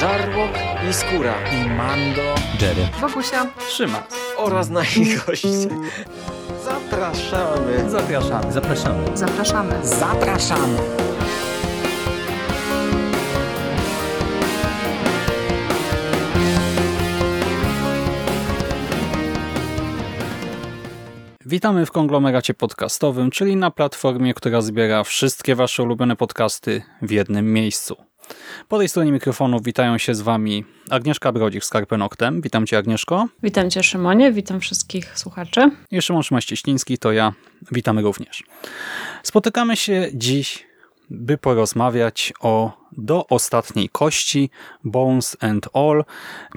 Żarłok i Skóra i Mando, Jerry, Wokusia, Trzyma oraz nasi goście. Zapraszamy. Zapraszamy. zapraszamy. zapraszamy. Zapraszamy. Witamy w konglomeracie podcastowym, czyli na platformie, która zbiera wszystkie Wasze ulubione podcasty w jednym miejscu. Po tej stronie mikrofonu witają się z Wami Agnieszka Brodzik z Karpenoktem. Witam Cię Agnieszko. Witam Cię Szymonie, witam wszystkich słuchaczy. I Szymon Szymaścieśliński, to ja. Witamy również. Spotykamy się dziś, by porozmawiać o Do ostatniej kości, Bones and All,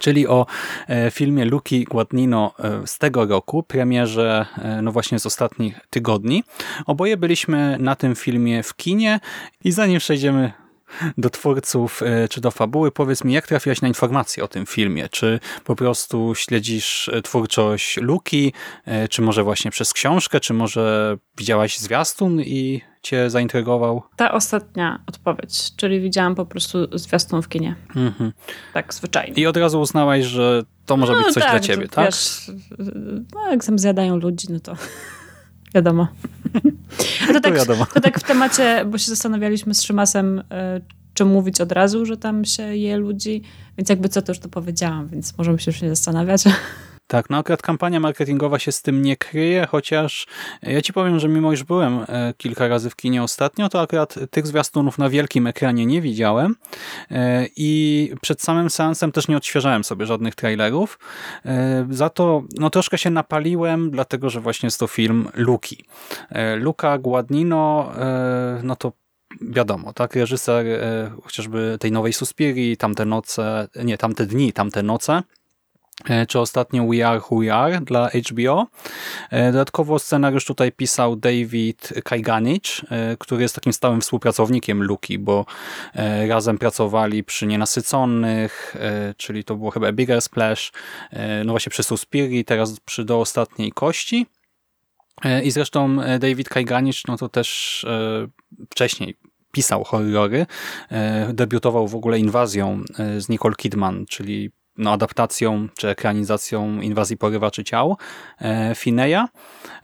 czyli o e, filmie Luki Guadagnino e, z tego roku, premierze e, no właśnie z ostatnich tygodni. Oboje byliśmy na tym filmie w kinie i zanim przejdziemy do twórców e, czy do fabuły. Powiedz mi, jak trafiłaś na informacje o tym filmie? Czy po prostu śledzisz e, twórczość Luki, e, czy może właśnie przez książkę, czy może widziałaś zwiastun i cię zaintrygował? Ta ostatnia odpowiedź, czyli widziałam po prostu zwiastun w kinie. Mhm. Tak, zwyczajnie. I od razu uznałaś, że to może być coś tak, dla ciebie, to, tak? Wiesz, no jak tam zjadają ludzi, no to wiadomo. To tak, wiadomo. to tak w temacie, bo się zastanawialiśmy z Szymasem, y, czy mówić od razu, że tam się je ludzi, więc jakby co, to już to powiedziałam, więc możemy się już nie zastanawiać. Tak, no akurat kampania marketingowa się z tym nie kryje, chociaż ja ci powiem, że mimo iż byłem e, kilka razy w kinie ostatnio, to akurat tych zwiastunów na wielkim ekranie nie widziałem e, i przed samym seansem też nie odświeżałem sobie żadnych trailerów. E, za to no, troszkę się napaliłem, dlatego że właśnie jest to film Luki. Luka Guadagnino, no to wiadomo, tak, reżyser chociażby tej nowej Suspirii, tamte noce, nie, tamte dni, tamte noce, czy ostatnio We Are Who We Are dla HBO. E, dodatkowo scenariusz tutaj pisał David Kajganich, e, który jest takim stałym współpracownikiem Luki, bo razem pracowali przy Nienasyconych, czyli to było chyba Bigger Splash, no właśnie przy Suspirii, teraz przy Do Ostatniej Kości. I zresztą David Kajganich, no to też wcześniej pisał horrory. Debiutował w ogóle Inwazją z Nicole Kidman, czyli no, adaptacją czy ekranizacją inwazji porywaczy ciał e, Fineya.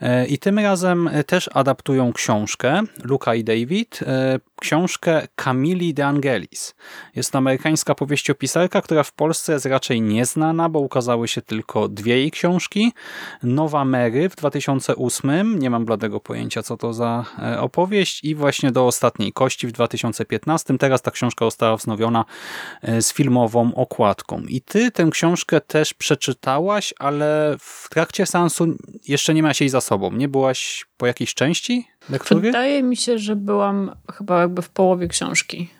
E, I tym razem też adaptują książkę Luka i David, e, książkę Camili de Angelis. Jest to amerykańska powieściopisarka, która w Polsce jest raczej nieznana, bo ukazały się tylko dwie jej książki. Nowa Mary w 2008, nie mam bladego pojęcia co to za opowieść i właśnie do Ostatniej Kości w 2015. Teraz ta książka została wznowiona z filmową okładką. I ty tę książkę też przeczytałaś, ale w trakcie seansu jeszcze nie miałaś jej za sobą. Nie byłaś po jakiejś części lektury? Wydaje mi się, że byłam chyba jakby w połowie książki.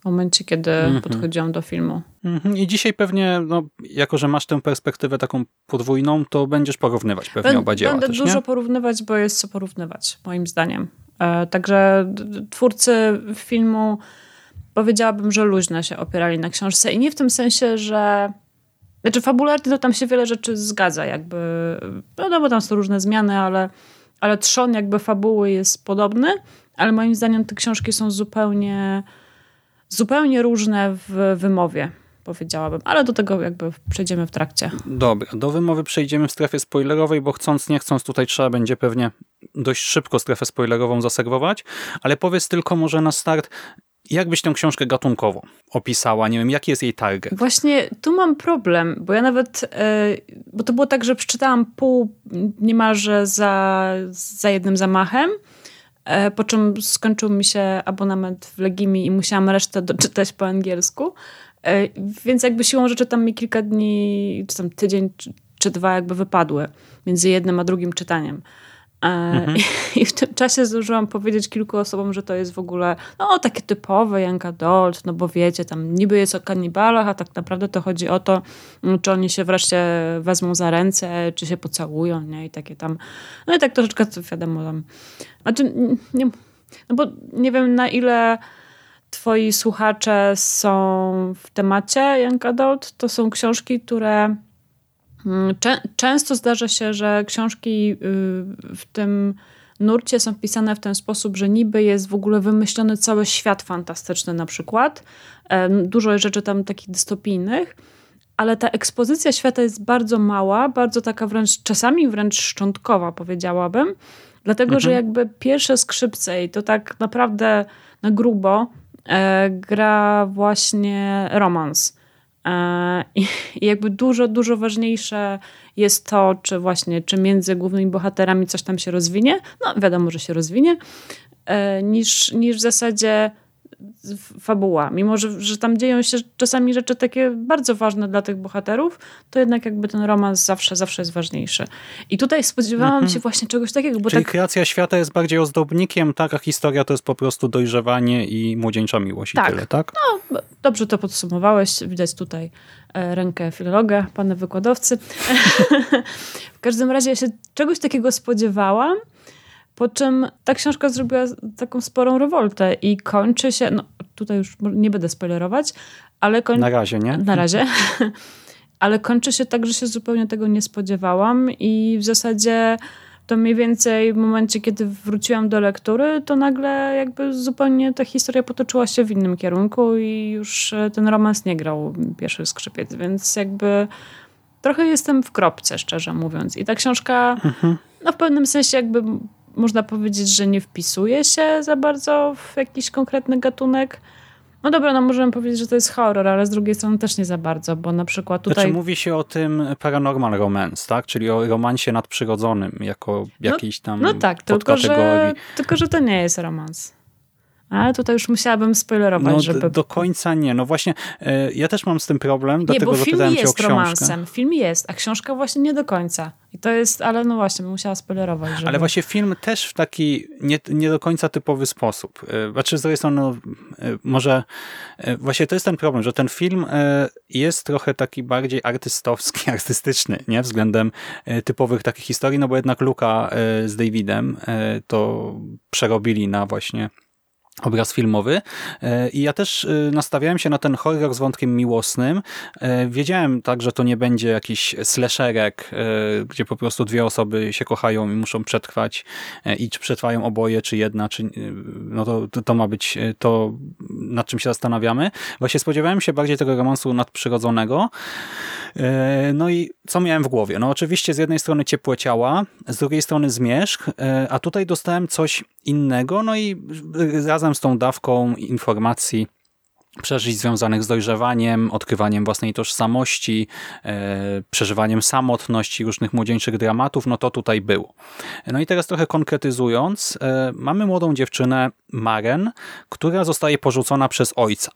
W momencie, kiedy mm -hmm. podchodziłam do filmu. Mm -hmm. I dzisiaj pewnie, no, jako że masz tę perspektywę taką podwójną, to będziesz porównywać pewnie Bę oba dzieła Będę też, dużo nie? porównywać, bo jest co porównywać, moim zdaniem. E, także twórcy filmu powiedziałabym, że luźno się opierali na książce i nie w tym sensie, że znaczy fabularnie to tam się wiele rzeczy zgadza jakby, no, no bo tam są różne zmiany, ale, ale trzon jakby fabuły jest podobny, ale moim zdaniem te książki są zupełnie zupełnie różne w wymowie powiedziałabym, ale do tego jakby przejdziemy w trakcie. Dobra, do wymowy przejdziemy w strefie spoilerowej, bo chcąc, nie chcąc, tutaj trzeba będzie pewnie dość szybko strefę spoilerową zaserwować, ale powiedz tylko może na start, jak byś tę książkę gatunkowo opisała? Nie wiem, jaki jest jej target? Właśnie tu mam problem, bo ja nawet, yy, bo to było tak, że przeczytałam pół niemalże za, za jednym zamachem, yy, po czym skończył mi się abonament w Legimi i musiałam resztę doczytać po angielsku, yy, więc jakby siłą rzeczy tam mi kilka dni, czy tam tydzień, czy, czy dwa jakby wypadły między jednym a drugim czytaniem. Mhm. I w tym czasie zdążyłam powiedzieć kilku osobom, że to jest w ogóle no, takie typowe young adult, no bo wiecie, tam niby jest o kanibalach, a tak naprawdę to chodzi o to, mm, czy oni się wreszcie wezmą za ręce, czy się pocałują, nie? I takie tam, no i tak troszeczkę, wiadomo, tam, znaczy, nie, no bo nie wiem na ile twoi słuchacze są w temacie young adult, to są książki, które Mm, często zdarza się, że książki y, w tym nurcie są wpisane w ten sposób, że niby jest w ogóle wymyślony cały świat fantastyczny na przykład. Dużo rzeczy tam takich dystopijnych, ale ta ekspozycja świata jest bardzo mała, bardzo taka wręcz, czasami wręcz szczątkowa powiedziałabym, dlatego, mhm. że jakby pierwsze skrzypce i to tak naprawdę na grubo e, gra właśnie romans. E, I jakby dużo, dużo ważniejsze jest to, czy właśnie, czy między głównymi bohaterami coś tam się rozwinie, no wiadomo, że się rozwinie, e, niż, niż w zasadzie fabuła. Mimo, że, że tam dzieją się czasami rzeczy takie bardzo ważne dla tych bohaterów, to jednak jakby ten romans zawsze, zawsze jest ważniejszy. I tutaj spodziewałam mhm. się właśnie czegoś takiego. Bo Czyli tak... kreacja świata jest bardziej ozdobnikiem, tak? A historia to jest po prostu dojrzewanie i młodzieńcza miłość tak. i tyle, tak? No, dobrze to podsumowałeś. Widać tutaj e, rękę filologa, pana wykładowcy. w każdym razie ja się czegoś takiego spodziewałam, po czym ta książka zrobiła taką sporą rewoltę i kończy się, no tutaj już nie będę spoilerować, ale kończy... Na razie, nie? Na razie. ale kończy się tak, że się zupełnie tego nie spodziewałam i w zasadzie to mniej więcej w momencie, kiedy wróciłam do lektury, to nagle jakby zupełnie ta historia potoczyła się w innym kierunku i już ten romans nie grał pierwszy skrzypiec, więc jakby trochę jestem w kropce, szczerze mówiąc. I ta książka mhm. no w pewnym sensie jakby można powiedzieć, że nie wpisuje się za bardzo w jakiś konkretny gatunek. No dobra, no możemy powiedzieć, że to jest horror, ale z drugiej strony też nie za bardzo, bo na przykład tutaj... Znaczy mówi się o tym paranormal romance, tak? Czyli o romansie nadprzyrodzonym, jako no, jakiejś tam No, no tak, tylko że, tylko że to nie jest romans. Ale tutaj już musiałabym spoilerować, no, żeby... Do końca nie. No właśnie, e, ja też mam z tym problem, nie, dlatego zapytałem cię o książkę. romansem. Film jest, a książka właśnie nie do końca. I to jest, ale no właśnie, musiała spoilerować. Żeby... Ale właśnie film też w taki nie, nie do końca typowy sposób. E, znaczy z drugiej strony, no, e, może właśnie to jest ten problem, że ten film jest trochę taki bardziej artystowski, artystyczny, nie? Względem typowych takich historii, no bo jednak Luka z Davidem to przerobili na właśnie obraz filmowy e, i ja też e, nastawiałem się na ten horror z wątkiem miłosnym. E, wiedziałem tak, że to nie będzie jakiś slasherek, gdzie po prostu dwie osoby się kochają i muszą przetrwać i czy przetrwają oboje, czy jedna, czy no to, to ma być to, nad czym się zastanawiamy. Właśnie spodziewałem się bardziej tego romansu nadprzyrodzonego. No i co miałem w głowie? No oczywiście z jednej strony ciepłe ciała, z drugiej strony zmierzch, a tutaj dostałem coś innego, no i razem z tą dawką informacji przeżyć związanych z dojrzewaniem, odkrywaniem własnej tożsamości, e, przeżywaniem samotności, różnych młodzieńczych dramatów, no to tutaj było. No i teraz trochę konkretyzując, e, mamy młodą dziewczynę Maren, która zostaje porzucona przez ojca.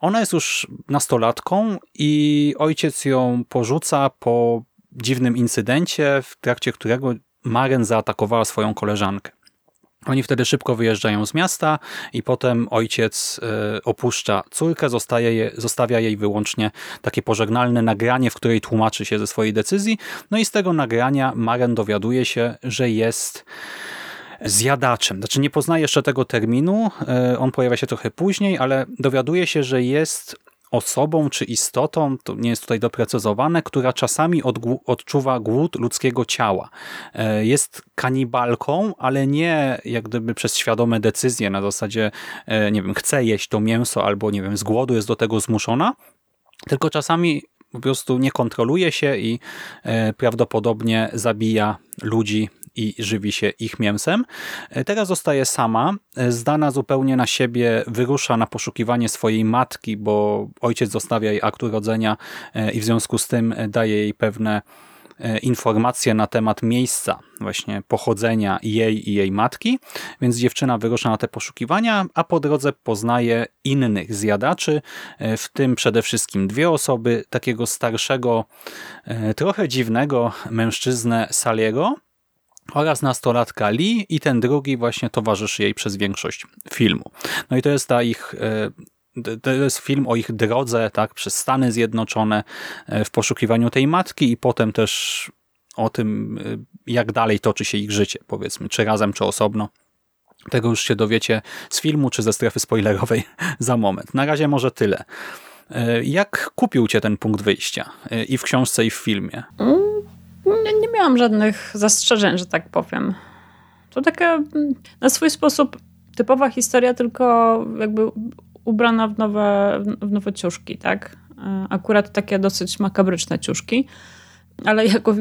Ona jest już nastolatką i ojciec ją porzuca po dziwnym incydencie, w trakcie którego Maren zaatakowała swoją koleżankę. Oni wtedy szybko wyjeżdżają z miasta i potem ojciec e, opuszcza córkę, zostaje, zostawia jej wyłącznie takie pożegnalne nagranie, w której tłumaczy się ze swojej decyzji. No i z tego nagrania Maren dowiaduje się, że jest zjadaczem. Znaczy nie poznaje jeszcze tego terminu, e, on pojawia się trochę później, ale dowiaduje się, że jest osobą czy istotą, to nie jest tutaj doprecyzowane, która czasami odczuwa głód ludzkiego ciała. E, jest kanibalką, ale nie jak gdyby przez świadome decyzje na zasadzie, e, nie wiem, chce jeść to mięso albo, nie wiem, z głodu jest do tego zmuszona, tylko czasami po prostu nie kontroluje się i e, prawdopodobnie zabija ludzi i żywi się ich mięsem. E, teraz zostaje sama, e, zdana zupełnie na siebie, wyrusza na poszukiwanie swojej matki, bo ojciec zostawia jej akt urodzenia e, i w związku z tym daje jej pewne informacje na temat miejsca właśnie pochodzenia jej i jej matki, więc dziewczyna wyrusza na te poszukiwania, a po drodze poznaje innych zjadaczy, w tym przede wszystkim dwie osoby, takiego starszego, trochę dziwnego mężczyznę Saliego, oraz nastolatka Lee i ten drugi właśnie towarzyszy jej przez większość filmu. No i to jest ta ich e, to jest film o ich drodze tak, przez Stany Zjednoczone e, w poszukiwaniu tej matki i potem też o tym, e, jak dalej toczy się ich życie, powiedzmy, czy razem, czy osobno. Tego już się dowiecie z filmu, czy ze strefy spoilerowej za moment. Na razie może tyle. Jak kupił cię ten punkt wyjścia i w książce, i w filmie? Mm, nie, nie miałam żadnych zastrzeżeń, że tak powiem. To taka mm, na swój sposób typowa historia, tylko jakby ubrana w nowe, w nowe ciuszki, tak? E, akurat takie dosyć makabryczne ciuszki. Ale jako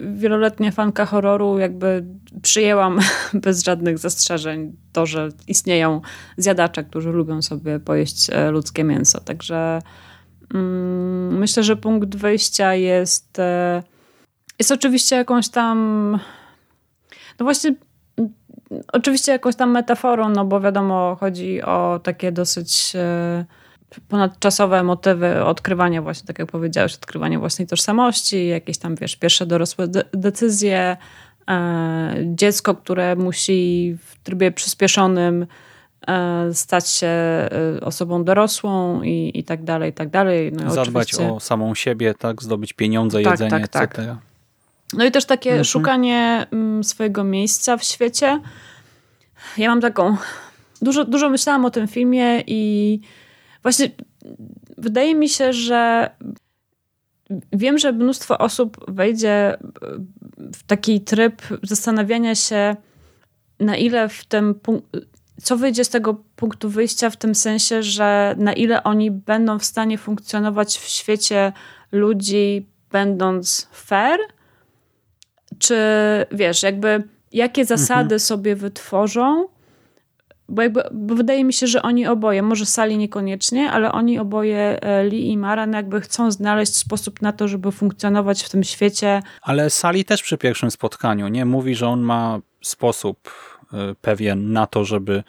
wieloletnia fanka horroru jakby przyjęłam bez żadnych zastrzeżeń to, że istnieją zjadacze, którzy lubią sobie pojeść e, ludzkie mięso. Także mm, myślę, że punkt wyjścia jest e, jest oczywiście jakąś tam no właśnie oczywiście jakąś tam metaforą, no bo wiadomo, chodzi o takie dosyć e, ponadczasowe motywy odkrywania właśnie, tak jak powiedziałeś, odkrywania własnej tożsamości, jakieś tam, wiesz, pierwsze dorosłe de decyzje, e, dziecko, które musi w trybie przyspieszonym e, stać się osobą dorosłą i, i tak dalej, i tak dalej. No, Zadbać oczywiście... o samą siebie, tak, zdobyć pieniądze, tak, jedzenie, tak, tak. etc. No i też takie mhm. szukanie mm, swojego miejsca w świecie. Ja mam taką. Dużo, dużo myślałam o tym filmie i właśnie wydaje mi się, że wiem, że mnóstwo osób wejdzie w taki tryb zastanawiania się, na ile w tym co wyjdzie z tego punktu wyjścia, w tym sensie, że na ile oni będą w stanie funkcjonować w świecie ludzi, będąc fair, czy wiesz, jakby jakie zasady mhm. sobie wytworzą, bo, jakby, bo wydaje mi się, że oni oboje, może Sali niekoniecznie, ale oni oboje, e, Lee i Maran, jakby chcą znaleźć sposób na to, żeby funkcjonować w tym świecie. Ale Sali też przy pierwszym spotkaniu, nie? Mówi, że on ma sposób e, pewien na to, żeby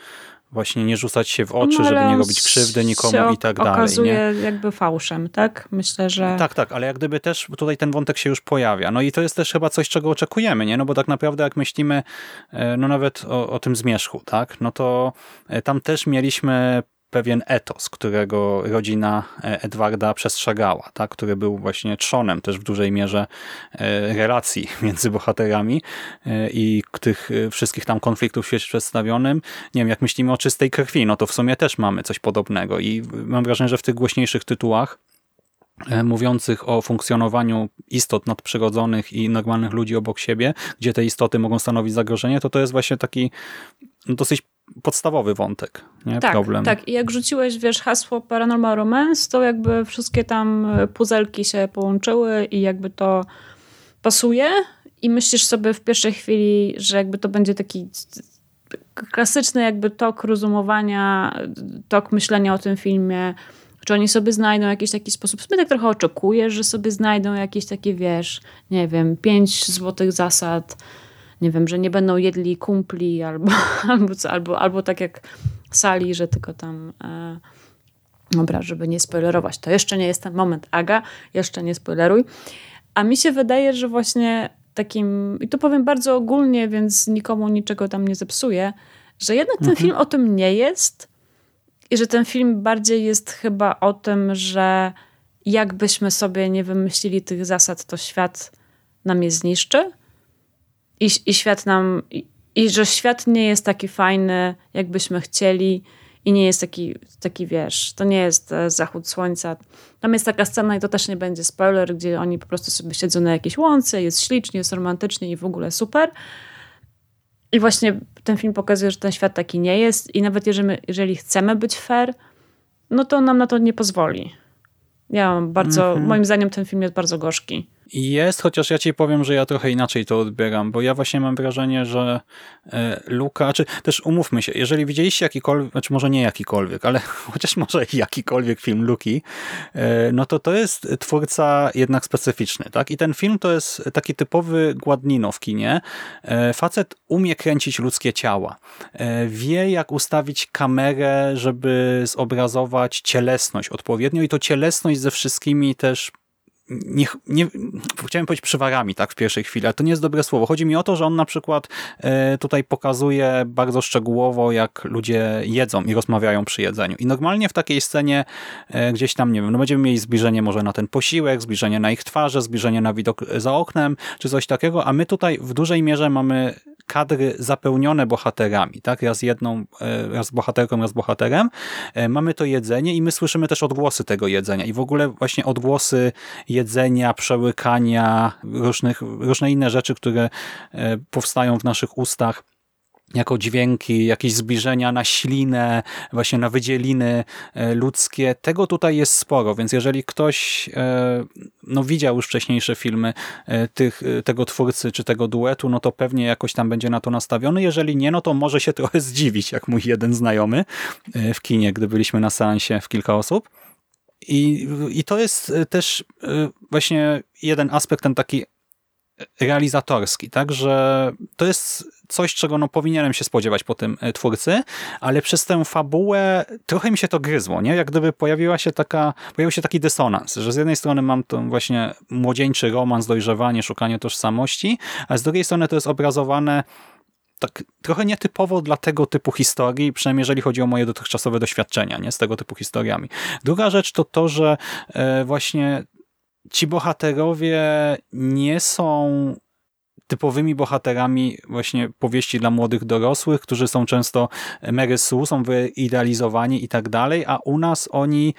właśnie nie rzucać się w oczy, no, żeby nie robić krzywdy nikomu i tak dalej. okazuje nie? jakby fałszem, tak? Myślę, że... Tak, tak, ale jak gdyby też tutaj ten wątek się już pojawia. No i to jest też chyba coś, czego oczekujemy, nie? No bo tak naprawdę jak myślimy, e, no nawet o, o tym zmierzchu, tak? No to e, tam też mieliśmy pewien etos, którego rodzina e, Edwarda przestrzegała, tak? który był właśnie trzonem też w dużej mierze e, relacji między bohaterami e, i tych wszystkich tam konfliktów w świecie przedstawionym. Nie wiem, jak myślimy o czystej krwi, no to w sumie też mamy coś podobnego i mam wrażenie, że w tych głośniejszych tytułach mówiących o funkcjonowaniu istot nadprzyrodzonych i normalnych ludzi obok siebie, gdzie te istoty mogą stanowić zagrożenie, to to jest właśnie taki no, dosyć podstawowy wątek, nie? Tak, Problem. Tak, i jak rzuciłeś, wiesz, hasło Paranormal Romance, to jakby wszystkie tam e, puzelki się połączyły i jakby to pasuje i myślisz sobie w pierwszej chwili, że jakby to będzie taki klasyczny jakby tok rozumowania, tok myślenia o tym filmie, czy oni sobie znajdą jakiś taki sposób. Sobie tak trochę oczekujesz, że sobie znajdą jakieś takie, wiesz, nie wiem, pięć złotych zasad, nie wiem, że nie będą jedli kumpli albo, albo, co, albo, albo tak jak sali, że tylko tam e, dobra, żeby nie spoilerować. To jeszcze nie jest ten moment, Aga, jeszcze nie spoileruj. A mi się wydaje, że właśnie takim, i to powiem bardzo ogólnie, więc nikomu niczego tam nie zepsuję, że jednak ten mhm. film o tym nie jest i że ten film bardziej jest chyba o tym, że jakbyśmy sobie nie wymyślili tych zasad, to świat nam je zniszczy i, i świat nam, i, i że świat nie jest taki fajny, jakbyśmy chcieli i nie jest taki, taki wiesz, to nie jest e, zachód słońca. Tam jest taka scena i to też nie będzie spoiler, gdzie oni po prostu sobie siedzą na jakiejś łące, jest ślicznie, jest romantycznie i w ogóle super. I właśnie ten film pokazuje, że ten świat taki nie jest i nawet jeżeli, jeżeli chcemy być fair, no to nam na to nie pozwoli. Ja mam bardzo, mm -hmm. moim zdaniem ten film jest bardzo gorzki. Jest, chociaż ja ci powiem, że ja trochę inaczej to odbieram, bo ja właśnie mam wrażenie, że e, Luka, czy też umówmy się, jeżeli widzieliście jakikolwiek, znaczy może nie jakikolwiek, ale chociaż może jakikolwiek film Luki, e, no to to jest twórca jednak specyficzny, tak? I ten film to jest taki typowy gładnino w kinie. E, facet umie kręcić ludzkie ciała. Wie, jak ustawić kamerę, żeby zobrazować cielesność odpowiednio i to cielesność ze wszystkimi też nie, nie, chciałem powiedzieć przywarami tak w pierwszej chwili, ale to nie jest dobre słowo. Chodzi mi o to, że on na przykład e, tutaj pokazuje bardzo szczegółowo, jak ludzie jedzą i rozmawiają przy jedzeniu. I normalnie w takiej scenie e, gdzieś tam, nie wiem, no będziemy mieli zbliżenie może na ten posiłek, zbliżenie na ich twarze, zbliżenie na widok za oknem, czy coś takiego, a my tutaj w dużej mierze mamy kadry zapełnione bohaterami, tak? Raz jedną, e, raz bohaterką, raz bohaterem. E, mamy to jedzenie i my słyszymy też odgłosy tego jedzenia i w ogóle właśnie odgłosy jedzenia, przełykania, różnych, różne inne rzeczy, które e, powstają w naszych ustach jako dźwięki, jakieś zbliżenia na ślinę, właśnie na wydzieliny e, ludzkie. Tego tutaj jest sporo, więc jeżeli ktoś e, no, widział już wcześniejsze filmy e, tych, tego twórcy czy tego duetu, no to pewnie jakoś tam będzie na to nastawiony. Jeżeli nie, no to może się trochę zdziwić, jak mój jeden znajomy w kinie, gdy byliśmy na seansie w kilka osób. I, I to jest też właśnie jeden aspekt, ten taki realizatorski, tak, że to jest coś, czego no powinienem się spodziewać po tym e, twórcy, ale przez tę fabułę trochę mi się to gryzło, nie? Jak gdyby pojawiła się taka, pojawił się taki dysonans, że z jednej strony mam ten właśnie młodzieńczy romans, dojrzewanie, szukanie tożsamości, a z drugiej strony to jest obrazowane tak trochę nietypowo dla tego typu historii, przynajmniej jeżeli chodzi o moje dotychczasowe doświadczenia nie z tego typu historiami. Druga rzecz to to, że e, właśnie ci bohaterowie nie są typowymi bohaterami właśnie powieści dla młodych dorosłych, którzy są często Mary Sue, są wyidealizowani i tak dalej, a u nas oni,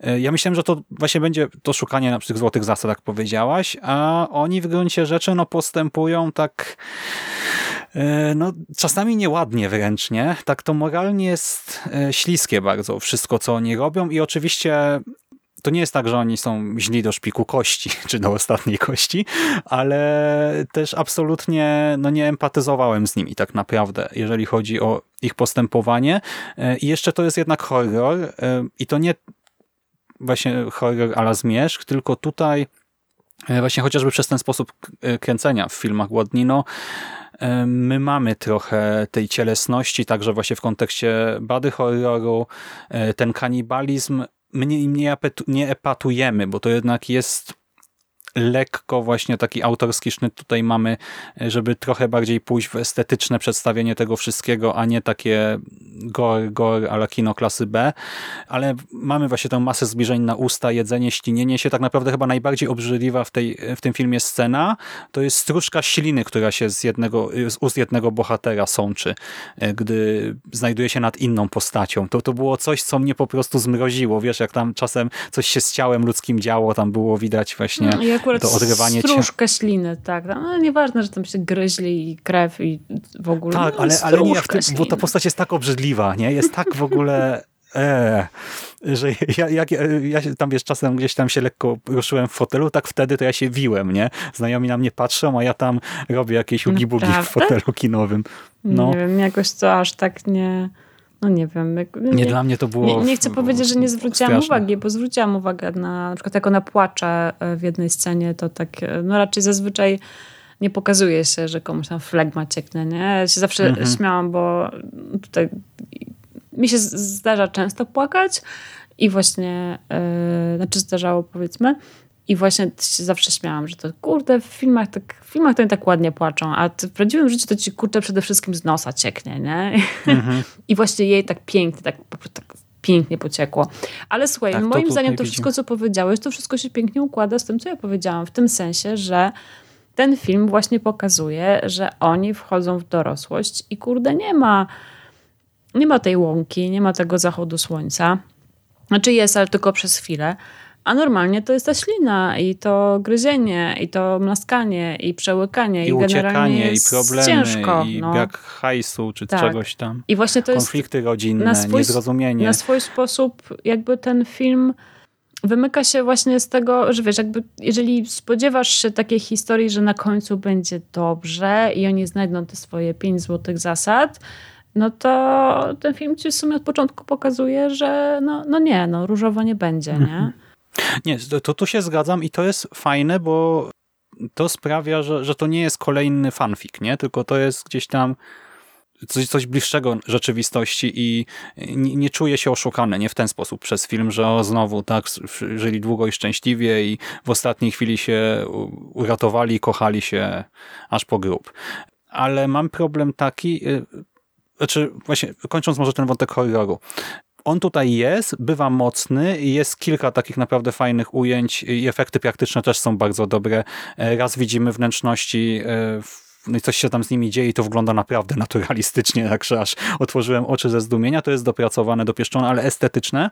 e, ja myślałem, że to właśnie będzie to szukanie na tych złotych zasad, jak powiedziałaś, a oni w gruncie rzeczy no postępują tak e, no, czasami nieładnie wręcz, nie? Tak to moralnie jest e, śliskie bardzo wszystko, co oni robią i oczywiście to nie jest tak, że oni są źli do szpiku kości, czy do ostatniej kości, ale też absolutnie no, nie empatyzowałem z nimi tak naprawdę, jeżeli chodzi o ich postępowanie. E, I jeszcze to jest jednak horror e, i to nie właśnie horror ala zmierzch, tylko tutaj e, właśnie chociażby przez ten sposób kręcenia w filmach Głodnino my mamy trochę tej cielesności, także właśnie w kontekście bady horroru, ten kanibalizm my nie, nie, nie epatujemy, bo to jednak jest lekko właśnie taki autorski sznyt tutaj mamy, żeby trochę bardziej pójść w estetyczne przedstawienie tego wszystkiego, a nie takie gore, gore ala kino klasy B, ale mamy właśnie tę masę zbliżeń na usta, jedzenie, ścinienie się. Tak naprawdę chyba najbardziej obrzydliwa w, tej, w tym filmie scena to jest stróżka śliny, która się z, jednego, z ust jednego bohatera sączy, e, gdy znajduje się nad inną postacią. To, to było coś, co mnie po prostu zmroziło. Wiesz, jak tam czasem coś się z ciałem ludzkim działo, tam było widać właśnie no, akurat to odrywanie stróżkę śliny, tak. No, nieważne, że tam się gryźli i krew i w ogóle. Tak, no, ale, ale nie, bo ta postać jest tak obrzydliwa, nie? Jest tak w ogóle... Eee, że ja, ja, ja tam wiesz, czasem gdzieś tam się lekko ruszyłem w fotelu, tak wtedy to ja się wiłem, nie? Znajomi na mnie patrzą, a ja tam robię jakieś ugi-bugi w fotelu kinowym. No. Nie wiem, jakoś to aż tak nie... No nie wiem. Jak, nie, nie, dla mnie to było... Nie, nie chcę powiedzieć, że nie zwróciłam straszne. uwagi, bo zwróciłam uwagę na, na przykład jak ona płacze e, w jednej scenie, to tak, e, no raczej zazwyczaj nie pokazuje się, że komuś tam flegma cieknie, nie? Ja się zawsze mhm. śmiałam, bo tutaj mi się zdarza często płakać i właśnie, yy, znaczy zdarzało powiedzmy, i właśnie się zawsze śmiałam, że to kurde, w filmach, tak, w filmach to nie tak ładnie płaczą, a w prawdziwym życiu to ci kurde przede wszystkim z nosa cieknie, nie? Mhm. I właśnie jej tak pięknie, tak, tak pięknie pociekło. Ale słuchaj, tak, moim zdaniem to wszystko, co powiedziałeś, to wszystko się pięknie układa z tym, co ja powiedziałam. W tym sensie, że ten film właśnie pokazuje, że oni wchodzą w dorosłość i kurde, nie ma, nie ma tej łąki, nie ma tego zachodu słońca. Znaczy jest, ale tylko przez chwilę. A normalnie to jest ta ślina i to gryzienie, i to mlaskanie, i przełykanie. I, i uciekanie, i problemy, ciężko, i no. brak hajsu, czy tak. czegoś tam. I właśnie to Konflikty rodzinne, na swój, niezrozumienie. Na swój sposób jakby ten film wymyka się właśnie z tego, że wiesz, jakby jeżeli spodziewasz się takiej historii, że na końcu będzie dobrze i oni znajdą te swoje pięć złotych zasad, no to ten film ci w sumie od początku pokazuje, że no, no nie, no różowo nie będzie, nie? Nie, to tu się zgadzam i to jest fajne, bo to sprawia, że, że to nie jest kolejny fanfic, nie? tylko to jest gdzieś tam coś, coś bliższego rzeczywistości i nie, nie czuję się oszukany, nie w ten sposób przez film, że o, znowu tak, żyli długo i szczęśliwie i w ostatniej chwili się uratowali, kochali się aż po grób. Ale mam problem taki, y, znaczy właśnie kończąc może ten wątek horroru, on tutaj jest, bywa mocny jest kilka takich naprawdę fajnych ujęć i efekty praktyczne też są bardzo dobre. E, raz widzimy wnętrzności e, no i coś się tam z nimi dzieje i to wygląda naprawdę naturalistycznie, także aż otworzyłem oczy ze zdumienia. To jest dopracowane, dopieszczone, ale estetyczne.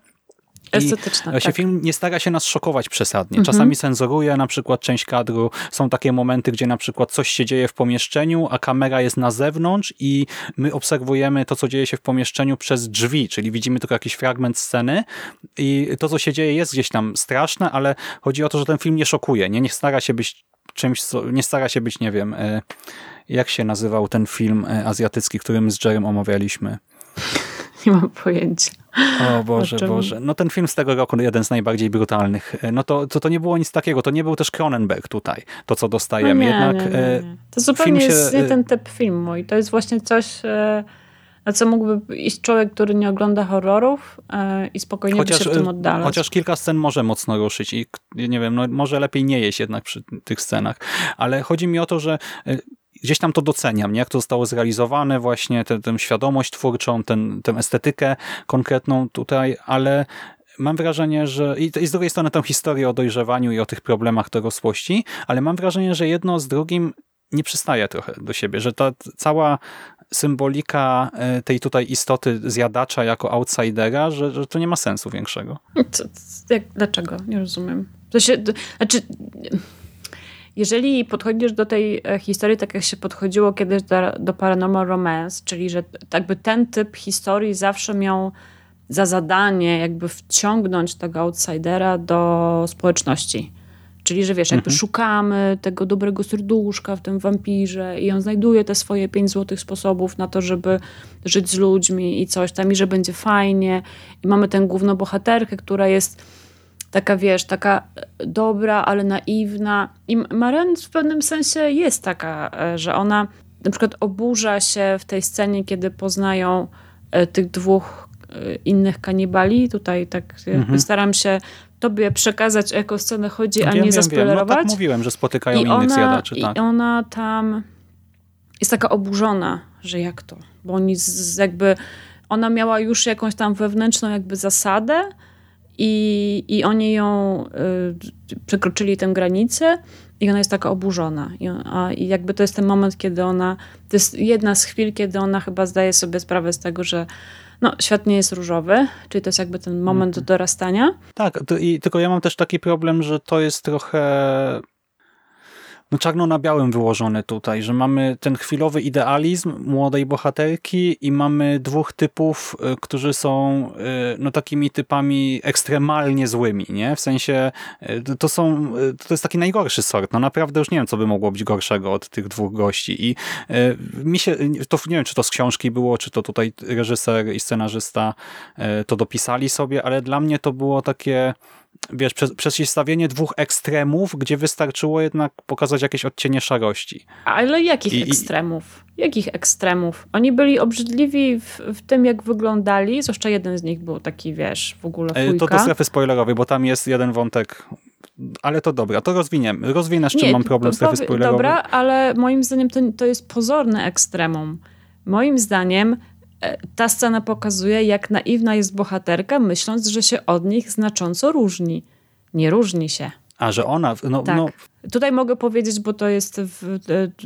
Estetyczna, właśnie tak. film nie stara się nas szokować przesadnie. Mhm. Czasami cenzuruje na przykład część kadru. Są takie momenty, gdzie na przykład coś się dzieje w pomieszczeniu, a kamera jest na zewnątrz i my obserwujemy to, co dzieje się w pomieszczeniu przez drzwi, czyli widzimy tylko jakiś fragment sceny i to, co się dzieje jest gdzieś tam straszne, ale chodzi o to, że ten film nie szokuje. Nie, nie stara się być czymś, co, nie stara się być, nie wiem, e, jak się nazywał ten film e, azjatycki, który my z Jerem omawialiśmy. Nie mam pojęcia. O Boże, o Boże. No ten film z tego roku, jeden z najbardziej brutalnych. No to, to, to nie było nic takiego. To nie był też Cronenberg tutaj, to co dostajemy. No Jednak nie, nie, nie. To zupełnie się... jest nie ten typ filmu i to jest właśnie coś, na co mógłby iść człowiek, który nie ogląda horrorów i spokojnie chociaż, by się w tym oddalać. Chociaż kilka scen może mocno ruszyć i nie wiem, no może lepiej nie jeść jednak przy tych scenach. Ale chodzi mi o to, że gdzieś tam to doceniam, nie? jak to zostało zrealizowane, właśnie tę, tę świadomość twórczą, tę estetykę konkretną tutaj, ale mam wrażenie, że i, i z drugiej strony tę historię o dojrzewaniu i o tych problemach dorosłości, ale mam wrażenie, że jedno z drugim nie przystaje trochę do siebie, że ta cała symbolika e, tej tutaj istoty zjadacza jako outsidera, że, że to nie ma sensu większego. Co, jak, dlaczego? Nie rozumiem. To się, to, znaczy, jeżeli podchodzisz do tej e, historii tak jak się podchodziło kiedyś do, do Paranormal Romance, czyli że jakby ten typ historii zawsze miał za zadanie jakby wciągnąć tego outsidera do społeczności. Czyli, że wiesz, jakby mhm. szukamy tego dobrego serduszka w tym wampirze i on znajduje te swoje pięć złotych sposobów na to, żeby żyć z ludźmi i coś tam i że będzie fajnie. I mamy tę główną bohaterkę, która jest taka, wiesz, taka dobra, ale naiwna. I Maren w pewnym sensie jest taka, e, że ona na przykład oburza się w tej scenie, kiedy poznają e, tych dwóch e, innych kanibali. Tutaj tak mhm. staram się tobie przekazać, o jaką scenę chodzi, a wiem, nie zaspoilerować. No, tak mówiłem, że spotykają I innych ona, zjadaczy. Tak. I ona tam jest taka oburzona, że jak to? Bo oni z, jakby... Ona miała już jakąś tam wewnętrzną jakby zasadę, i, i oni ją y, przekroczyli tę granicę i ona jest taka oburzona. I, a, I jakby to jest ten moment, kiedy ona, to jest jedna z chwil, kiedy ona chyba zdaje sobie sprawę z tego, że no, świat nie jest różowy, czyli to jest jakby ten moment mm. dorastania. Tak, to, i, tylko ja mam też taki problem, że to jest trochę no czarno na białym wyłożone tutaj, że mamy ten chwilowy idealizm młodej bohaterki i mamy dwóch typów, y, którzy są y, no takimi typami ekstremalnie złymi, nie? W sensie y, to są, to jest taki najgorszy sort. No naprawdę już nie wiem, co by mogło być gorszego od tych dwóch gości i mi się, to nie wiem, czy to z książki było, czy to tutaj reżyser i scenarzysta to dopisali sobie, ale dla mnie to było takie wiesz, przeciwstawienie dwóch ekstremów, gdzie wystarczyło jednak pokazać jakieś odcienie szarości. Ale jakich I, ekstremów? Jakich ekstremów? Oni byli obrzydliwi w, w, tym, jak wyglądali, zwłaszcza jeden z nich był taki, wiesz, w ogóle fujka. To do strefy spoilerowej, bo tam jest jeden wątek ale to dobra, to rozwiniemy. Rozwinę, z czym Nie, mam problem strefy spoilerowej. Dobra, ale moim zdaniem to, to jest pozorne ekstremum. Moim zdaniem E, ta scena pokazuje, jak naiwna jest bohaterka, myśląc, że się od nich znacząco różni. Nie różni się. A, że ona... No, tak. no. Tutaj mogę powiedzieć, bo to jest w,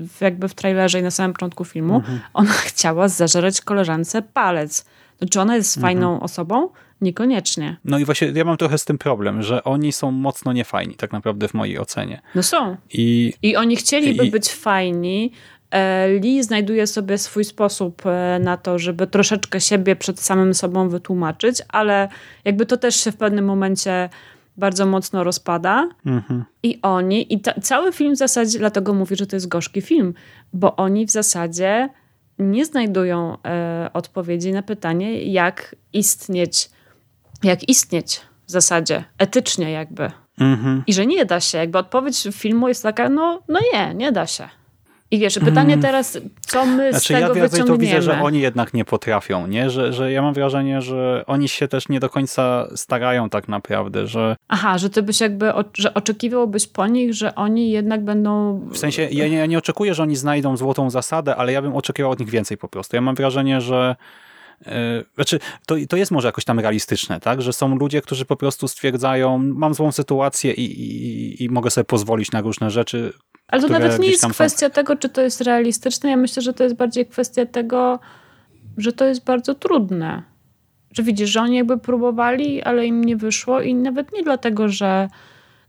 w, jakby w trailerze i na samym początku filmu. Mhm. Ona chciała zażerać koleżance palec. No, czy ona jest fajną mhm. osobą? Niekoniecznie. No i właśnie ja mam trochę z tym problem, że oni są mocno niefajni tak naprawdę w mojej ocenie. No są. I, I oni chcieliby i... być fajni, E, Lee znajduje sobie swój sposób e, na to, żeby troszeczkę siebie przed samym sobą wytłumaczyć, ale jakby to też się w pewnym momencie bardzo mocno rozpada. Mhm. I oni, i ta, cały film w zasadzie, dlatego mówię, że to jest gorzki film, bo oni w zasadzie nie znajdują e, odpowiedzi na pytanie, jak istnieć, jak istnieć w zasadzie, etycznie jakby. Mhm. I że nie da się. Jakby odpowiedź filmu jest taka, no, no nie, nie da się. I wiesz, pytanie hmm. teraz, co my znaczy, z tego ja wyciągniemy? to widzę, że oni jednak nie potrafią, nie? Że, że ja mam wrażenie, że oni się też nie do końca starają tak naprawdę, że... Aha, że ty byś jakby, że oczekiwałbyś po nich, że oni jednak będą... W sensie, ja nie, ja nie oczekuję, że oni znajdą złotą zasadę, ale ja bym oczekiwał od nich więcej po prostu. Ja mam wrażenie, że e, znaczy, to, to jest może jakoś tam realistyczne, tak? Że są ludzie, którzy po prostu stwierdzają, mam złą sytuację i, i, i mogę sobie pozwolić na różne rzeczy, ale to nawet nie jest kwestia są... tego, czy to jest realistyczne. Ja myślę, że to jest bardziej kwestia tego, że to jest bardzo trudne. Że widzisz, że oni jakby próbowali, ale im nie wyszło i nawet nie dlatego, że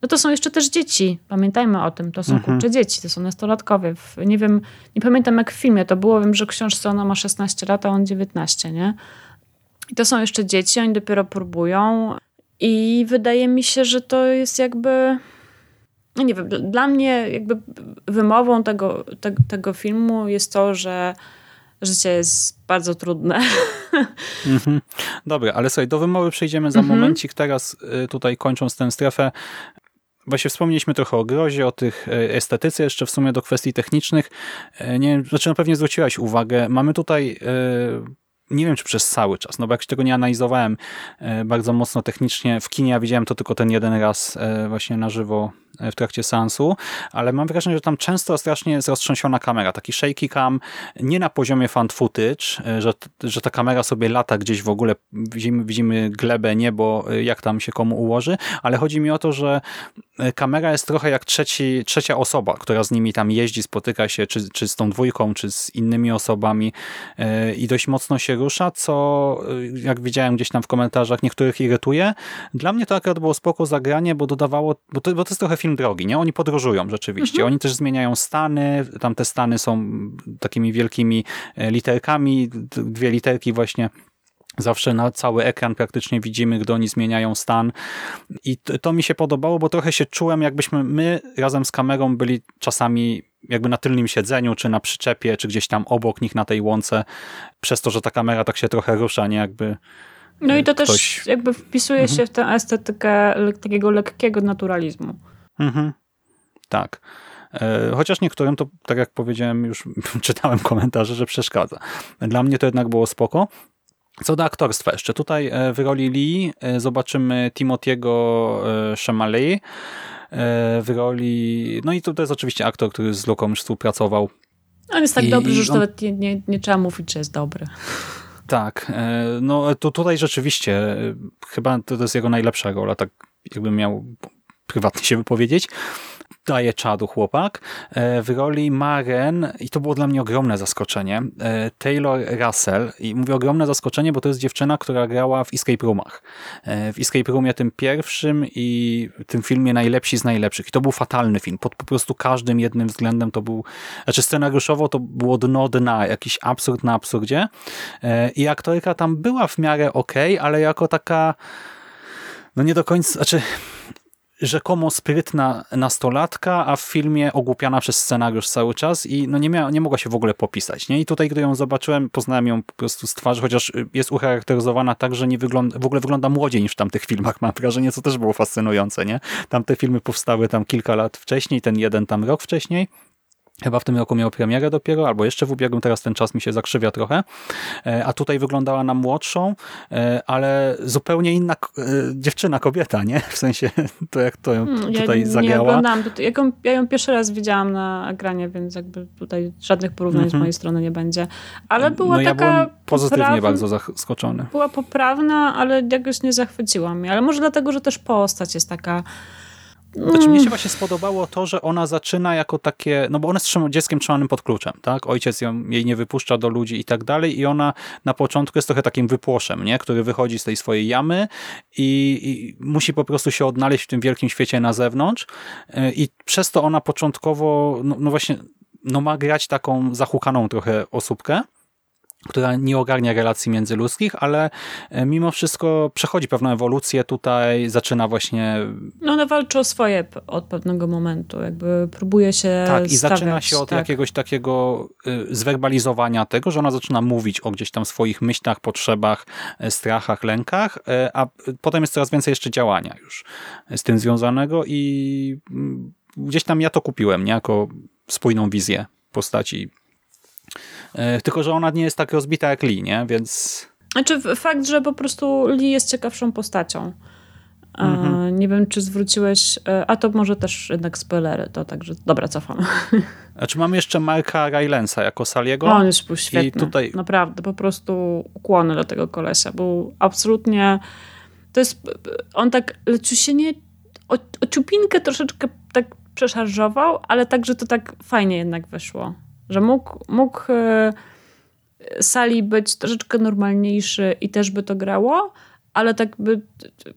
no to są jeszcze też dzieci. Pamiętajmy o tym. To są mhm. kurcze dzieci, to są nastolatkowie. Nie wiem, nie pamiętam jak w filmie to było. Wiem, że książce ona ma 16 lat, a on 19, nie? I to są jeszcze dzieci, oni dopiero próbują. I wydaje mi się, że to jest jakby. No nie wiem, dla mnie jakby wymową tego, te, tego filmu jest to, że życie jest bardzo trudne. Mhm. Dobra, ale słuchaj, do wymowy przejdziemy za mhm. momencik. Teraz y, tutaj kończąc tę strefę, Właśnie wspomnieliśmy trochę o grozie, o tych e, estetyce, jeszcze w sumie do kwestii technicznych. E, nie wiem, znaczy na pewnie zwróciłaś uwagę. Mamy tutaj nie wiem czy przez cały czas, no bo jak tego nie analizowałem bardzo mocno technicznie, w kinie ja widziałem to tylko ten jeden raz właśnie na żywo w trakcie seansu, ale mam wrażenie, że tam często strasznie jest roztrzęsiona kamera, taki shaky cam, nie na poziomie fan footage, że, że ta kamera sobie lata gdzieś w ogóle, widzimy, widzimy glebę, niebo, jak tam się komu ułoży, ale chodzi mi o to, że kamera jest trochę jak trzeci, trzecia osoba, która z nimi tam jeździ, spotyka się, czy, czy z tą dwójką, czy z innymi osobami e, i dość mocno się rusza, co e, jak widziałem gdzieś tam w komentarzach, niektórych irytuje. Dla mnie to akurat było spoko zagranie, bo dodawało, bo to, bo to jest trochę film drogi, nie? Oni podróżują rzeczywiście, mhm. oni też zmieniają stany, tam te stany są takimi wielkimi e, literkami, dwie literki właśnie Zawsze na cały ekran praktycznie widzimy, gdy oni zmieniają stan i to, to, mi się podobało, bo trochę się czułem, jakbyśmy my razem z kamerą byli czasami jakby na tylnym siedzeniu, czy na przyczepie, czy gdzieś tam obok nich na tej łące, przez to, że ta kamera tak się trochę rusza, nie jakby No i to ktoś... też jakby wpisuje mhm. się w tę estetykę takiego lekkiego naturalizmu. Mhm. Tak. E, chociaż niektórym to, tak jak powiedziałem, już czytałem komentarze, że przeszkadza. Dla mnie to jednak było spoko. Co do aktorstwa jeszcze, tutaj e, w roli Lee e, zobaczymy Timothy'ego e, Chalamet w roli, no i to, to jest oczywiście aktor, który z Luką już współpracował. On jest tak I, dobry, że już on... nawet nie, nie, nie trzeba mówić, że jest dobry. Tak, no to tutaj rzeczywiście chyba to jest jego najlepsza rola, tak jakbym miał prywatnie się wypowiedzieć daje czadu chłopak. E, w roli Maren, i to było dla mnie ogromne zaskoczenie, e, Taylor Russell. I mówię ogromne zaskoczenie, bo to jest dziewczyna, która grała w Escape Roomach. E, w Escape Roomie tym pierwszym i tym filmie Najlepsi z Najlepszych. I to był fatalny film. Pod po prostu każdym jednym względem to był, znaczy scenariuszowo to było dno dna, jakiś absurd na absurdzie. I aktorka tam była w miarę ok, ale jako taka no nie do końca, znaczy rzekomo sprytna nastolatka, a w filmie ogłupiana przez scenariusz cały czas i no nie, miała, nie mogła się w ogóle popisać. Nie? I tutaj, gdy ją zobaczyłem, poznałem ją po prostu z twarzy, chociaż jest ucharakteryzowana tak, że nie wygląda, w ogóle wygląda młodziej niż w tamtych filmach, mam wrażenie, co też było fascynujące. Nie? Tamte filmy powstały tam kilka lat wcześniej, ten jeden tam rok wcześniej Chyba w tym roku miał premierę dopiero, albo jeszcze w ubiegłym, teraz ten czas mi się zakrzywia trochę. E, a tutaj wyglądała na młodszą, e, ale zupełnie inna e, dziewczyna, kobieta, nie? W sensie to, jak to ją hmm, tutaj ja zagrała. Oglądałam. Ja ją pierwszy raz widziałam na ekranie, więc jakby tutaj żadnych porównań mm -hmm. z mojej strony nie będzie. Ale była no, taka... Ja pozytywnie poprawna, bardzo zaskoczony. Była poprawna, ale jakoś nie zachwyciła mnie. Ale może dlatego, że też postać jest taka znaczy, mnie się właśnie spodobało to, że ona zaczyna jako takie, no bo ona jest dzieckiem trzymanym pod kluczem, tak? Ojciec ją, jej nie wypuszcza do ludzi i tak dalej i ona na początku jest trochę takim wypłoszem, nie? Który wychodzi z tej swojej jamy i, i musi po prostu się odnaleźć w tym wielkim świecie na zewnątrz e, i przez to ona początkowo, no, no właśnie, no ma grać taką zahukaną trochę osóbkę, która nie ogarnia relacji międzyludzkich, ale e, mimo wszystko przechodzi pewną ewolucję tutaj, zaczyna właśnie... No ona walczy o swoje od pewnego momentu, jakby próbuje się Tak, i stawiać, zaczyna się od tak. jakiegoś takiego y, zwerbalizowania tego, że ona zaczyna mówić o gdzieś tam swoich myślach, potrzebach, e, strachach, lękach, e, a potem jest coraz więcej jeszcze działania już z tym związanego i mm, gdzieś tam ja to kupiłem, nie? Jako spójną wizję postaci tylko, że ona nie jest tak rozbita jak Lee, nie? Więc... Znaczy fakt, że po prostu Lee jest ciekawszą postacią. E, mhm. Nie wiem, czy zwróciłeś, e, a to może też jednak spoilery, to także, dobra, cofam. Znaczy mamy jeszcze Marka Rylensa jako Saliego. On jest był świetny, I tutaj... naprawdę, po prostu ukłony do tego kolesia. Był absolutnie, to jest, on tak leciusienie, o, o ciupinkę troszeczkę tak przeszarżował, ale także to tak fajnie jednak wyszło że mógł, mógł e, sali być troszeczkę normalniejszy i też by to grało, ale tak by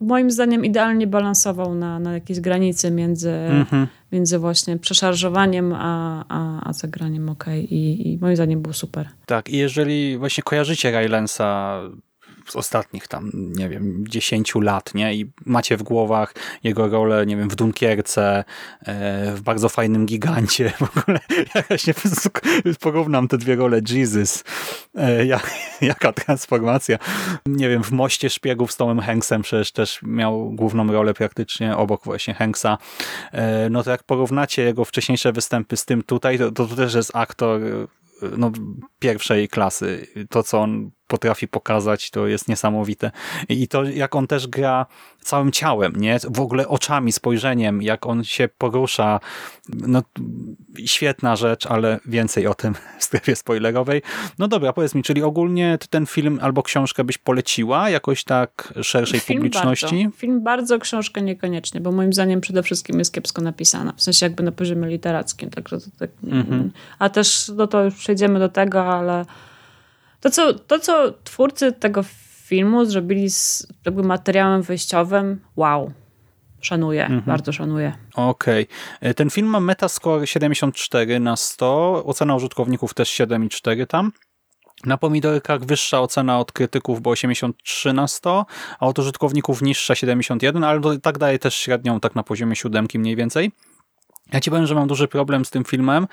moim zdaniem idealnie balansował na, na jakiejś granicy między, mhm. między właśnie przeszarżowaniem a, a, a zagraniem ok. I, I moim zdaniem był super. Tak, i jeżeli właśnie kojarzycie Rylensa z ostatnich tam, nie wiem, 10 lat, nie? I macie w głowach jego rolę, nie wiem, w Dunkierce, e, w bardzo fajnym gigancie. W ogóle ja właśnie porównam te dwie role. Jesus, e, jak, jaka transformacja. Nie wiem, w Moście Szpiegów z Tomem Hanksem przecież też miał główną rolę praktycznie obok właśnie Hanksa. E, no to jak porównacie jego wcześniejsze występy z tym tutaj, to, to też jest aktor no, pierwszej klasy. To, co on potrafi pokazać, to jest niesamowite. I to, jak on też gra całym ciałem, nie? W ogóle oczami, spojrzeniem, jak on się porusza. No, świetna rzecz, ale więcej o tym w strefie spoilerowej. No dobra, powiedz mi, czyli ogólnie ten film albo książkę byś poleciła jakoś tak szerszej film publiczności? Bardzo. Film bardzo, książkę niekoniecznie, bo moim zdaniem przede wszystkim jest kiepsko napisana. W sensie jakby na poziomie literackim. Także to tak, mhm. A też, no to już przejdziemy do tego, ale to co, to, co twórcy tego filmu zrobili z jakby materiałem wyjściowym, wow. Szanuję, mhm. bardzo szanuję. Okej. Okay. Ten film ma Metascore 74 na 100, ocena użytkowników też 7,4 tam. Na pomidorkach wyższa ocena od krytyków, bo 83 na 100, a od użytkowników niższa 71, ale tak daje też średnią tak na poziomie siódemki mniej więcej. Ja ci powiem, że mam duży problem z tym filmem.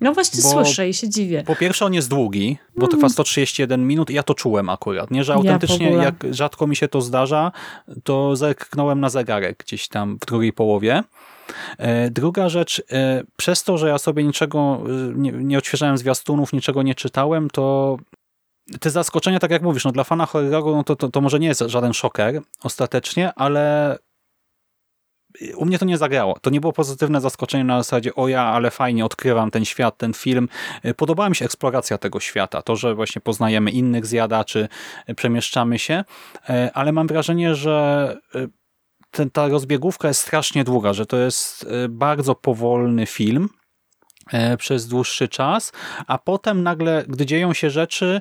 No właśnie słyszę i się dziwię. Po pierwsze on jest długi, bo mm. trwa 131 minut i ja to czułem akurat, nie? Że autentycznie ja jak rzadko mi się to zdarza, to zerknąłem na zegarek gdzieś tam w drugiej połowie. E, druga rzecz, e, przez to, że ja sobie niczego e, nie, nie odświeżałem zwiastunów, niczego nie czytałem, to te zaskoczenia, tak jak mówisz, no dla fana horroru no to, to, to może nie jest żaden szoker ostatecznie, ale u mnie to nie zagrało. To nie było pozytywne zaskoczenie na zasadzie o ja, ale fajnie odkrywam ten świat, ten film. Y, podobała mi się eksploracja tego świata. To, że właśnie poznajemy innych zjadaczy, y, przemieszczamy się, y, ale mam wrażenie, że ten, ta rozbiegówka jest strasznie długa, że to jest bardzo powolny film, przez dłuższy czas, a potem nagle, gdy dzieją się rzeczy,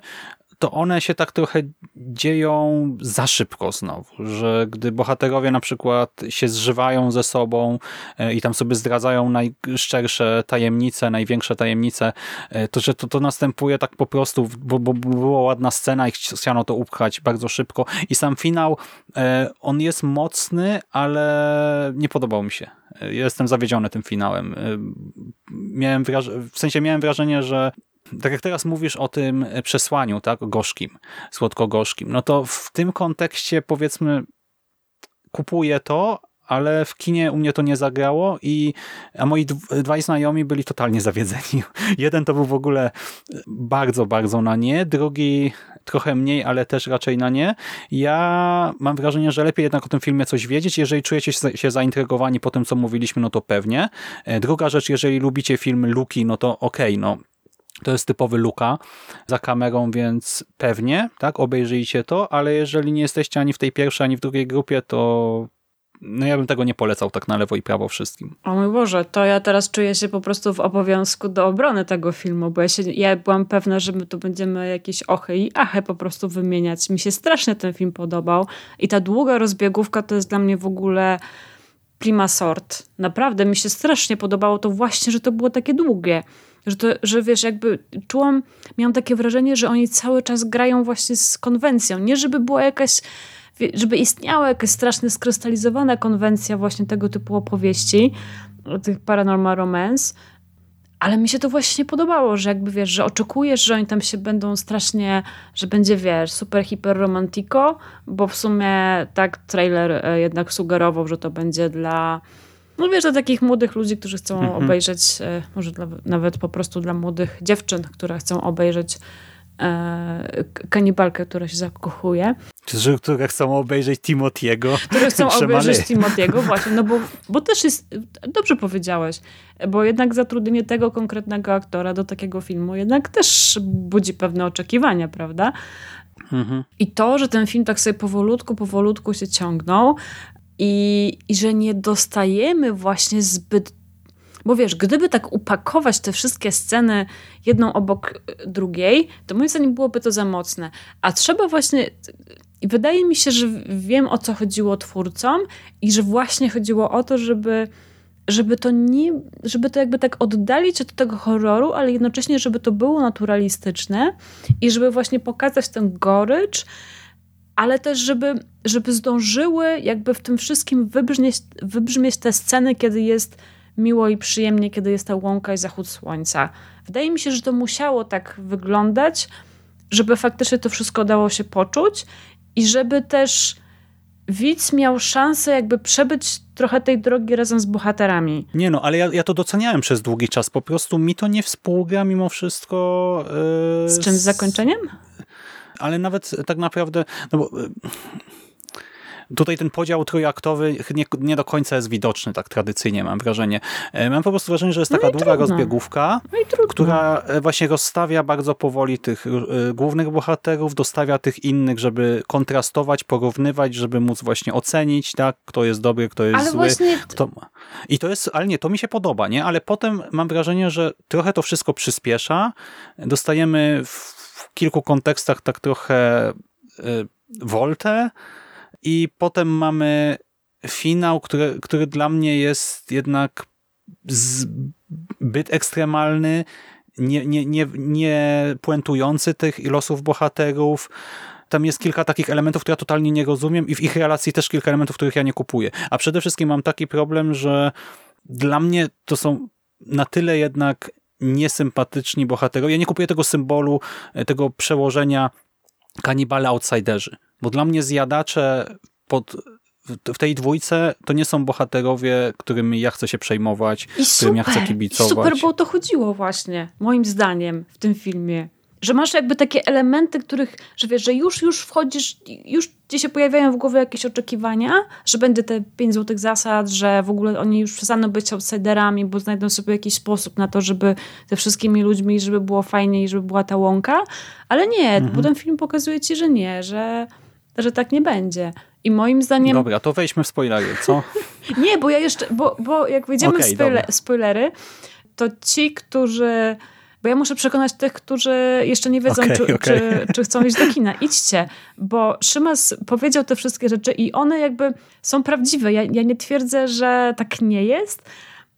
to one się tak trochę dzieją za szybko znowu, że gdy bohaterowie na przykład się zżywają ze sobą e, i tam sobie zdradzają najszczersze tajemnice, największe tajemnice, e, to że to, to następuje tak po prostu, bo, bo była ładna scena i chciano to upchać bardzo szybko i sam finał, e, on jest mocny, ale nie podobał mi się. Jestem zawiedziony tym finałem. Miałem w sensie miałem wrażenie, że tak jak teraz mówisz o tym przesłaniu, tak, gorzkim, słodko-gorzkim, no to w tym kontekście powiedzmy kupuję to, ale w kinie u mnie to nie zagrało i a moi dwaj znajomi byli totalnie zawiedzeni. Jeden to był w ogóle bardzo, bardzo na nie, drugi trochę mniej, ale też raczej na nie. Ja mam wrażenie, że lepiej jednak o tym filmie coś wiedzieć. Jeżeli czujecie się zaintrygowani po tym, co mówiliśmy, no to pewnie. E, druga rzecz, jeżeli lubicie film Luki, no to okej, okay, no to jest typowy Luka za kamerą, więc pewnie, tak, obejrzyjcie to, ale jeżeli nie jesteście ani w tej pierwszej, ani w drugiej grupie, to no ja bym tego nie polecał tak na lewo i prawo wszystkim. O mój Boże, to ja teraz czuję się po prostu w obowiązku do obrony tego filmu, bo ja, się, ja byłam pewna, że my tu będziemy jakieś ochy i achy po prostu wymieniać. Mi się strasznie ten film podobał i ta długa rozbiegówka to jest dla mnie w ogóle prima sort. Naprawdę mi się strasznie podobało to właśnie, że to było takie długie. Że, to, że wiesz, jakby czułam, miałam takie wrażenie, że oni cały czas grają właśnie z konwencją. Nie żeby była jakaś, żeby istniała jakaś strasznie skrystalizowana konwencja właśnie tego typu opowieści, tych paranormal romance, ale mi się to właśnie podobało, że jakby wiesz, że oczekujesz, że oni tam się będą strasznie, że będzie wiesz, super hiper romantiko, bo w sumie tak trailer e, jednak sugerował, że to będzie dla no wiesz, dla takich młodych ludzi, którzy chcą mhm. obejrzeć, e, może dla, nawet po prostu dla młodych dziewczyn, które chcą obejrzeć e, kanibalkę, która się zakochuje. Czy, które chcą obejrzeć Timotiego. Które chcą obejrzeć Timotiego, właśnie, no bo, bo też jest, dobrze powiedziałeś, bo jednak zatrudnienie tego konkretnego aktora do takiego filmu jednak też budzi pewne oczekiwania, prawda? Mhm. I to, że ten film tak sobie powolutku, powolutku się ciągnął, i, i że nie dostajemy właśnie zbyt Bo wiesz, gdyby tak upakować te wszystkie sceny jedną obok e, drugiej, to moim zdaniem byłoby to za mocne. A trzeba właśnie i wydaje mi się, że wiem o co chodziło twórcom i że właśnie chodziło o to, żeby, żeby to nie, żeby to jakby tak oddalić od tego horroru, ale jednocześnie, żeby to było naturalistyczne i żeby właśnie pokazać tę gorycz, ale też, żeby, żeby zdążyły jakby w tym wszystkim wybrzmieć, wybrzmieć te sceny, kiedy jest miło i przyjemnie, kiedy jest ta łąka i zachód słońca. Wydaje mi się, że to musiało tak wyglądać, żeby faktycznie to wszystko dało się poczuć i żeby też widz miał szansę jakby przebyć trochę tej drogi razem z bohaterami. Nie no, ale ja, ja to doceniałem przez długi czas. Po prostu mi to nie współgra mimo wszystko. Yy, z czym? Z zakończeniem? Ale nawet tak naprawdę, no bo yy, Tutaj ten podział trójaktowy nie, nie do końca jest widoczny, tak tradycyjnie mam wrażenie. E, mam po prostu wrażenie, że jest taka no długa trudno. rozbiegówka, no która e, właśnie rozstawia bardzo powoli tych e, głównych bohaterów, dostawia tych innych, żeby kontrastować, porównywać, żeby móc właśnie ocenić, tak, kto jest dobry, kto jest ale zły. Właśnie... Kto... I to jest, ale nie, to mi się podoba, nie? Ale potem mam wrażenie, że trochę to wszystko przyspiesza. Dostajemy w kilku kontekstach tak trochę woltę, i potem mamy finał, który, który dla mnie jest jednak zbyt ekstremalny, nie, nie, nie, nie puentujący tych losów bohaterów. Tam jest kilka takich elementów, które ja totalnie nie rozumiem i w ich relacji też kilka elementów, których ja nie kupuję. A przede wszystkim mam taki problem, że dla mnie to są na tyle jednak niesympatyczni bohaterowie. Ja nie kupuję tego symbolu, tego przełożenia kanibale outsiderzy. Bo dla mnie zjadacze pod, w tej dwójce to nie są bohaterowie, którymi ja chcę się przejmować, I którym super, ja chcę kibicować. I super, bo o to chodziło właśnie, moim zdaniem, w tym filmie. Że masz jakby takie elementy, których, że wiesz, że już, już wchodzisz, już ci się pojawiają w głowie jakieś oczekiwania, że będzie te pięć złotych zasad, że w ogóle oni już przestaną być outsiderami, bo znajdą sobie jakiś sposób na to, żeby ze wszystkimi ludźmi, żeby było fajnie i żeby była ta łąka, ale nie, mhm. bo ten film pokazuje ci, że nie, że, że tak nie będzie. I moim zdaniem... Dobra, to wejdźmy w spoilery, co? nie, bo ja jeszcze, bo, bo jak wejdziemy okay, w spoiler, spoilery, to ci, którzy bo ja muszę przekonać tych, którzy jeszcze nie wiedzą, okay, czy, okay. Czy, czy, chcą iść do kina. Idźcie, bo Szymas powiedział te wszystkie rzeczy i one jakby są prawdziwe. Ja, ja nie twierdzę, że tak nie jest,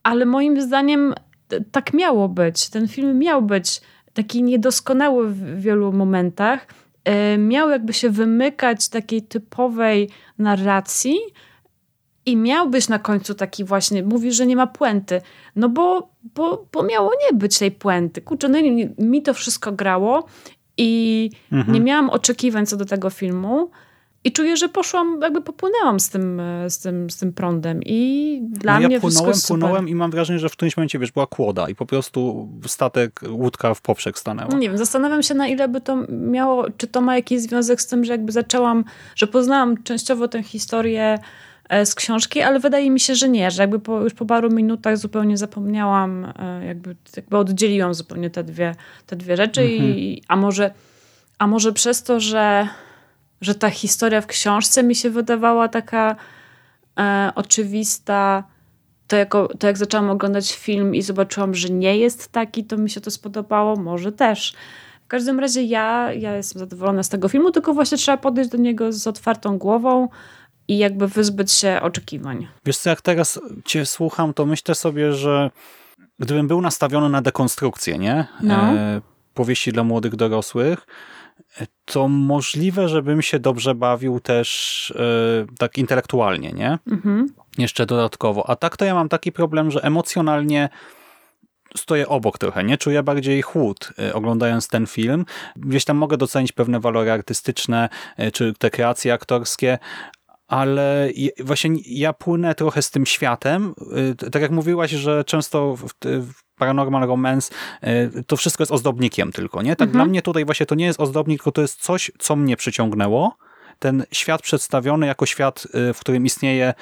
ale moim zdaniem tak miało być. Ten film miał być taki niedoskonały w wielu momentach. E, miał jakby się wymykać takiej typowej narracji, i miał być na końcu taki właśnie, mówi, że nie ma puenty. No bo, bo, bo miało nie być tej puenty. Kurczę, no mi to wszystko grało i mhm. nie miałam oczekiwań co do tego filmu. I czuję, że poszłam, jakby popłynęłam z tym, z tym, z tym prądem i dla no ja mnie płynąłem, wszystko płynąłem i mam wrażenie, że w którymś momencie, wiesz, była kłoda i po prostu statek, łódka w poprzek stanęła. Nie wiem, zastanawiam się na ile by to miało, czy to ma jakiś związek z tym, że jakby zaczęłam, że poznałam częściowo tę historię z książki, ale wydaje mi się, że nie, że jakby po, już po paru minutach zupełnie zapomniałam, e, jakby, jakby oddzieliłam zupełnie te dwie, te dwie rzeczy mhm. i, a może, a może przez to, że, że ta historia w książce mi się wydawała taka e, oczywista, to, jako, to jak zaczęłam oglądać film i zobaczyłam, że nie jest taki, to mi się to spodobało, może też. W każdym razie ja, ja jestem zadowolona z tego filmu, tylko właśnie trzeba podejść do niego z otwartą głową, i jakby wyzbyć się oczekiwań. Wiesz co, jak teraz cię słucham, to myślę sobie, że gdybym był nastawiony na dekonstrukcję, nie? No. E, powieści dla młodych dorosłych, to możliwe, żebym się dobrze bawił też e, tak intelektualnie, nie? Mhm. Jeszcze dodatkowo. A tak to ja mam taki problem, że emocjonalnie stoję obok trochę, nie? Czuję bardziej chłód e, oglądając ten film. Gdzieś tam mogę docenić pewne walory artystyczne, e, czy te kreacje aktorskie, ale właśnie ja płynę trochę z tym światem. Y, tak jak mówiłaś, że często w, Paranormal Romance y, to wszystko jest ozdobnikiem tylko, nie? Tak mhm. dla mnie tutaj właśnie to nie jest ozdobnik, tylko to jest coś, co mnie przyciągnęło. Ten świat przedstawiony jako świat, y, w którym istnieje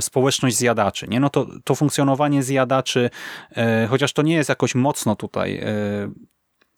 społeczność zjadaczy, nie? No to, to funkcjonowanie zjadaczy, chociaż to nie jest jakoś mocno tutaj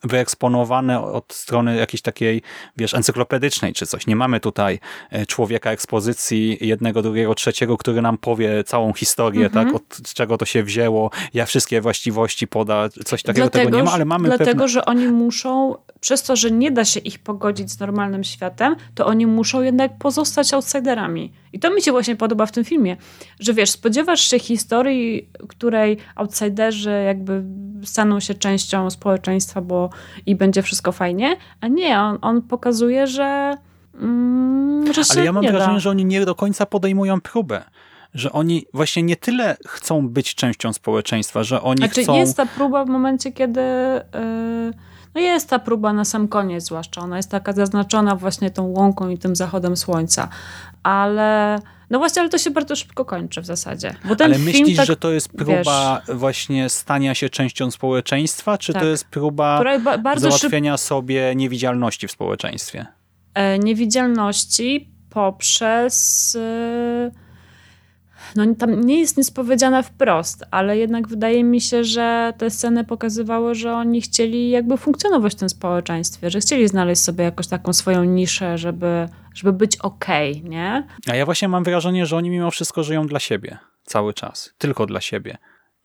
wyeksponowane od strony jakiejś takiej, wiesz, encyklopedycznej czy coś. Nie mamy tutaj e, człowieka ekspozycji jednego, drugiego, trzeciego, który nam powie całą historię, Mhm. tak, od czego to się wzięło, ja wszystkie właściwości poda, coś takiego dlatego, tego nie ma, ale mamy Dlatego, pewne... że oni muszą, przez to, że nie da się ich pogodzić z normalnym światem, to oni muszą jednak pozostać outsiderami. I to mi się właśnie podoba w tym filmie, że wiesz, spodziewasz się historii, której outsiderzy jakby staną się częścią społeczeństwa, bo i będzie wszystko fajnie, a nie, on, on pokazuje, że, mm, że Ale ja mam nie wrażenie, da. że oni nie do końca podejmują próbę. Że oni właśnie nie tyle chcą być częścią społeczeństwa, że oni Znaczy chcą... jest ta próba w momencie, kiedy... Yy, no jest ta próba na sam koniec zwłaszcza. Ona jest taka zaznaczona właśnie tą łąką i tym zachodem słońca. Ale... No właśnie, ale to się bardzo szybko kończy w zasadzie. Ale myślisz, tak, że to jest próba właśnie stania się częścią społeczeństwa, czy Tak. to jest próba ba załatwienia sobie niewidzialności w społeczeństwie? e, niewidzialności poprzez... E, no tam nie jest nic powiedziane wprost, ale jednak wydaje mi się, że te sceny pokazywały, że oni chcieli jakby funkcjonować w tym społeczeństwie, że chcieli znaleźć sobie jakoś taką swoją niszę, żeby, żeby być okej, nie? A ja właśnie mam wrażenie, że oni mimo wszystko żyją dla siebie cały czas. Tylko dla siebie.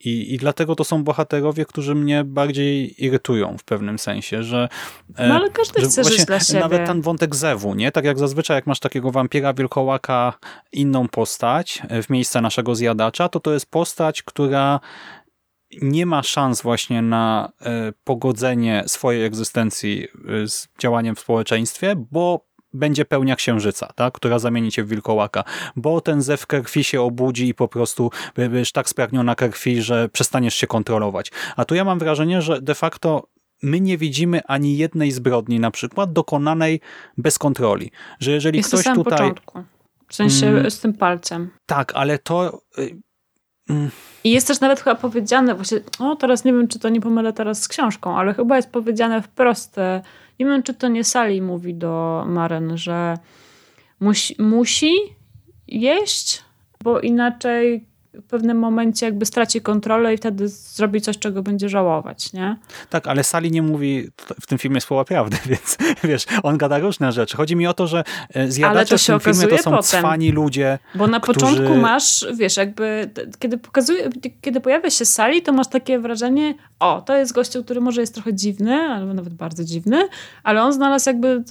I, I dlatego to są bohaterowie, którzy mnie bardziej irytują w pewnym sensie, że... e, No ale każdy że chce żyć dla siebie. Nawet ten wątek zewu, nie? Tak jak zazwyczaj, jak masz takiego wampira, wilkołaka, inną postać e, w miejsce naszego zjadacza, to to jest postać, która nie ma szans właśnie na e, pogodzenie swojej egzystencji z działaniem w społeczeństwie, bo będzie pełnia księżyca, tak? która zamieni cię w wilkołaka, bo ten zew krwi się obudzi i po prostu będziesz tak spragniona krwi, że przestaniesz się kontrolować. A tu ja mam wrażenie, że de facto my nie widzimy ani jednej zbrodni na przykład dokonanej bez kontroli. Że jeżeli Jest ktoś tutaj... początku. W sensie Mm. z tym palcem. Tak, ale to... y, I jest też nawet chyba powiedziane, właśnie, o teraz nie wiem, czy to nie pomylę teraz z książką, ale chyba jest powiedziane wprost, e, nie wiem, czy to nie Sally mówi do Maren, że musi, musi jeść, bo inaczej w pewnym momencie jakby straci kontrolę i wtedy zrobi coś, czego będzie żałować, nie? Tak, ale Sali nie mówi w tym filmie słowa prawdy, więc wiesz, on gada różne rzeczy. Chodzi mi o to, że e, zjadacze to w tym filmie to są potem. cwani ludzie. Bo na którzy- początku masz, wiesz, jakby, kiedy pokazuje, kiedy pojawia się Sali, to masz takie wrażenie, o, to jest gościu, który może jest trochę dziwny, albo nawet bardzo dziwny, ale on znalazł jakby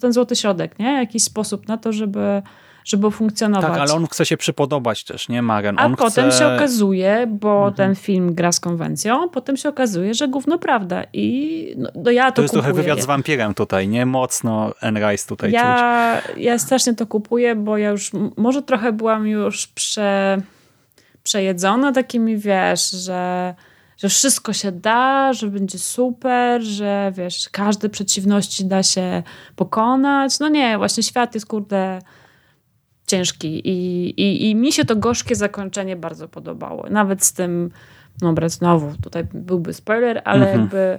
ten złoty środek, nie? Jakiś sposób na to, żeby, żeby funkcjonować. Tak, ale on chce się przypodobać też, nie, Maren? A on potem chce... się okazuje, bo Mhm. ten film gra z konwencją, potem się okazuje, że gówno prawda. I no, no ja to, To jest trochę kupuję. wywiad z wampirem tutaj, nie? Mocno Anne Rice tutaj czuć. Ja, ja strasznie to kupuję, bo ja już, może trochę byłam już prze, przejedzona takimi, wiesz, że, że wszystko się da, że będzie super, że wiesz, każde przeciwności da się pokonać. No nie, właśnie świat jest kurde ciężki i, i, i mi się to gorzkie zakończenie bardzo podobało. Nawet z tym, no dobra, znowu tutaj byłby spoiler, ale Mhm. jakby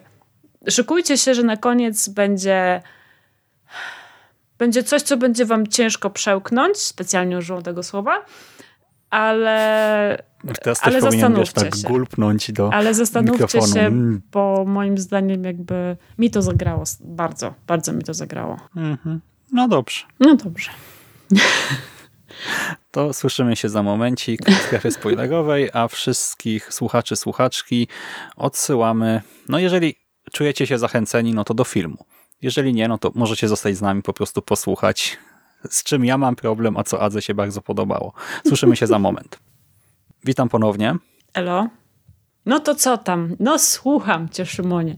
szykujcie się, że na koniec będzie będzie coś, co będzie wam ciężko przełknąć, specjalnie użyłam tego słowa, ale, Teraz ale też wiesz, zastanówcie tak się. gulpnąć do ale zastanówcie mikrofonu. się, Mm. bo moim zdaniem jakby mi to zagrało bardzo, bardzo mi to zagrało. Mhm. No dobrze. No dobrze. To słyszymy się za momencik w strefie spoilerowej, a wszystkich słuchaczy, słuchaczki odsyłamy, no jeżeli czujecie się zachęceni, no to do filmu. Jeżeli nie, no to możecie zostać z nami, po prostu posłuchać, z czym ja mam problem, a co Adze się bardzo podobało. Słyszymy się za moment. Witam ponownie. Elo? No to co tam? No słucham cię, Szymonie.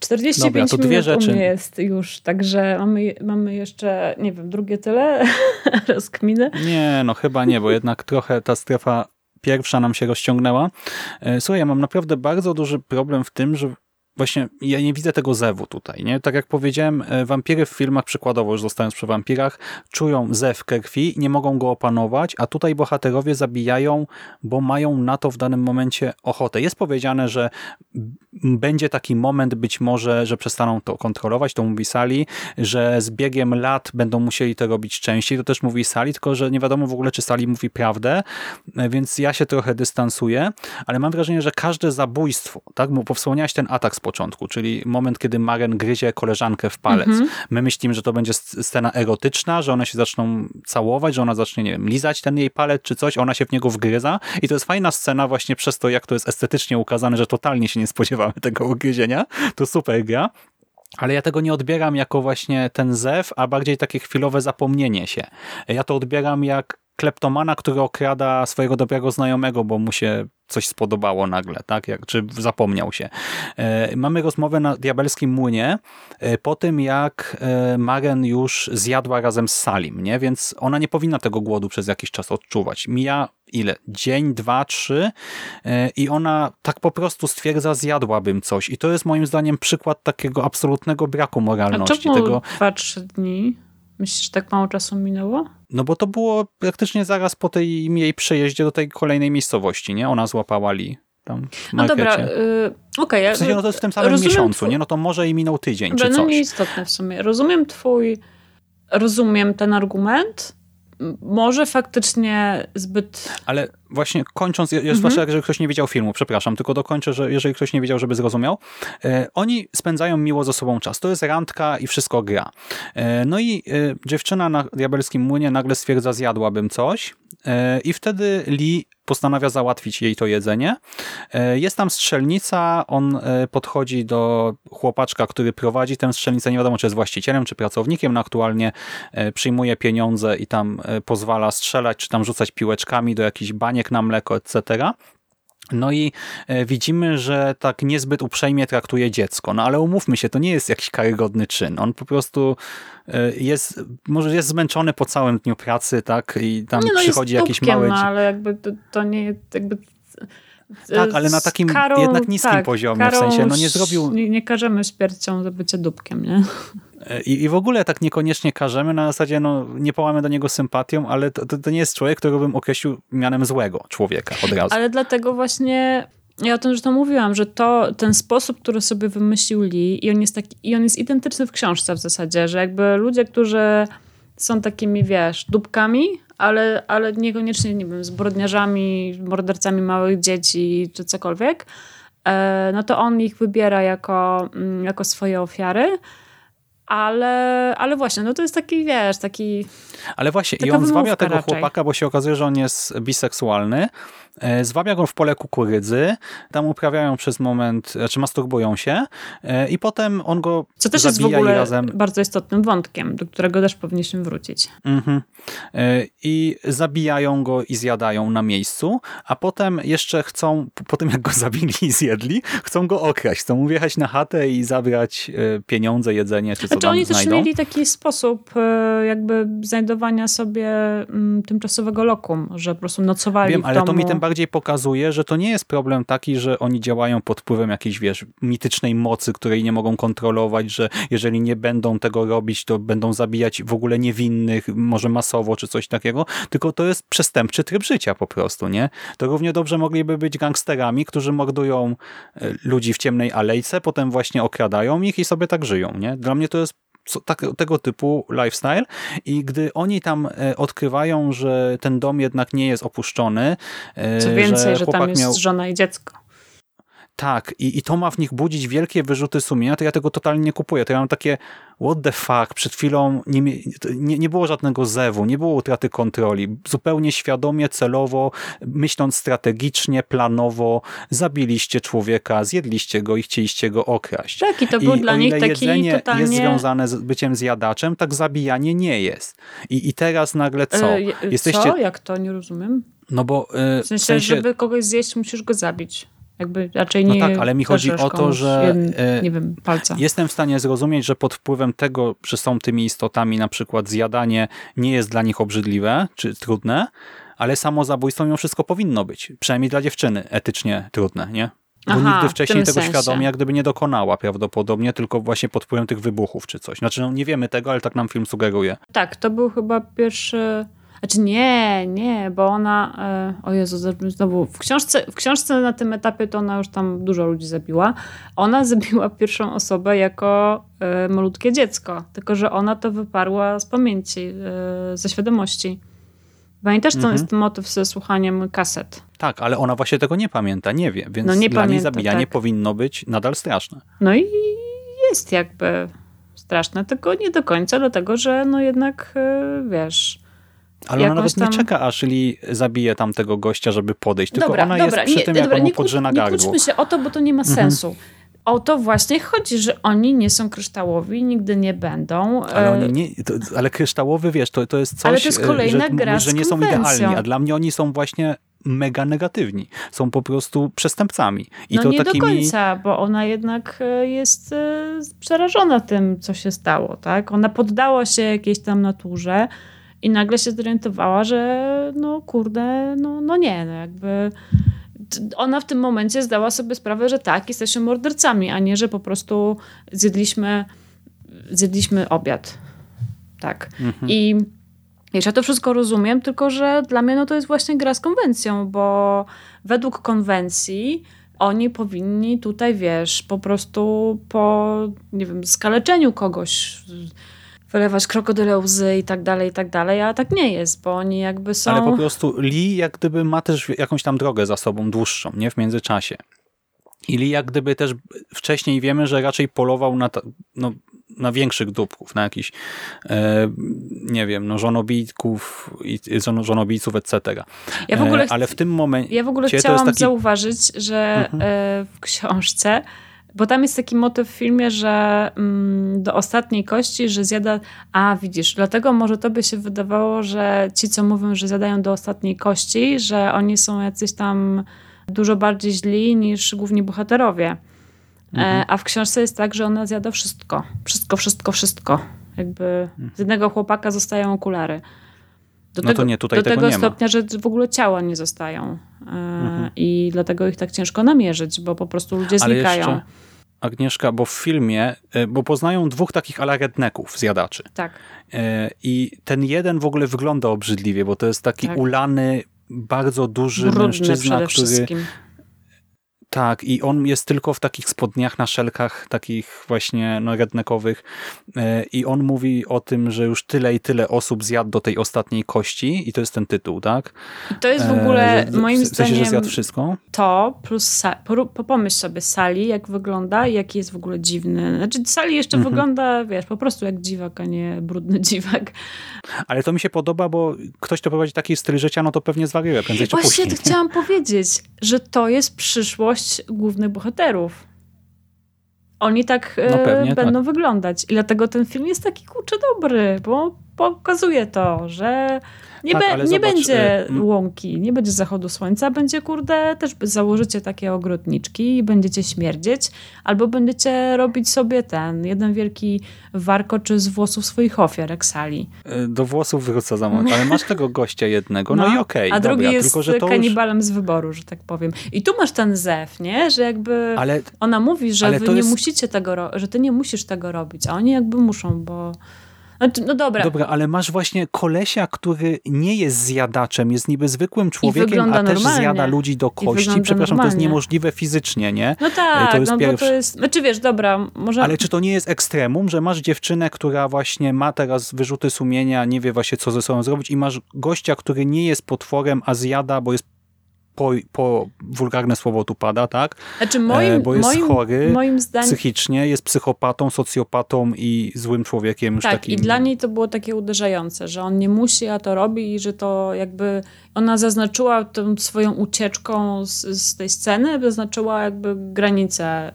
45 Dobra, to dwie minut rzeczy. jest już, także mamy, mamy jeszcze, nie wiem, drugie tyle rozkminy. Nie, no chyba nie, bo jednak trochę ta strefa pierwsza nam się rozciągnęła. E, Słuchaj, ja mam naprawdę bardzo duży problem w tym, że właśnie ja nie widzę tego zewu tutaj. Nie? Tak jak powiedziałem, e, wampiry w filmach, przykładowo już zostając przy wampirach, czują zew krwi, nie mogą go opanować, a tutaj bohaterowie zabijają, bo mają na to w danym momencie ochotę. Jest powiedziane, że będzie taki moment być może, że przestaną to kontrolować, to mówi Sali, że z biegiem lat będą musieli to robić częściej, to też mówi Sali, tylko że nie wiadomo w ogóle, czy Sali mówi prawdę, e, więc ja się trochę dystansuję, ale mam wrażenie, że każde zabójstwo, tak, bo wspomniałeś ten atak z początku, czyli moment, kiedy Maren gryzie koleżankę w palec. Mhm. My myślimy, że to będzie scena erotyczna, że one się zaczną całować, że ona zacznie, nie wiem, lizać ten jej palec czy coś, ona się w niego wgryza i to jest fajna scena właśnie przez to, jak to jest estetycznie ukazane, że totalnie się nie spodziewamy tego ugryzienia. To super gra. Ale ja tego nie odbieram jako właśnie ten zew, a bardziej takie chwilowe zapomnienie się. Ja to odbieram jak kleptomana, który okrada swojego dobrego znajomego, bo mu się coś spodobało nagle, tak? Jak, czy zapomniał się. E, mamy rozmowę na diabelskim młynie e, po tym, jak e, Maren już zjadła razem z Salim, nie? Więc ona nie powinna tego głodu przez jakiś czas odczuwać. Mija ile? Dzień, dwa, trzy i ona tak po prostu stwierdza, zjadłabym coś. I to jest moim zdaniem przykład takiego absolutnego braku moralności. A czemu tego... dwa, trzy dni? Myślisz, że tak mało czasu minęło? No bo to było praktycznie zaraz po tej jej przejeździe do tej kolejnej miejscowości, nie? Ona złapała Li tam w No dobra, yy, okej. Okay, w sensie, no to jest w tym samym miesiącu, twój... nie? No to może i minął tydzień, dobra, czy no coś. No nieistotne w sumie. Rozumiem twój, rozumiem ten argument, może faktycznie zbyt... Ale właśnie kończąc, jest mhm. zwłaszcza, jeżeli ktoś nie widział filmu, przepraszam, tylko dokończę, że jeżeli ktoś nie widział, żeby zrozumiał, e, oni spędzają miło ze sobą czas. To jest randka i wszystko gra. E, no i e, dziewczyna na diabelskim młynie nagle stwierdza, zjadłabym coś e, i wtedy Lee postanawia załatwić jej to jedzenie. E, jest tam strzelnica, on e, podchodzi do chłopaczka, który prowadzi tę strzelnicę, nie wiadomo czy jest właścicielem, czy pracownikiem, no aktualnie przyjmuje pieniądze i tam pozwala strzelać, czy tam rzucać piłeczkami do jakichś baniek na mleko, etc. No i e, widzimy, że tak niezbyt uprzejmie traktuje dziecko. No ale umówmy się, to nie jest jakiś karygodny czyn. On po prostu e, jest, może jest zmęczony po całym dniu pracy, tak? I tam no przychodzi jakiś mały... No ale jakby to, to nie jakby tak, ale na takim karą, jednak niskim tak, poziomie, w sensie, no nie zrobił... Nie, nie każemy śmiercią za bycie dupkiem, nie? I, I w ogóle tak niekoniecznie każemy, na zasadzie no, nie połamy do niego sympatią, ale to, to, to nie jest człowiek, którego bym określił mianem złego człowieka od razu. Ale dlatego właśnie ja o tym to mówiłam, że to ten sposób, który sobie wymyślił Lee i on jest taki, i on jest identyczny w książce w zasadzie, że jakby ludzie, którzy są takimi, wiesz, dupkami, ale, ale niekoniecznie, nie wiem, zbrodniarzami, mordercami małych dzieci czy cokolwiek, e, no to on ich wybiera jako, mm, jako swoje ofiary. Ale, ale właśnie, no to jest taki, wiesz, taki... Ale właśnie, i on zwabia tego raczej. chłopaka, bo się okazuje, że on jest biseksualny zwabia go w pole kukurydzy, tam uprawiają przez moment, znaczy masturbują się e, i potem on go Co też jest w ogóle razem... bardzo istotnym wątkiem, do którego też powinniśmy wrócić. Mhm. E, I zabijają go i zjadają na miejscu, a potem jeszcze chcą, po tym jak go zabili i zjedli, chcą go okraść, chcą mu wjechać na chatę i zabrać pieniądze, jedzenie, czy co znaczy, tam oni znajdą. też mieli taki sposób jakby znajdowania sobie mm, tymczasowego lokum, że po prostu nocowali Wiem, w ale domu. to mi tym bardziej pokazuje, że to nie jest problem taki, że oni działają pod wpływem jakiejś, wiesz, mitycznej mocy, której nie mogą kontrolować, że jeżeli nie będą tego robić, to będą zabijać w ogóle niewinnych, może masowo, czy coś takiego, tylko to jest przestępczy tryb życia po prostu, nie? To równie dobrze mogliby być gangsterami, którzy mordują e, ludzi w ciemnej alejce, potem właśnie okradają ich i sobie tak żyją, nie? Dla mnie to jest tak, tego typu lifestyle i gdy oni tam e, odkrywają, że ten dom jednak nie jest opuszczony. E, Co więcej, że, że tam jest miał... żona i dziecko. Tak, i, i to ma w nich budzić wielkie wyrzuty sumienia, to ja tego totalnie nie kupuję. To ja mam takie, what the fuck, przed chwilą nie, nie, nie było żadnego zewu, nie było utraty kontroli. Zupełnie świadomie, celowo, myśląc strategicznie, planowo, zabiliście człowieka, zjedliście go i chcieliście go okraść. Tak, i to był I dla nich taki jedzenie totalnie... jest związane z byciem zjadaczem, tak zabijanie nie jest. I, i teraz nagle co? Yy, Jesteście... Co? Jak to? Nie rozumiem. No bo... Yy, w sensie, w sensie, żeby kogoś zjeść, musisz go zabić. Jakby raczej no nie. No tak, ale mi chodzi o to, że e, nie wiem, palca. jestem w stanie zrozumieć, że pod wpływem tego, że są tymi istotami, na przykład zjadanie nie jest dla nich obrzydliwe czy trudne, ale samo zabójstwo mimo wszystko powinno być. Przynajmniej dla dziewczyny etycznie trudne, nie? Bo Aha, nigdy wcześniej tego sensie. świadomie jak gdyby nie dokonała prawdopodobnie, tylko właśnie pod wpływem tych wybuchów czy coś. Znaczy no, nie wiemy tego, ale tak nam film sugeruje. Tak, to był chyba pierwszy znaczy nie, nie, bo ona, e, o Jezu, znowu, w książce, w książce na tym etapie to ona już tam dużo ludzi zabiła. Ona zabiła pierwszą osobę jako e, malutkie dziecko, tylko że ona to wyparła z pamięci, e, ze świadomości. Pamiętasz, co mhm. jest motyw ze słuchaniem kaset? Tak, ale ona właśnie tego nie pamięta, nie wie, więc no nie dla pamięta, niej zabijanie tak. powinno być nadal straszne. No i jest jakby straszne, tylko nie do końca, dlatego że no jednak, wiesz... Ale ona nawet tam... nie czeka, aż Lee zabije tamtego gościa, żeby podejść, tylko dobra, ona dobra, jest przy nie, tym, dobra, jak on mu podrze na gardło. Nie kłóćmy się o to, bo to nie ma mhm. sensu o to właśnie chodzi, że oni nie są kryształowi, nigdy nie będą. Ale, oni nie, to, ale kryształowy, wiesz, to, to jest coś, ale to jest kolejna że, gra że nie są idealni, a dla mnie oni są właśnie mega negatywni. Są po prostu przestępcami. I no to nie takimi... do końca, bo ona jednak e, jest e, przerażona tym, co się stało. tak? Ona poddała się jakiejś tam naturze i nagle się zorientowała, że no kurde, no, no nie, no jakby ona w tym momencie zdała sobie sprawę, że tak, jesteśmy mordercami, a nie, że po prostu zjedliśmy, zjedliśmy obiad. Tak. Mhm. I wiesz, ja to wszystko rozumiem, tylko że dla mnie no, to jest właśnie gra z konwencją, bo według konwencji oni powinni tutaj, wiesz, po prostu po, nie wiem, skaleczeniu kogoś wylewać krokodyle łzy i tak dalej, i tak dalej, a tak nie jest, bo oni jakby są... Ale po prostu Lee jak gdyby ma też jakąś tam drogę za sobą dłuższą, nie? W międzyczasie. I Lee jak gdyby też wcześniej wiemy, że raczej polował na, no, na większych dupków, na jakichś e, nie wiem, no żonobijków i żonobijców, etc. Ja w ogóle e, ale w tym momencie ja w ogóle chciałam taki... zauważyć, że mhm. e, w książce bo tam jest taki motyw w filmie, że mm, do ostatniej kości, że zjada. A widzisz, dlatego może to by się wydawało, że ci, co mówią, że zjadają do ostatniej kości, że oni są jacyś tam dużo bardziej źli niż główni bohaterowie. E, mhm. a w książce jest tak, że ona zjada wszystko. Wszystko, wszystko, wszystko. Jakby z jednego chłopaka zostają okulary. Do no tego, to nie, tutaj do tego, tego stopnia, że w ogóle ciała nie zostają. E, mhm. I dlatego ich tak ciężko namierzyć, bo po prostu ludzie znikają. Ale jeszcze Agnieszka, bo w filmie, e, bo poznają dwóch takich alaredneków, zjadaczy. Tak. E, I ten jeden w ogóle wygląda obrzydliwie, bo to jest taki tak. ulany, bardzo duży Brudny mężczyzna, który wszystkim. Tak, i on jest tylko w takich spodniach na szelkach, takich właśnie no, rednekowych e, i on mówi o tym, że już tyle i tyle osób zjadł do tej ostatniej kości i to jest ten tytuł, tak? I to jest w ogóle e, moim w sensie, zdaniem że zjadł wszystko? To plus pomyśl sobie Sali, jak wygląda i jaki jest w ogóle dziwny. Znaczy Sali jeszcze mhm. wygląda, wiesz, po prostu jak dziwak, a nie brudny dziwak. Ale to mi się podoba, bo ktoś, kto prowadzi taki styl życia, no to pewnie zwariuje prędzej czy Właśnie to chciałam powiedzieć, że to jest przyszłość głównych bohaterów. Oni tak no e, będą tak. wyglądać. I dlatego ten film jest taki kurczę dobry, bo pokazuje to, że nie, tak, be, nie zobacz, będzie y łąki, nie będzie zachodu słońca, będzie kurde, też założycie takie ogrodniczki i będziecie śmierdzieć, albo będziecie robić sobie ten, jeden wielki warkoczy z włosów swoich ofiar, jak sali. Y, do włosów wrócę za moment, ale masz tego gościa jednego, no, no i okej. Okay, a drugi dobra, jest tylko, że kanibalem już... z wyboru, że tak powiem. I tu masz ten zew, nie? Że jakby ale, ona mówi, że wy nie jest... musicie tego, że ty nie musisz tego robić, a oni jakby muszą, bo znaczy, no dobra. Dobra, ale masz właśnie kolesia, który nie jest zjadaczem, jest niby zwykłym człowiekiem, a też normalnie. zjada ludzi do kości. Przepraszam, normalnie. to jest niemożliwe fizycznie, nie? No tak, to jest no pierwszy... to jest... Znaczy wiesz, dobra, może... Ale czy to nie jest ekstremum, że masz dziewczynę, która właśnie ma teraz wyrzuty sumienia, nie wie właśnie co ze sobą zrobić i masz gościa, który nie jest potworem, a zjada, bo jest po, po wulgarne słowo tu pada, tak? Znaczy moim, e, Bo jest moim, chory moim zdaniem... psychicznie, jest psychopatą, socjopatą i złym człowiekiem. Już tak, takim... i dla niej to było takie uderzające, że on nie musi, a to robi i że to jakby ona zaznaczyła tą swoją ucieczką z, z tej sceny, zaznaczyła jakby granicę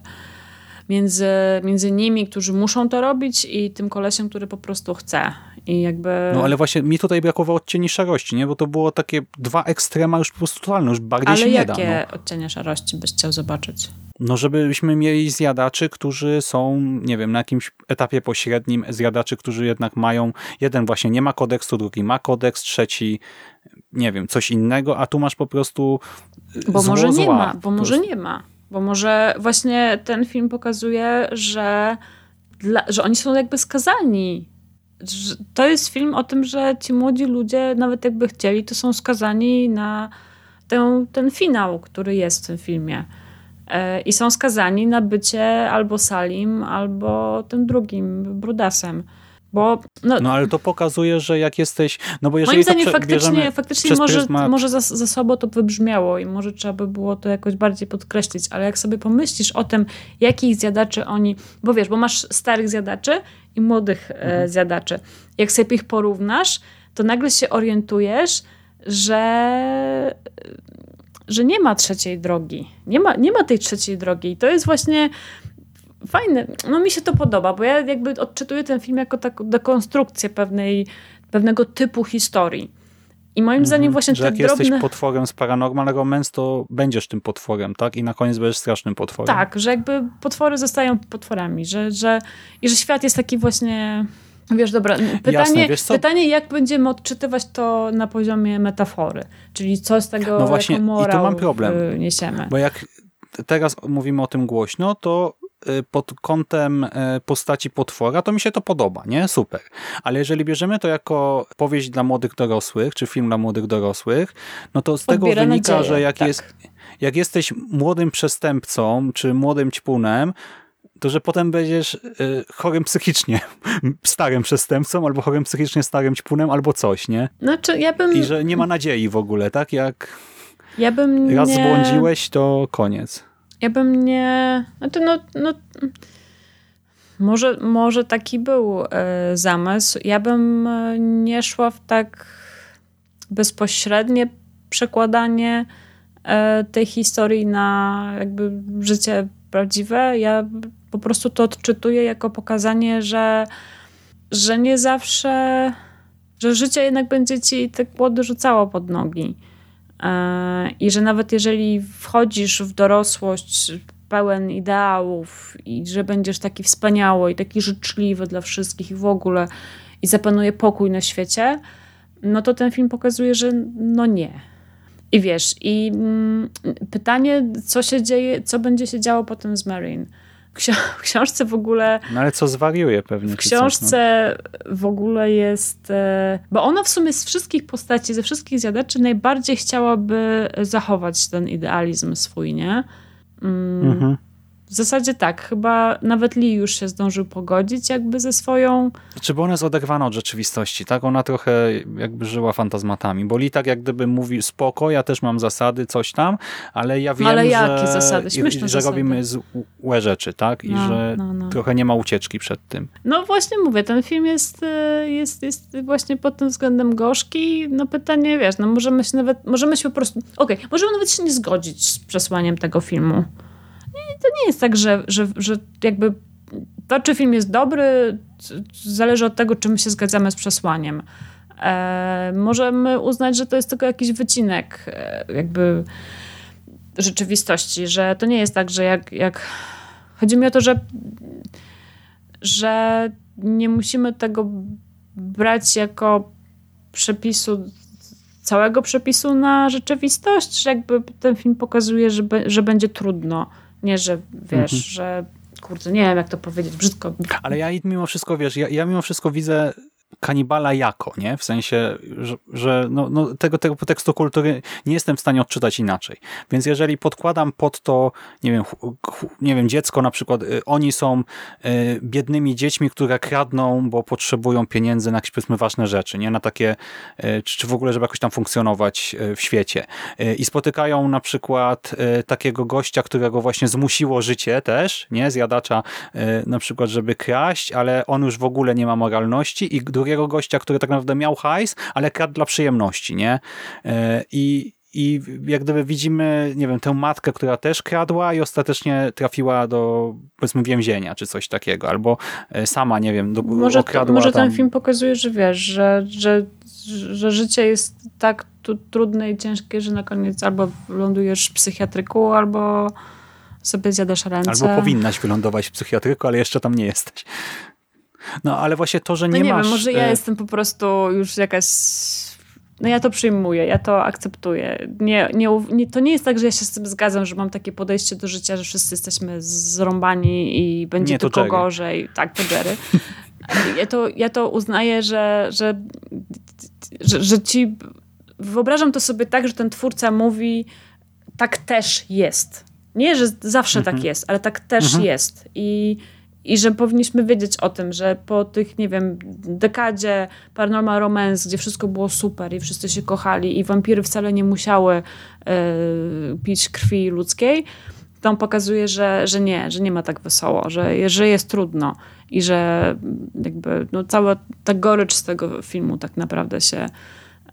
między, między nimi, którzy muszą to robić i tym kolesiem, który po prostu chce. I jakby... No ale właśnie mi tutaj brakowało odcieni szarości, nie? Bo to było takie dwa ekstrema już po prostu totalne, już bardziej ale się nie da. Ale jakie odcienie szarości byś chciał zobaczyć? No żebyśmy mieli zjadaczy, którzy są, nie wiem, na jakimś etapie pośrednim, zjadaczy, którzy jednak mają, jeden właśnie nie ma kodeksu, drugi ma kodeks, trzeci nie wiem, coś innego, a tu masz po prostu Bo może nie zła, ma, bo może nie ma. Bo może właśnie ten film pokazuje, że, dla, że oni są jakby skazani to jest film o tym, że ci młodzi ludzie, nawet jakby chcieli, to są skazani na ten, ten finał, który jest w tym filmie. E, I są skazani na bycie albo Salim, albo tym drugim, Brudasem. Bo, no, no ale to pokazuje, że jak jesteś... No bo jeżeli moim zdaniem faktycznie, faktycznie może, pryzmat... może za, za sobą to wybrzmiało i może trzeba by było to jakoś bardziej podkreślić, ale jak sobie pomyślisz o tym, jakich zjadaczy oni... Bo wiesz, bo masz starych zjadaczy i młodych e, mhm. zjadaczy. Jak sobie ich porównasz, to nagle się orientujesz, że że nie ma trzeciej drogi. Nie ma, nie ma tej trzeciej drogi. I to jest właśnie fajne. No mi się to podoba, bo ja jakby odczytuję ten film jako taką dekonstrukcję pewnej, pewnego typu historii. I moim zdaniem mhm. właśnie że te jak drobne... jesteś potworem z Paranormal Mens, to będziesz tym potworem, tak? I na koniec będziesz strasznym potworem. Tak, że jakby potwory zostają potworami, że, że, i że świat jest taki właśnie... Wiesz, dobra, pytanie, Jasne, wiesz pytanie, jak będziemy odczytywać to na poziomie metafory, czyli co z tego no właśnie, jako morał i tu mam problem, niesiemy. Bo jak teraz mówimy o tym głośno, to Y, pod kątem y, postaci potwora, to mi się to podoba, nie? Super. Ale jeżeli bierzemy to jako powieść dla młodych dorosłych, czy film dla młodych dorosłych, no to z tego wynika, nadzieję, że jak, tak. jest, jak jesteś młodym przestępcą, czy młodym ćpunem, to że potem będziesz y, chorym psychicznie starym przestępcą, albo chorym psychicznie starym ćpunem, albo coś, nie? Znaczy, ja bym... I że nie ma nadziei w ogóle, tak? Jak ja bym raz nie... zbłądziłeś, to koniec. Ja bym nie... Znaczy no, no, może, może taki był e, zamysł. Ja bym e, nie szła w tak bezpośrednie przekładanie e, tej historii na jakby życie prawdziwe. Ja po prostu to odczytuję jako pokazanie, że, że nie zawsze, że życie jednak będzie ci te kłody rzucało pod nogi. I że nawet jeżeli wchodzisz w dorosłość pełen ideałów i że będziesz taki wspaniały i taki życzliwy dla wszystkich i w ogóle i zapanuje pokój na świecie, no to ten film pokazuje, że no nie. I wiesz, i mm, pytanie, co się dzieje, co będzie się działo potem z Marine w książce w ogóle... No ale co zwariuje pewnie. W książce coś, no. w ogóle jest... E, bo ona w sumie z wszystkich postaci, ze wszystkich zjadaczy najbardziej chciałaby zachować ten idealizm swój, nie? Mm. Mhm. W zasadzie tak, chyba nawet Lee już się zdążył pogodzić jakby ze swoją... Czy bo ona jest oderwana od rzeczywistości, tak? Ona trochę jakby żyła fantazmatami, bo Lee tak jak gdyby mówi spoko, ja też mam zasady, coś tam, ale ja wiem, ale jakie że, zasady? Śmieszne że zasady. robimy złe rzeczy, tak? I no, że no, no. trochę nie ma ucieczki przed tym. No właśnie mówię, ten film jest, e, jest, jest właśnie pod tym względem gorzki. No pytanie, wiesz, no możemy się nawet, możemy się po prostu, okej, okay, możemy nawet się nie zgodzić z przesłaniem tego filmu to nie jest tak, że, że, że jakby to, czy film jest dobry, zależy od tego, czy my się zgadzamy z przesłaniem. E, możemy uznać, że to jest tylko jakiś wycinek e, jakby rzeczywistości, że to nie jest tak, że jak, jak... Chodzi mi o to, że, że nie musimy tego brać jako przepisu, całego przepisu na rzeczywistość, że jakby ten film pokazuje, że, be, że będzie trudno nie, że wiesz, mhm. że kurde, nie wiem jak to powiedzieć, brzydko. Ale ja mimo wszystko, wiesz, ja, ja mimo wszystko widzę kanibala jako, nie? W sensie, że, że no, no tego, tego tekstu kultury nie jestem w stanie odczytać inaczej. Więc jeżeli podkładam pod to, nie wiem, nie wiem dziecko na przykład, y, oni są y, biednymi dziećmi, które kradną, bo potrzebują pieniędzy na jakieś powiedzmy ważne rzeczy, nie? Na takie, y, czy, w ogóle, żeby jakoś tam funkcjonować w świecie. I spotykają na przykład takiego gościa, którego właśnie zmusiło życie też, nie? Zjadacza na przykład, żeby kraść, ale on już w ogóle nie ma moralności i drugiego gościa, który tak naprawdę miał hajs, ale kradł dla przyjemności, nie? E, I, i jak gdyby widzimy, nie wiem, tę matkę, która też kradła i ostatecznie trafiła do, powiedzmy, więzienia, czy coś takiego, albo e, sama, nie wiem, do, może, okradła Może tam... ten film pokazuje, że wiesz, że, że, że życie jest tak trudne i ciężkie, że na koniec albo lądujesz w psychiatryku, albo sobie zjadasz ręce. Albo powinnaś wylądować w psychiatryku, ale jeszcze tam nie jesteś. No ale właśnie to, że nie, no nie masz... wiem, może ja e, jestem po prostu już jakaś... No ja to przyjmuję, ja to akceptuję. Nie, nie, nie, to nie jest tak, że ja się z tym zgadzam, że mam takie podejście do życia, że wszyscy jesteśmy zrąbani i będzie nie, tylko Jerry. gorzej. Tak, to Jerry. Ja to, ja to uznaję, że, że, że, że ci... Wyobrażam to sobie tak, że ten twórca mówi tak też jest. Nie, że zawsze tak mhm. tak jest, ale tak też mhm. jest. I i że powinniśmy wiedzieć o tym, że po tych, nie wiem, dekadzie Paranormal Romance, gdzie wszystko było super i wszyscy się kochali i wampiry wcale nie musiały e, pić krwi ludzkiej, to on pokazuje, że, że nie, że nie ma tak wesoło, że, że jest trudno i że jakby no, cała ta gorycz z tego filmu tak naprawdę się,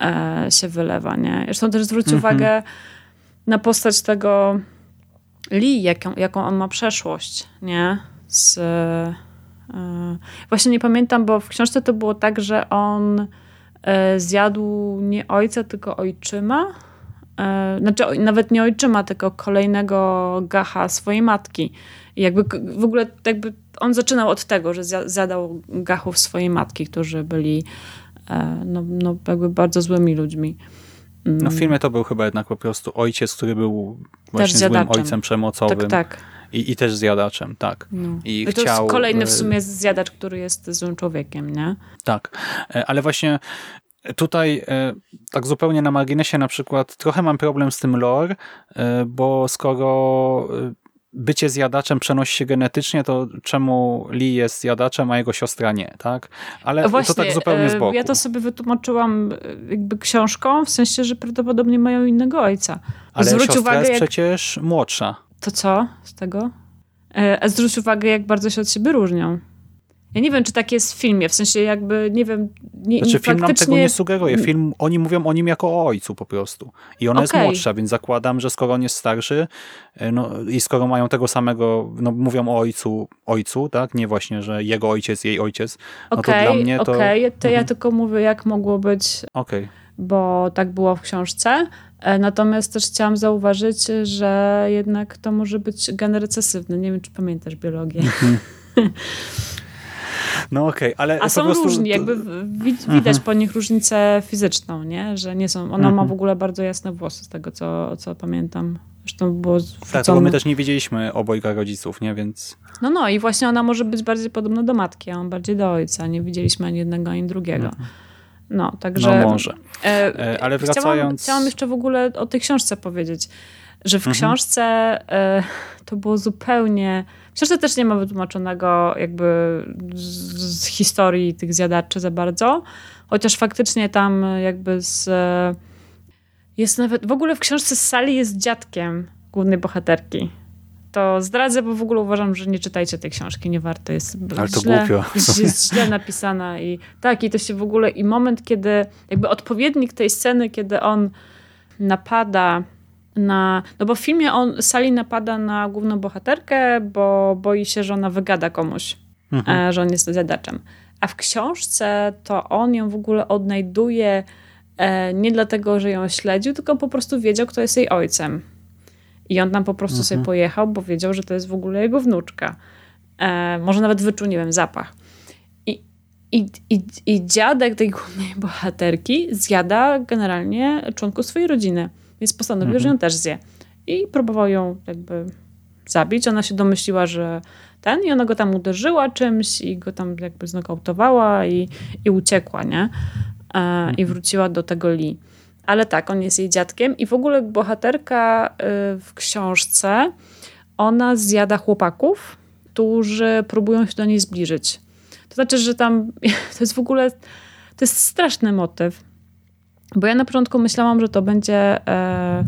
e, się wylewa. Nie? Zresztą też zwróć mhm. uwagę na postać tego Lee, jaką, jaką on ma przeszłość, nie? Z, e, właśnie nie pamiętam, bo w książce to było tak, że on e, zjadł nie ojca, tylko ojczyma. E, znaczy nawet nie ojczyma, tylko kolejnego gacha swojej matki. I jakby w ogóle jakby on zaczynał od tego, że zjadał gachów swojej matki, którzy byli no, no jakby bardzo złymi ludźmi. No w filmie to był chyba jednak po prostu ojciec, który był właśnie złym ojcem przemocowym. Tak, tak. I, I też zjadaczem, tak. No. I, to chciał... jest kolejny w sumie zjadacz, który jest złym człowiekiem, nie? Tak, e, ale właśnie Tutaj e, tak zupełnie na marginesie na przykład trochę mam problem z tym lore, e, bo skoro bycie zjadaczem przenosi się genetycznie, to czemu Lee jest zjadaczem, a jego siostra nie, tak? Ale Właśnie, to tak zupełnie z boku. Ja to sobie wytłumaczyłam jakby książką, w sensie, że prawdopodobnie mają innego ojca. Ale Zwróć siostra uwagę, jest jak... przecież młodsza. To co z tego? E, a zwróć uwagę, jak bardzo się od siebie różnią. Ja nie wiem, czy tak jest w filmie, w sensie jakby, nie wiem... Nie, znaczy film nam tego nie sugeruje. Film, oni mówią o nim jako o ojcu po prostu. I ona okay. jest młodsza, więc zakładam, że skoro on jest starszy e, no, i skoro mają tego samego, no mówią o ojcu, ojcu, tak? Nie właśnie, że jego ojciec, jej ojciec. No okay, to dla mnie to... Okej, okay. to ja mhm. tylko mówię, jak mogło być... Okay. Bo tak było w książce. E, natomiast też chciałam zauważyć, że jednak to może być gen recesywny. Nie wiem, czy pamiętasz biologię. Mhm. No okej, okay, ale A są prostu... różni, jakby widać mhm. po nich różnicę fizyczną, nie? Że nie są, ona mhm. ma w ogóle bardzo jasne włosy z tego, co, co pamiętam. Zresztą było Tak, bo my też nie wiedzieliśmy obojga rodziców, nie? Więc... No, no i właśnie ona może być bardziej podobna do matki, a on bardziej do ojca. Nie widzieliśmy ani jednego, ani drugiego. Mhm. No, także... No może. E, e, ale wracając... Chciałam, chciałam, jeszcze w ogóle o tej książce powiedzieć, że w mhm. książce e, to było zupełnie... W książce też nie ma wytłumaczonego jakby z, z, historii tych zjadaczy za bardzo, chociaż faktycznie tam jakby z... Jest nawet... W ogóle w książce Sally jest dziadkiem głównej bohaterki to zdradzę, bo w ogóle uważam, że nie czytajcie tej książki, nie warto. Jest Ale to źle, głupio. Jest, źle napisana i tak, i to się w ogóle, i moment, kiedy jakby odpowiednik tej sceny, kiedy on napada na, no bo w filmie on, Sally napada na główną bohaterkę, bo boi się, że ona wygada komuś, mhm. E, że on jest zjadaczem. A w książce to on ją w ogóle odnajduje e, nie dlatego, że ją śledził, tylko po prostu wiedział, kto jest jej ojcem. I on tam po prostu mhm. sobie pojechał, bo wiedział, że to jest w ogóle jego wnuczka. E, może nawet wyczuł, nie wiem, zapach. I, i, i, I dziadek tej głównej bohaterki zjada generalnie członków swojej rodziny. Więc postanowił, mhm. że ją też zje. I próbował ją jakby zabić. Ona się domyśliła, że ten i ona go tam uderzyła czymś i go tam jakby znokautowała i, i uciekła, nie? E, mhm. I wróciła do tego Lee. Ale tak, on jest jej dziadkiem i w ogóle bohaterka y, w książce, ona zjada chłopaków, którzy próbują się do niej zbliżyć. To znaczy, że tam to jest w ogóle, to jest straszny motyw. Bo ja na początku myślałam, że to będzie... E,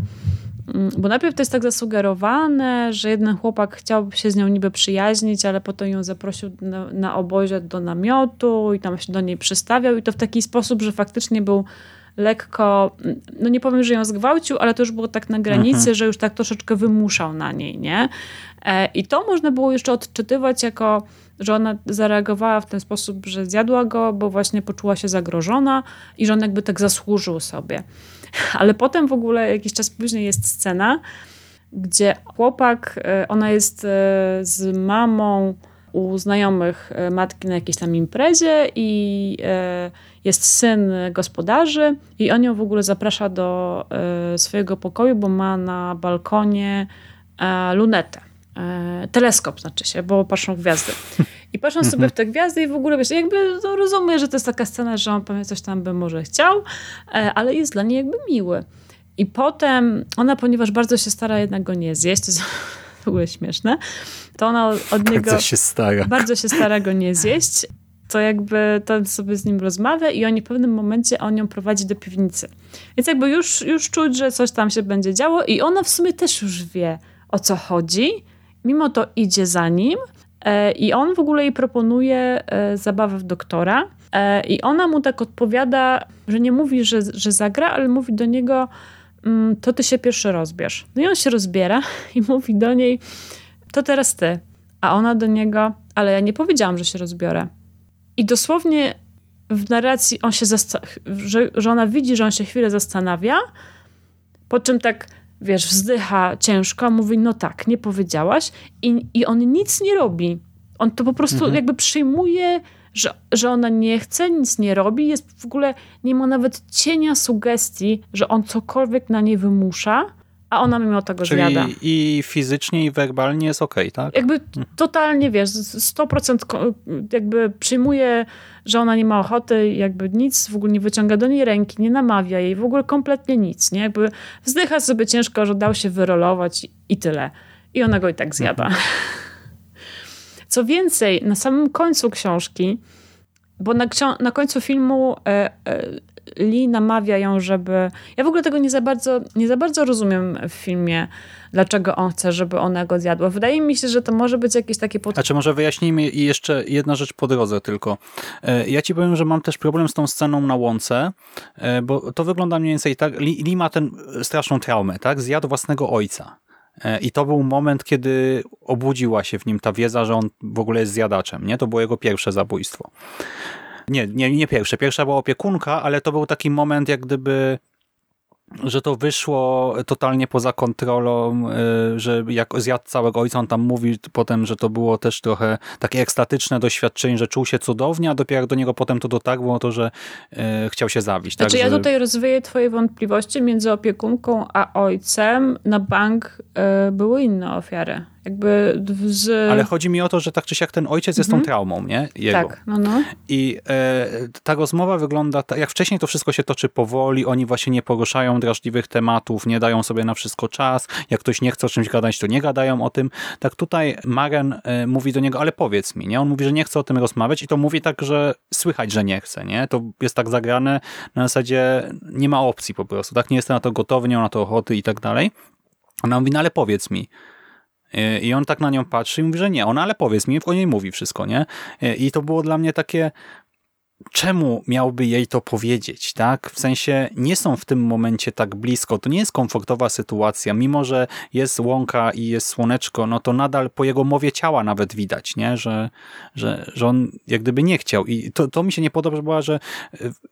mm, bo najpierw to jest tak zasugerowane, że jeden chłopak chciałby się z nią niby przyjaźnić, ale potem ją zaprosił na, na obozie do namiotu i tam się do niej przystawiał i to w taki sposób, że faktycznie był lekko, no nie powiem, że ją zgwałcił, ale to już było tak na granicy, mhm. że już tak troszeczkę wymuszał na niej, nie? E, I to można było jeszcze odczytywać jako, że ona zareagowała w ten sposób, że zjadła go, bo właśnie poczuła się zagrożona i że on jakby tak zasłużył sobie. Ale potem w ogóle jakiś czas później jest scena, gdzie chłopak, e, ona jest e, z mamą u znajomych matki na jakiejś tam imprezie i jest syn gospodarzy i on ją w ogóle zaprasza do e, swojego pokoju, bo ma na balkonie e, lunetę. E, teleskop znaczy się, bo patrzą gwiazdy. I patrzą sobie w te gwiazdy i w ogóle wiesz, jakby no, rozumie, że to jest taka scena, że on pewnie coś tam by może chciał, ale jest dla niej jakby miły. I potem ona, ponieważ bardzo się stara jednak go nie zjeść, to jest w ogóle śmieszne, to ona od niego bardzo się stara. Bardzo się stara go nie zjeść. To jakby ten sobie z nim rozmawia i oni w pewnym momencie on ją prowadzi do piwnicy. Więc jakby już, już czuć, że coś tam się będzie działo i ona w sumie też już wie o co chodzi. Mimo to idzie za nim e, i on w ogóle jej proponuje e, zabawę w doktora. E, I ona mu tak odpowiada, że nie mówi, że, że zagra, ale mówi do niego, mm, to ty się pierwszy rozbierz. No i on się rozbiera i mówi do niej, to teraz ty. A ona do niego, ale ja nie powiedziałam, że się rozbiorę. I dosłownie w narracji on się że, że ona widzi, że on się chwilę zastanawia, po czym tak, wiesz, wzdycha ciężko, mówi, no tak, nie powiedziałaś. I, i on nic nie robi. On to po prostu mhm. jakby przyjmuje że, że ona nie chce, nic nie robi, jest w ogóle, nie ma nawet cienia sugestii, że on cokolwiek na niej wymusza, a ona mimo tego Czyli zjada. i fizycznie, i werbalnie jest okej, okay, tak? Jakby totalnie, wiesz, 100% jakby przyjmuje, że ona nie ma ochoty, jakby nic, w ogóle nie wyciąga do niej ręki, nie namawia jej, w ogóle kompletnie nic, nie? Jakby wzdycha sobie ciężko, że dał się wyrolować i tyle. I ona go i tak zjada. Mhm. Co więcej, na samym końcu książki, bo na, na końcu filmu e, e, Lee namawia ją, żeby. Ja w ogóle tego nie za bardzo, nie za bardzo rozumiem w filmie, dlaczego on chce, żeby ona go zjadła. Wydaje mi się, że to może być jakieś takie. Pod... A czy może wyjaśnijmy i jeszcze jedna rzecz po drodze tylko. E, ja ci powiem, że mam też problem z tą sceną na łące, e, bo to wygląda mniej więcej tak. Lee, Lee ma tę straszną traumę, tak? Zjadł własnego ojca. E, I to był moment, kiedy obudziła się w nim ta wiedza, że on w ogóle jest zjadaczem. Nie? To było jego pierwsze zabójstwo. Nie, nie, nie pierwsze. Pierwsza była opiekunka, ale to był taki moment, jak gdyby że to wyszło totalnie poza kontrolą, y, że jak zjadł całego ojca, on tam mówi potem, że to było też trochę takie ekstatyczne doświadczenie, że czuł się cudownie, a dopiero do niego potem to dotarło to, że y, chciał się zabić. Znaczy tak, ja tutaj rozwieję twoje wątpliwości między opiekunką a ojcem. Na bank y, były inne ofiary. Jakby z... Ale chodzi mi o to, że tak czy siak ten ojciec jest mhm. tą traumą, nie? Jego. Tak, no, no. I e, ta rozmowa wygląda tak, jak wcześniej to wszystko się toczy powoli, oni właśnie nie poruszają drażliwych tematów, nie dają sobie na wszystko czas, jak ktoś nie chce o czymś gadać, to nie gadają o tym. Tak tutaj Maren e, mówi do niego, ale powiedz mi, nie? On mówi, że nie chce o tym rozmawiać i to mówi tak, że słychać, że nie chce, nie? To jest tak zagrane na zasadzie nie ma opcji po prostu, tak? Nie jestem na to gotowy, nie mam na to ochoty i tak dalej. Ona mówi, no ale powiedz mi. I on tak na nią patrzy i mówi, że nie, ona ale powiedz mi, o niej mówi wszystko, nie? I to było dla mnie takie, czemu miałby jej to powiedzieć, tak? W sensie nie są w tym momencie tak blisko, to nie jest komfortowa sytuacja, mimo że jest łąka i jest słoneczko, no to nadal po jego mowie ciała nawet widać, nie? Że, że, że on jak gdyby nie chciał i to, to mi się nie podoba, że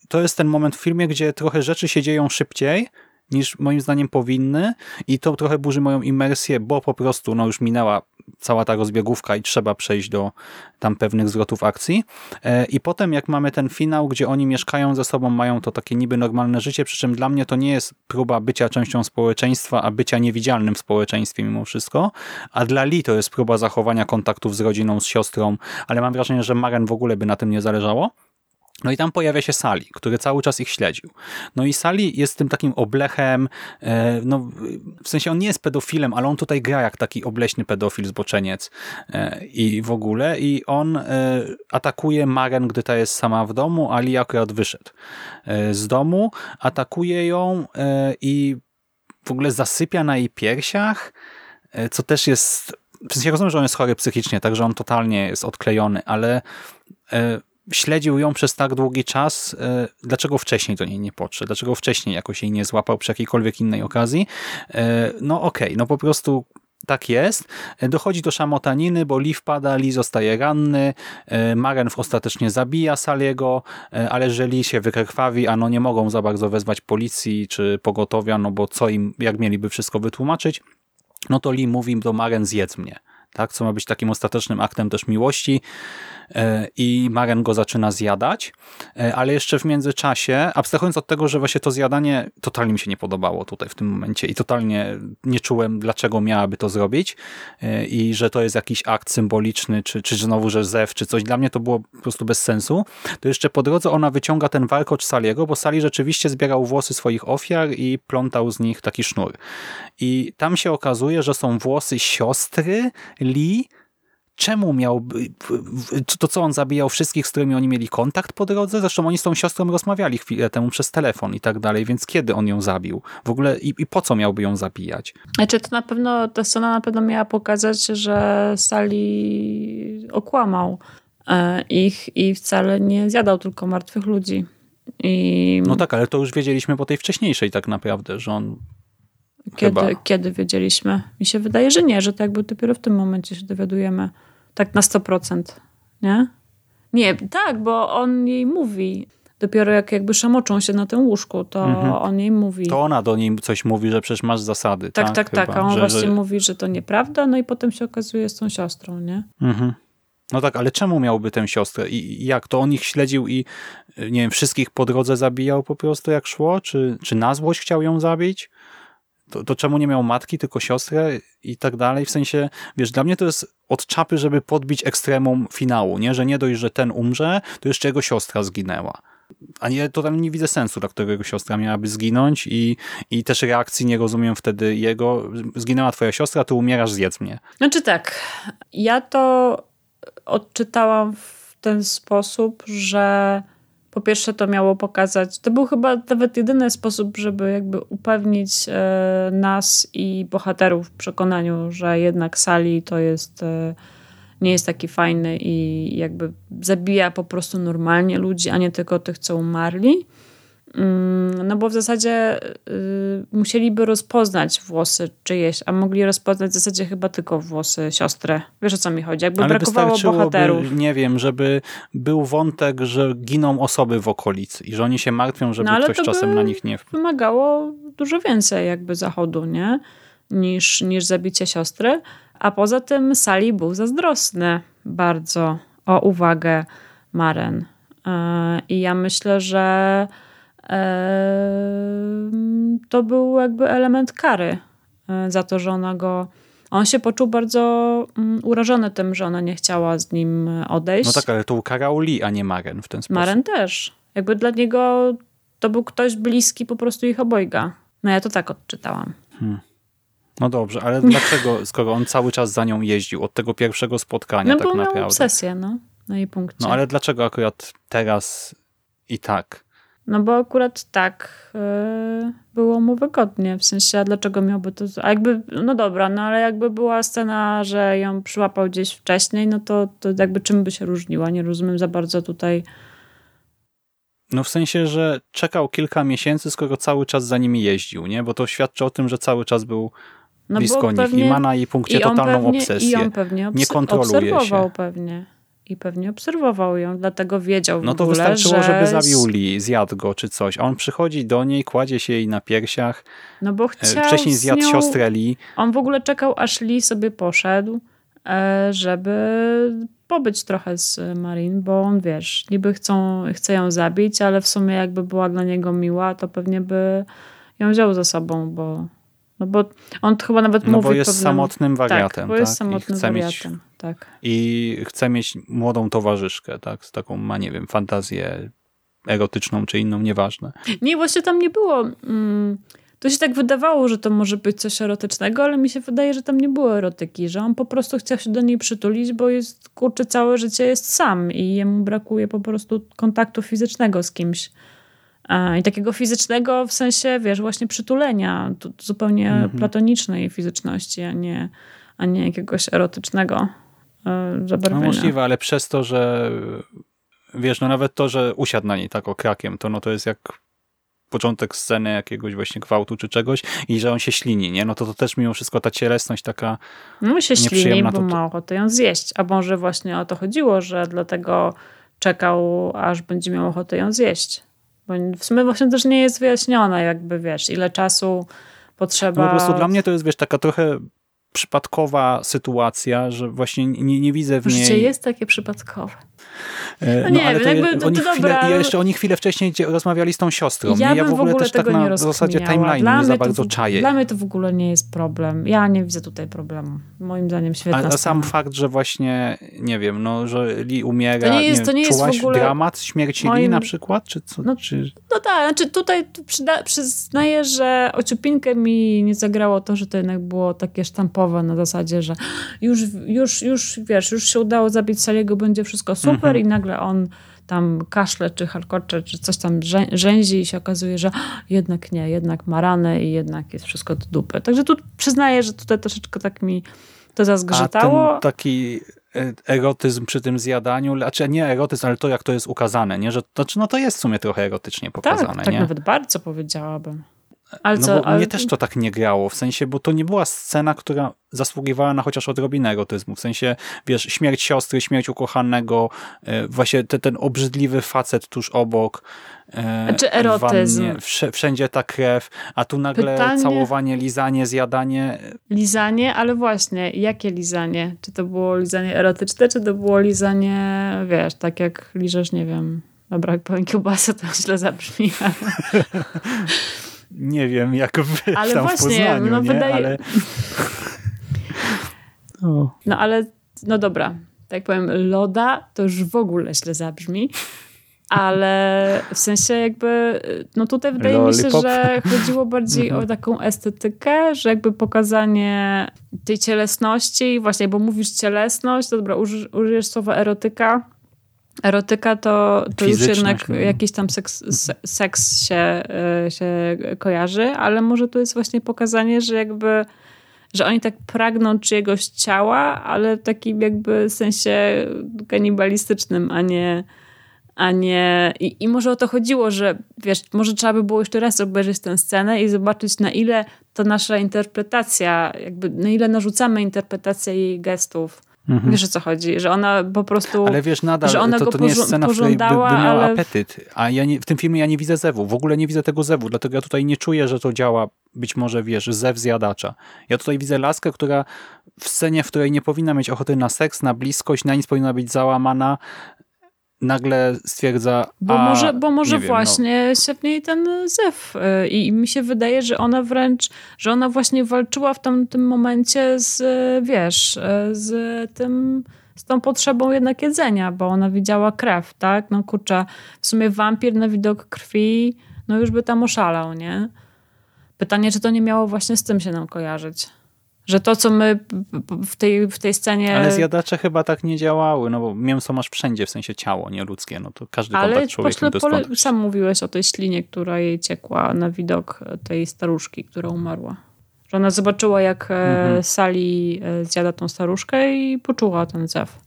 to jest ten moment w filmie, gdzie trochę rzeczy się dzieją szybciej, niż moim zdaniem powinny i to trochę burzy moją imersję, bo po prostu no już minęła cała ta rozbiegówka i trzeba przejść do tam pewnych zwrotów akcji. E, I potem jak mamy ten finał, gdzie oni mieszkają ze sobą, mają to takie niby normalne życie, przy czym dla mnie to nie jest próba bycia częścią społeczeństwa, a bycia niewidzialnym w społeczeństwie mimo wszystko, a dla Lee to jest próba zachowania kontaktów z rodziną, z siostrą, ale mam wrażenie, że Maren w ogóle by na tym nie zależało. No i tam pojawia się Sali, który cały czas ich śledził. No i Sali jest tym takim oblechem, e, no w sensie on nie jest pedofilem, ale on tutaj gra jak taki obleśny pedofil, zboczeniec e, i w ogóle i on e, atakuje Maren, gdy ta jest sama w domu, a Lee akurat wyszedł z domu, atakuje ją i w ogóle zasypia na jej piersiach, co też jest, w sensie rozumiem, że on jest chory psychicznie, także on totalnie jest odklejony, ale śledził ją przez tak długi czas, e, dlaczego wcześniej do niej nie podszedł, dlaczego wcześniej jakoś jej nie złapał przy jakiejkolwiek innej okazji. E, no okej, okay, no po prostu tak jest. E, dochodzi do szamotaniny, bo Lee wpada, Lee zostaje ranny, Maren ostatecznie zabija Saliego, ale że Lee się wykrwawi, a no nie mogą za bardzo wezwać policji czy pogotowia, no bo co im, jak mieliby wszystko wytłumaczyć, no to Lee mówi do Maren zjedz mnie. Tak, co ma być takim ostatecznym aktem też miłości i Maren go zaczyna zjadać, e, ale jeszcze w międzyczasie, abstrahując od tego, że właśnie to zjadanie totalnie mi się nie podobało tutaj w tym momencie i totalnie nie czułem, dlaczego miałaby to zrobić e, i że to jest jakiś akt symboliczny, czy, czy znowu, że zew, czy coś. Dla mnie to było po prostu bez sensu. To jeszcze po drodze ona wyciąga ten warkocz Saliego, bo Sali rzeczywiście zbierał włosy swoich ofiar i plątał z nich taki sznur. I tam się okazuje, że są włosy siostry Lee, czemu miałby, to co on zabijał wszystkich, z którymi oni mieli kontakt po drodze? Zresztą oni z tą siostrą rozmawiali chwilę temu przez telefon i tak dalej, więc kiedy on ją zabił? W ogóle i, i po co miałby ją zabijać? Znaczy to na pewno, ta scena na pewno miała pokazać, że Sali okłamał e, ich i wcale nie zjadał tylko martwych ludzi. I... No tak, ale to już wiedzieliśmy po tej wcześniejszej tak naprawdę, że on kiedy, chyba... kiedy wiedzieliśmy? Mi się wydaje, że nie, że to jakby dopiero w tym momencie się dowiadujemy. Tak na 100%, nie? Nie, tak, bo on jej mówi. Dopiero jak jakby szamoczą się na tym łóżku, to mhm. on jej mówi. To ona do niej coś mówi, że przecież masz zasady. Tak, tak, tak, tak. A on że, właśnie że... mówi, że to nieprawda, no i potem się okazuje z tą siostrą, nie? Mhm. No tak, ale czemu miałby tę siostrę? I jak? To on ich śledził i nie wiem, wszystkich po drodze zabijał po prostu jak szło? Czy, czy na złość chciał ją zabić? To, to czemu nie miał matki, tylko siostrę i tak dalej? W sensie, wiesz, dla mnie to jest od czapy, żeby podbić ekstremum finału, nie? Że nie dość, że ten umrze, to jeszcze jego siostra zginęła. A nie, totalnie nie widzę sensu, dla którego siostra miałaby zginąć i, i też reakcji nie rozumiem wtedy jego. Zginęła twoja siostra, ty umierasz, zjedz mnie. Znaczy tak, ja to odczytałam w ten sposób, że po pierwsze to miało pokazać, to był chyba nawet jedyny sposób, żeby jakby upewnić e, nas i bohaterów w przekonaniu, że jednak Sali to jest, e, nie jest taki fajny i jakby zabija po prostu normalnie ludzi, a nie tylko tych, co umarli. Mm, no bo w zasadzie y, musieliby rozpoznać włosy czyjeś, a mogli rozpoznać w zasadzie chyba tylko włosy siostry. Wiesz o co mi chodzi? Jakby Ale brakowało bohaterów. Nie wiem, żeby był wątek, że giną osoby w okolicy i że oni się martwią, żeby no, ktoś czasem na nich nie... wymagało dużo więcej jakby zachodu, nie? Niż, niż zabicie siostry. A poza tym Sali był zazdrosny bardzo o uwagę Maren. Y, I ja myślę, że to był jakby element kary e, za to, że ona go. On się poczuł bardzo mm, urażony tym, że ona nie chciała z nim odejść. No tak, ale to ukarał Lee, a nie Maren w ten sposób. Maren też. Jakby dla niego to był ktoś bliski po prostu ich obojga. No ja to tak odczytałam. Hmm. No dobrze, ale dlaczego, skoro on cały czas za nią jeździł od tego pierwszego spotkania no, tak bo naprawdę? Miał obsesję, no, na jej punkcie. No ale dlaczego akurat teraz i tak? No bo akurat tak yy, było mu wygodnie. W sensie, a dlaczego miałby to... A jakby, no dobra, no ale jakby była scena, że ją przyłapał gdzieś wcześniej, no to, to jakby czym by się różniła? Nie rozumiem za bardzo tutaj... No w sensie, że czekał kilka miesięcy, skoro cały czas za nimi jeździł, nie? Bo to świadczy o tym, że cały czas był no blisko nich pewnie, i ma na jej punkcie totalną pewnie, obsesję. I on pewnie nie kontroluje obserwował się. pewnie i pewnie obserwował ją, dlatego wiedział No to ogóle, wystarczyło, że... żeby zabił Lee, zjadł go czy coś. A on przychodzi do niej, kładzie się jej na piersiach. No bo chciał Wcześniej zjadł nią... siostrę Lee. On w ogóle czekał, aż Lee sobie poszedł, e, żeby pobyć trochę z Marin, bo on, wiesz, niby chcą, chce ją zabić, ale w sumie jakby była dla niego miła, to pewnie by ją wziął ze sobą, bo no bo on chyba nawet no mówi... bo jest pewnym... samotnym wariatem. Tak, bo jest tak? samotnym wariatem. Mieć... Tak. I chce mieć młodą towarzyszkę, tak? Z taką ma, nie wiem, fantazję erotyczną czy inną, nieważne. Nie, właśnie tam nie było... Mm, to się tak wydawało, że to może być coś erotycznego, ale mi się wydaje, że tam nie było erotyki, że on po prostu chciał się do niej przytulić, bo jest, kurczę, całe życie jest sam i jemu brakuje po prostu kontaktu fizycznego z kimś. I takiego fizycznego w sensie, wiesz, właśnie przytulenia, zupełnie mhm. platonicznej fizyczności, a nie, a nie jakiegoś erotycznego e, zabarwienia. No możliwe, ale przez to, że wiesz, no nawet to, że usiadł na niej tak okrakiem, to no to jest jak początek sceny jakiegoś właśnie gwałtu czy czegoś i że on się ślini, nie? No to to też mimo wszystko ta cielesność taka No się ślini, bo to... ma ochotę ją zjeść. A może właśnie o to chodziło, że dlatego czekał, aż będzie miał ochotę ją zjeść. Bo w sumie właśnie też nie jest wyjaśnione, jakby wiesz, ile czasu potrzeba. No po prostu dla mnie to jest, wiesz, taka trochę przypadkowa sytuacja, że właśnie nie, nie widzę w niej... Życie jest takie przypadkowe. E, no, nie ale to, jakby, to, oni to chwilę, jeszcze oni chwilę wcześniej rozmawiali z tą siostrą. Ja, ja w ogóle, w ogóle też tak na zasadzie timeline nie za bardzo w, czaję. Dla mnie to w ogóle nie jest problem. Ja nie widzę tutaj problemu. Moim zdaniem świetna A, a sam fakt, że właśnie, nie wiem, no, że Lee umiera, to nie jest, nie, to nie jest w ogóle dramat śmierci moim... Lee na przykład? Czy co? No, czy... no tak, znaczy tutaj przyda, przyznaję, że ociupinkę mi nie zagrało to, że to jednak było takie sztampowe na zasadzie, że już, już, już wiesz, już się udało zabić Saliego, będzie wszystko super mhm. i nagle on tam kaszle, czy harkocze, czy coś tam rzęzi i się okazuje, że jednak nie, jednak ma ranę i jednak jest wszystko do dupy. Także tu przyznaję, że tutaj troszeczkę tak mi to zazgrzytało. A ten taki e, erotyzm przy tym zjadaniu, znaczy nie erotyzm, ale to jak to jest ukazane, nie? Że, znaczy, no to jest w sumie trochę erotycznie pokazane. Tak, tak nie? nawet bardzo powiedziałabym. Ale no co, bo ale... mnie też to tak nie grało, w sensie, bo to nie była scena, która zasługiwała na chociaż odrobinę erotyzmu, w sensie, wiesz, śmierć siostry, śmierć ukochanego, e, właśnie te, ten obrzydliwy facet tuż obok. E, Czy erotyzm? Wannie, wszędzie ta krew, a tu nagle Pytanie... całowanie, lizanie, zjadanie. Lizanie, ale właśnie, jakie lizanie? Czy to było lizanie erotyczne, czy to było lizanie, wiesz, tak jak liżesz, nie wiem, dobra, jak powiem kiełbasę, to źle zabrzmi, ale... nie wiem, jak wy ale tam właśnie, w Poznaniu, no, nie? Wydaje... Ale... No ale, no dobra, tak powiem, loda to już w ogóle źle zabrzmi, ale w sensie jakby, no tutaj wydaje Lollipop. mi się, że chodziło bardziej o mhm. taką estetykę, że jakby pokazanie tej cielesności, właśnie, bo mówisz cielesność, to dobra, użyjesz słowa erotyka, Erotyka to, to już jednak no. jakiś tam seks, seks się, e, się kojarzy, ale może tu jest właśnie pokazanie, że jakby że oni tak pragną czyjegoś ciała, ale w takim jakby sensie kanibalistycznym, a nie, a nie... I, I może o to chodziło, że wiesz, może trzeba by było jeszcze raz obejrzeć tę scenę i zobaczyć na ile to nasza interpretacja, jakby na ile narzucamy interpretację jej gestów Mhm. Wiesz o co chodzi, że ona po prostu. Ale wiesz, nadal że ona to, to nie jest scena, w której by, by miała ale... apetyt. A ja nie, w tym filmie ja nie widzę zewu. W ogóle nie widzę tego zewu, dlatego ja tutaj nie czuję, że to działa być może, wiesz, zew zjadacza. Ja tutaj widzę laskę, która w scenie, w której nie powinna mieć ochoty na seks, na bliskość, na nic powinna być załamana, nagle stwierdza. Bo a, może, bo może wiem, właśnie no. się w niej ten zew. Y, I mi się wydaje, że ona wręcz, że ona właśnie walczyła w tamtym momencie z, wiesz, y, z tym z tą potrzebą jednak jedzenia, bo ona widziała krew, tak? No kurczę, w sumie wampir na widok krwi, no już by tam oszalał, nie? Pytanie, czy to nie miało właśnie z tym się nam kojarzyć? Że to, co my w tej, w tej scenie... Ale zjadacze chyba tak nie działały, no bo mięso masz wszędzie, w sensie ciało, nie ludzkie, no to każdy Ale kontakt człowieka to Ale sam mówiłeś o tej ślinie, która jej ciekła na widok tej staruszki, która umarła. Że ona zobaczyła, jak e, mhm. Sali e, zjada tą staruszkę i poczuła ten zew.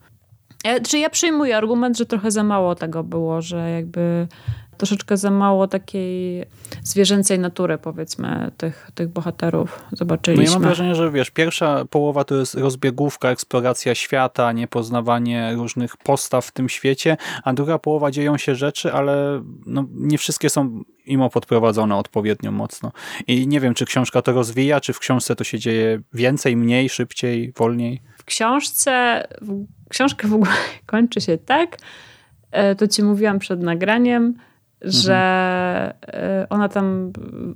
Ja, czy ja przyjmuję argument, że trochę za mało tego było, że jakby troszeczkę za mało takiej zwierzęcej natury, powiedzmy, tych, tych bohaterów zobaczyliśmy. No ja mam wrażenie, że wiesz, pierwsza połowa to jest rozbiegówka, eksploracja świata, niepoznawanie różnych postaw w tym świecie, a druga połowa dzieją się rzeczy, ale no, nie wszystkie są imo podprowadzone odpowiednio mocno. I nie wiem, czy książka to rozwija, czy w książce to się dzieje więcej, mniej, szybciej, wolniej. W książce, książka w ogóle kończy się tak, e, to ci mówiłam przed nagraniem, że mhm. ona tam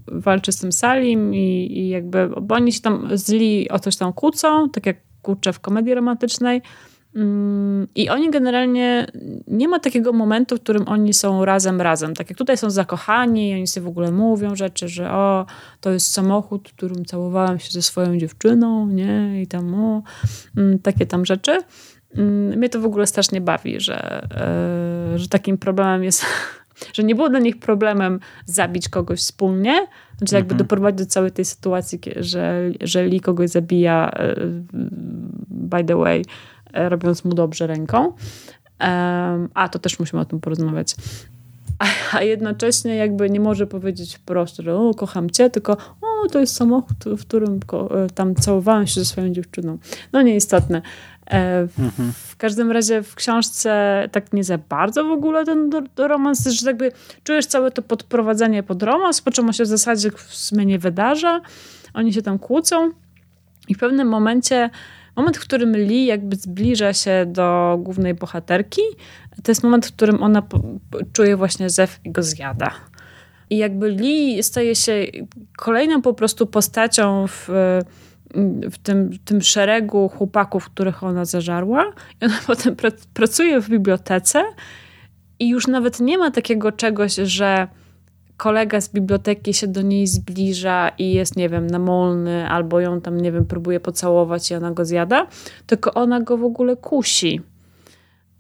walczy z tym Salim i, i jakby, bo oni się tam zli o coś tam kłócą, tak jak kurczę w komedii romantycznej. Mm, I oni generalnie, nie ma takiego momentu, w którym oni są razem, razem. Tak jak tutaj są zakochani i oni sobie w ogóle mówią rzeczy, że o, to jest samochód, którym całowałem się ze swoją dziewczyną, nie? I tam o, mm, takie tam rzeczy. Mm, mnie to w ogóle strasznie bawi, że, e, że takim problemem jest że nie było dla nich problemem zabić kogoś wspólnie, znaczy jakby -hmm. doprowadzić do całej tej sytuacji, że, że Lee kogoś zabija e, by the way, e, robiąc mu dobrze ręką. A, to też musimy o tym porozmawiać. A, a jednocześnie jakby nie może powiedzieć wprost, że o, kocham cię, tylko o, to jest samochód, w którym e, tam całowałem się ze swoją dziewczyną. No nieistotne. E, w, mhm. w każdym razie w książce tak nie za bardzo w ogóle ten do, do romans, że jakby czujesz całe to podprowadzenie pod romans, po czym on się w zasadzie w sumie nie wydarza. Oni się tam kłócą. I w pewnym momencie, moment, w którym Lee jakby zbliża się do głównej bohaterki, to jest moment, w którym ona czuje właśnie zew i go zjada. I jakby Lee staje się kolejną po prostu postacią w, w tym, tym szeregu chłopaków, których ona zażarła. I ona potem pr pracuje w bibliotece i już nawet nie ma takiego czegoś, że kolega z biblioteki się do niej zbliża i jest, nie wiem, namolny, albo ją tam, nie wiem, próbuje pocałować i ona go zjada, tylko ona go w ogóle kusi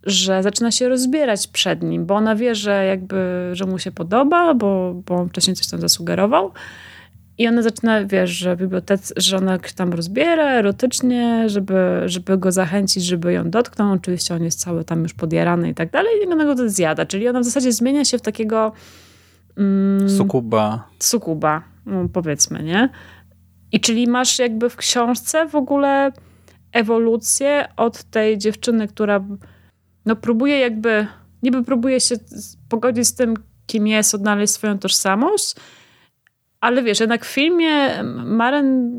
że zaczyna się rozbierać przed nim, bo ona wie, że jakby, że mu się podoba, bo, bo on wcześniej coś tam zasugerował. I ona zaczyna, wiesz, że bibliotece, że ona tam rozbiera erotycznie, żeby, żeby go zachęcić, żeby ją dotknął. Oczywiście on jest cały tam już podjarany i tak dalej. I ona go to zjada. Czyli ona w zasadzie zmienia się w takiego... Mm, sukuba. Sukuba, no, powiedzmy, nie? I czyli masz jakby w książce w ogóle ewolucję od tej dziewczyny, która no próbuje jakby, niby próbuje się pogodzić z tym, kim jest, odnaleźć swoją tożsamość, ale wiesz, jednak w filmie Maren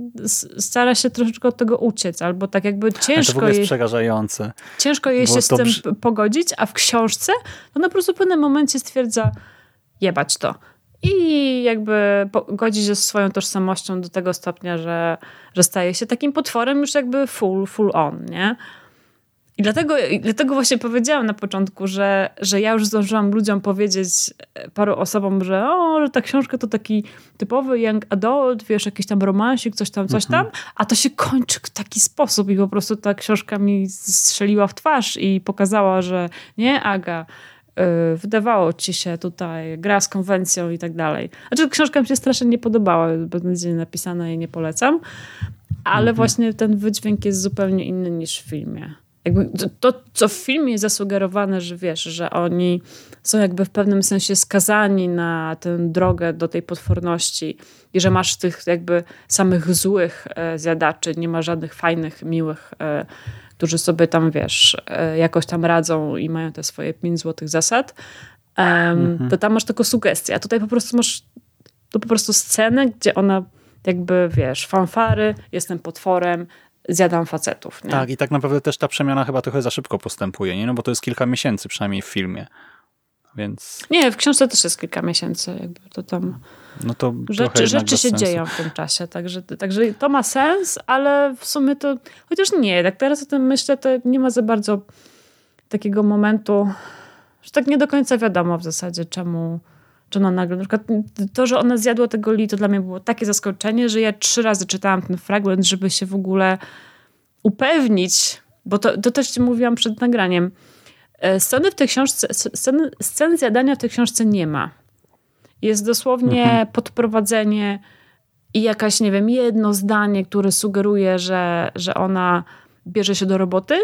stara się troszeczkę od tego uciec, albo tak jakby ciężko to jest jej, przerażające. Ciężko jej się z tym pogodzić, a w książce to ona po prostu w pewnym momencie stwierdza jebać to. I jakby godzi się swoją tożsamością do tego stopnia, że, że staje się takim potworem już jakby full, full on, nie? I dlatego, dlatego właśnie powiedziałam na początku, że, że ja już zdążyłam ludziom powiedzieć, e, paru osobom, że o, że ta książka to taki typowy young adult, wiesz, jakiś tam romansik, coś tam, coś mhm. tam, a to się kończy w taki sposób i po prostu ta książka mi strzeliła w twarz i pokazała, że nie, Aga, yy, wydawało ci się tutaj, gra z konwencją i tak dalej. Znaczy książka mi się strasznie nie podobała, będzie napisana i nie polecam, ale mhm. właśnie ten wydźwięk jest zupełnie inny niż w filmie jakby to, co w filmie jest zasugerowane, że wiesz, że oni są jakby w pewnym sensie skazani na tę drogę do tej potworności i że masz tych jakby samych złych e, zjadaczy, nie ma żadnych fajnych, miłych, e, którzy sobie tam, wiesz, e, jakoś tam radzą i mają te swoje pięć złotych zasad, mhm. to tam masz tylko sugestię, a tutaj po prostu masz to po prostu scenę, gdzie ona jakby, wiesz, fanfary, jestem potworem, zjadam facetów. Nie? Tak, i tak naprawdę też ta przemiana chyba trochę za szybko postępuje, nie? No bo to jest kilka miesięcy przynajmniej w filmie. Więc... Nie, w książce też jest kilka miesięcy, jakby to tam. No to rzeczy, rzeczy się dzieją w tym czasie, także, także to ma sens, ale w sumie to. Chociaż nie, tak teraz o tym myślę, to nie ma za bardzo takiego momentu, że tak nie do końca wiadomo w zasadzie, czemu, ona nagle, na przykład to, że ona zjadła tego li, to dla mnie było takie zaskoczenie, że ja trzy razy czytałam ten fragment, żeby się w ogóle upewnić, bo to, to też ci mówiłam przed nagraniem. E, sceny w tej książce, sceny, sceny zjadania w tej książce nie ma. Jest dosłownie mhm. podprowadzenie i jakaś, nie wiem, jedno zdanie, które sugeruje, że, że ona bierze się do roboty,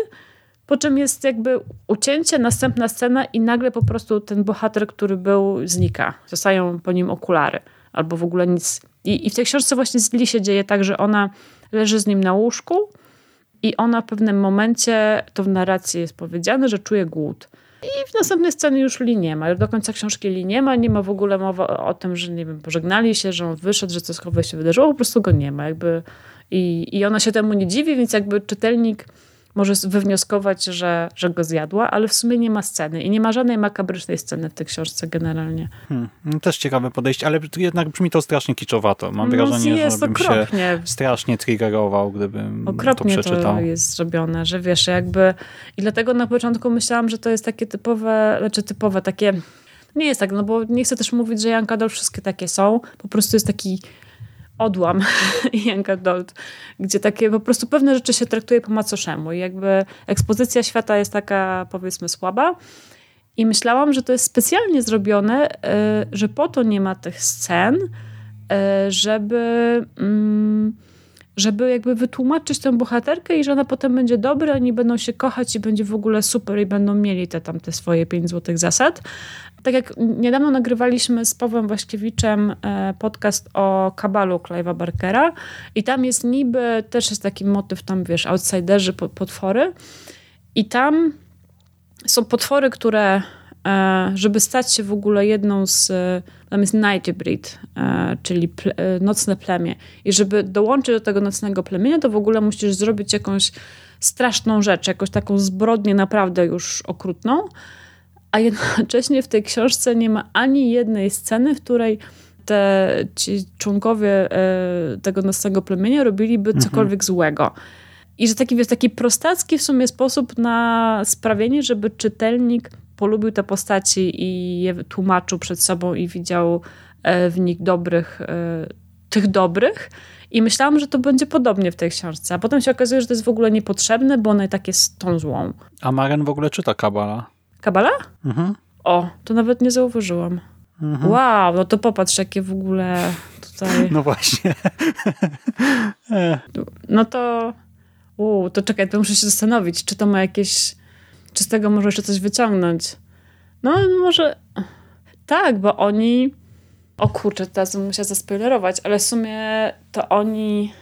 po czym jest jakby ucięcie, następna scena i nagle po prostu ten bohater, który był, znika. Zostają po nim okulary. Albo w ogóle nic. I, i w tej książce właśnie z Lee się dzieje tak, że ona leży z nim na łóżku i ona w pewnym momencie, to w narracji jest powiedziane, że czuje głód. I w następnej scenie już Lee nie ma. Już do końca książki Lee nie ma. Nie ma w ogóle mowy o tym, że nie wiem, pożegnali się, że on wyszedł, że coś się wydarzyło. Po prostu go nie ma. Jakby i, I ona się temu nie dziwi, więc jakby czytelnik może wywnioskować, że, że go zjadła, ale w sumie nie ma sceny i nie ma żadnej makabrycznej sceny w tej książce generalnie. Hmm, no też ciekawe podejście, ale jednak brzmi to strasznie kiczowato. Mam no, wrażenie, jest że bym okropnie. się strasznie triggerował, gdybym okropnie to przeczytał. to jest zrobione, że wiesz, jakby i dlatego na początku myślałam, że to jest takie typowe, znaczy typowe, takie nie jest tak, no bo nie chcę też mówić, że Janka Dol wszystkie takie są, po prostu jest taki odłam Young Adult, gdzie takie po prostu pewne rzeczy się traktuje po macoszemu i jakby ekspozycja świata jest taka powiedzmy słaba. I myślałam, że to jest specjalnie zrobione, e, że po to nie ma tych scen, e, żeby, mm, żeby jakby wytłumaczyć tę bohaterkę i że ona potem będzie dobra, oni będą się kochać i będzie w ogóle super i będą mieli te tam te swoje pięć złotych zasad. Tak jak niedawno nagrywaliśmy z Pawłem Waśkiewiczem e, podcast o kabalu Clive'a Barkera i tam jest niby, też jest taki motyw tam, wiesz, outsiderzy, potwory i tam są potwory, które żeby stać się w ogóle jedną z, tam jest Night Breed, e, czyli ple, nocne plemię. I żeby dołączyć do tego nocnego plemienia, to w ogóle musisz zrobić jakąś straszną rzecz, jakąś taką zbrodnię naprawdę już okrutną. A jednocześnie w tej książce nie ma ani jednej sceny, w której te ci członkowie tego nocnego plemienia robiliby mhm. cokolwiek złego. I że taki, jest taki prostacki w sumie sposób na sprawienie, żeby czytelnik polubił te postaci i je tłumaczył przed sobą i widział e, w nich dobrych, e, tych dobrych. I myślałam, że to będzie podobnie w tej książce. A potem się okazuje, że to jest w ogóle niepotrzebne, bo ona i tak jest tą złą. A Maren w ogóle czyta Kabala. Kabala? Mhm. O, to nawet nie zauważyłam. Mhm. Wow, no to popatrz, jakie w ogóle tutaj... No właśnie. no to u, to czekaj, to muszę się zastanowić, czy to ma jakieś, czy z tego może jeszcze coś wyciągnąć. No może tak, bo oni, o kurczę, teraz bym zaspoilerować, ale w sumie to oni,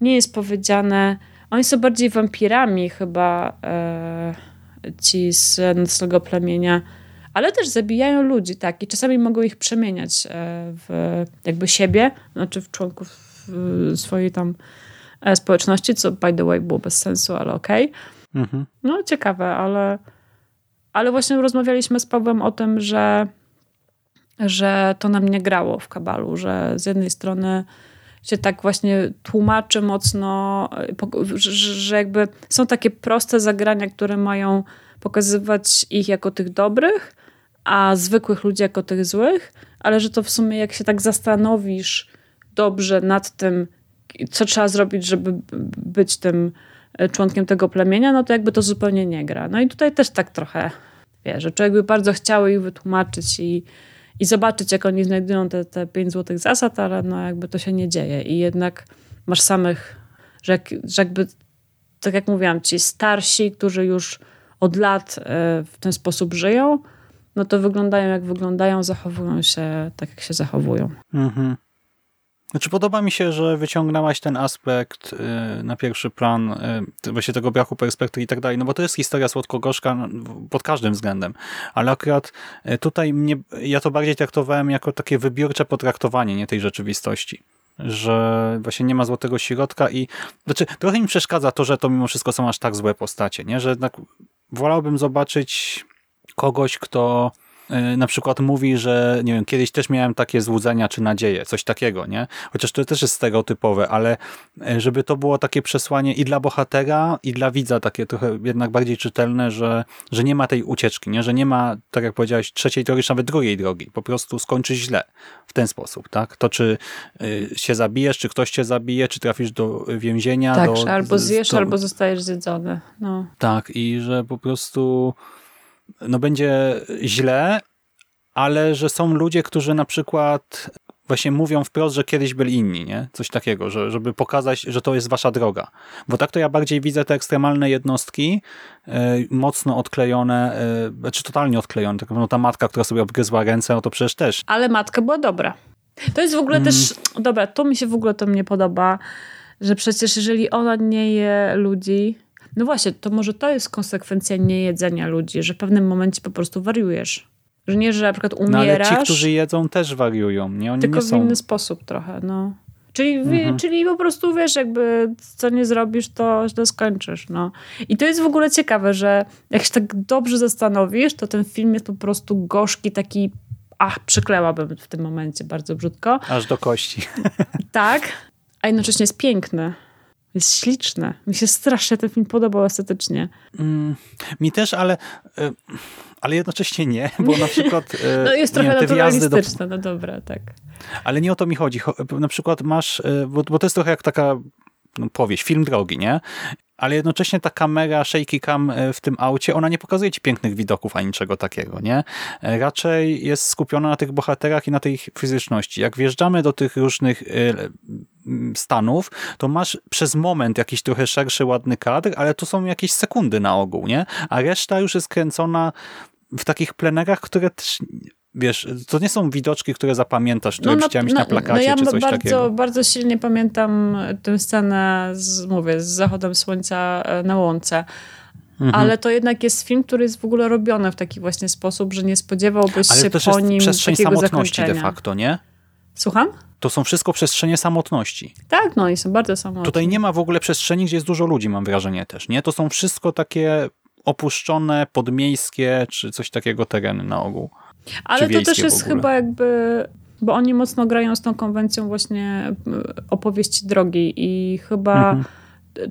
nie jest powiedziane, oni są bardziej wampirami chyba, e, ci z nocnego plemienia, ale też zabijają ludzi, tak, i czasami mogą ich przemieniać e, w jakby siebie, znaczy w członków swojej tam E, społeczności, co by the way było bez sensu, ale okej. Okay. Mhm. No ciekawe, ale, ale właśnie rozmawialiśmy z Pawłem o tym, że, że to nam nie grało w Kabalu, że z jednej strony się tak właśnie tłumaczy mocno, że jakby są takie proste zagrania, które mają pokazywać ich jako tych dobrych, a zwykłych ludzi jako tych złych, ale że to w sumie jak się tak zastanowisz dobrze nad tym, co trzeba zrobić, żeby być tym e, członkiem tego plemienia, no to jakby to zupełnie nie gra. No i tutaj też tak trochę, wie, że człowiek by bardzo chciał ich wytłumaczyć i, i zobaczyć, jak oni znajdują te, te pięć złotych zasad, ale no jakby to się nie dzieje. I jednak masz samych, że, jak, że jakby, tak jak mówiłam, ci starsi, którzy już od lat e, w ten sposób żyją, no to wyglądają jak wyglądają, zachowują się tak, jak się zachowują. Mhm. Znaczy podoba mi się, że wyciągnęłaś ten aspekt y, na pierwszy plan y, właśnie tego braku perspektywy i tak dalej, no bo to jest historia słodko-gorzka pod każdym względem, ale akurat y, tutaj mnie, ja to bardziej traktowałem jako takie wybiórcze potraktowanie nie tej rzeczywistości że właśnie nie ma złotego środka i znaczy trochę mi przeszkadza to, że to mimo wszystko są aż tak złe postacie, nie? że jednak wolałbym zobaczyć kogoś, kto na przykład mówi, że nie wiem, kiedyś też miałem takie złudzenia czy nadzieje, coś takiego, nie? Chociaż to też jest stereotypowe, ale y, żeby to było takie przesłanie i dla bohatera, i dla widza takie trochę jednak bardziej czytelne, że, że nie ma tej ucieczki, nie? Że nie ma, tak jak powiedziałeś, trzeciej drogi, czy nawet drugiej drogi. Po prostu skończy źle w ten sposób, tak? To czy y, się zabijesz, czy ktoś cię zabije, czy trafisz do więzienia. Tak, do, albo zjesz, do... albo zostajesz zjedzony. No. Tak, i że po prostu no będzie źle, ale że są ludzie, którzy na przykład właśnie mówią wprost, że kiedyś byli inni, nie? Coś takiego, że, żeby pokazać, że to jest wasza droga. Bo tak to ja bardziej widzę te ekstremalne jednostki, yy, mocno odklejone, yy, znaczy totalnie odklejone. Tak no ta matka, która sobie obgryzła ręce, no to przecież też. Ale matka była dobra. To jest w ogóle mm. też, dobra, to mi się w ogóle to mnie podoba, że przecież jeżeli ona nie je ludzi, no właśnie, to może to jest konsekwencja niejedzenia ludzi, że w pewnym momencie po prostu wariujesz. Że nie, że na przykład umierasz. No ale ci, którzy jedzą też wariują, nie? Oni tylko nie są... w inny sposób trochę, no. Czyli, mhm. czyli po prostu wiesz, jakby co nie zrobisz, to źle skończysz. No. I to jest w ogóle ciekawe, że jak się tak dobrze zastanowisz, to ten film jest po prostu gorzki, taki ach, przyklełabym w tym momencie bardzo brzydko. Aż do kości. Tak, a jednocześnie jest piękny. Jest śliczne. Mi się strasznie ten film podobał estetycznie. Mm, mi też, ale, e, ale jednocześnie nie, bo na przykład e, No jest trochę nie, te naturalistyczne, do... no dobra, tak. Ale nie o to mi chodzi. Na przykład masz, e, bo, bo to jest trochę jak taka no, powieść, film drogi, nie? ale jednocześnie ta kamera shaky cam e, w tym aucie, ona nie pokazuje ci pięknych widoków ani niczego takiego, nie? E, raczej jest skupiona na tych bohaterach i na tej fizyczności. Jak wjeżdżamy do tych różnych e, stanów, to masz przez moment jakiś trochę szerszy, ładny kadr, ale to są jakieś sekundy na ogół, nie? A reszta już jest kręcona w takich plenerach, które też wiesz, to nie są widoczki, które zapamiętasz, które no, no, chciałem mieć na no, plakacie, no ja czy coś bardzo, takiego. bardzo silnie pamiętam tę scenę z, mówię, z zachodem słońca e, na łące. mhm. ale to jednak jest film, który jest w ogóle robiony w taki właśnie sposób, że nie spodziewałbyś ale się to po nim przestrzeń takiego samotności zakończenia. de facto, nie? Słucham? To są wszystko przestrzenie samotności. Tak, no i są bardzo samotne. Tutaj nie ma w ogóle przestrzeni, gdzie jest dużo ludzi, mam wrażenie też, nie? To są wszystko takie opuszczone, podmiejskie, czy coś takiego tereny na ogół. Ale to też jest chyba jakby bo oni mocno grają z tą konwencją właśnie opowieści drogi i chyba mhm.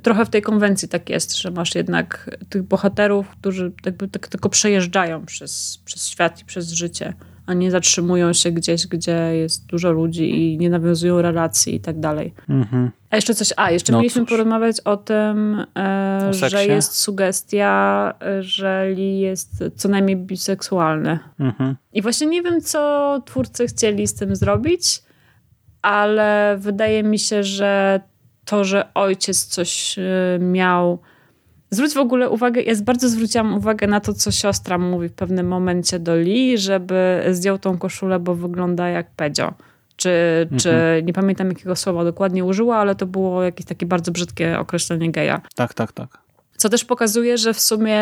trochę w tej konwencji tak jest, że masz jednak tych bohaterów, którzy jakby tak tylko przejeżdżają przez, przez świat i przez życie a nie zatrzymują się gdzieś, gdzie jest dużo ludzi i nie nawiązują relacji i tak dalej. Mhm. A jeszcze coś, a jeszcze no mieliśmy cóż. porozmawiać o tym, e, o że jest sugestia, że Lee jest co najmniej biseksualny. Mhm. I właśnie nie wiem, co twórcy chcieli z tym zrobić, ale wydaje mi się, że to, że ojciec coś e, miał Zwróć w ogóle uwagę, ja bardzo zwróciłam uwagę na to, co siostra mówi w pewnym momencie do Lee, żeby zdjął tą koszulę, bo wygląda jak Pedzio. Czy, mhm. czy nie pamiętam jakiego słowa dokładnie użyła, ale to było jakieś takie bardzo brzydkie określenie geja. Tak, tak, tak. Co też pokazuje, że w sumie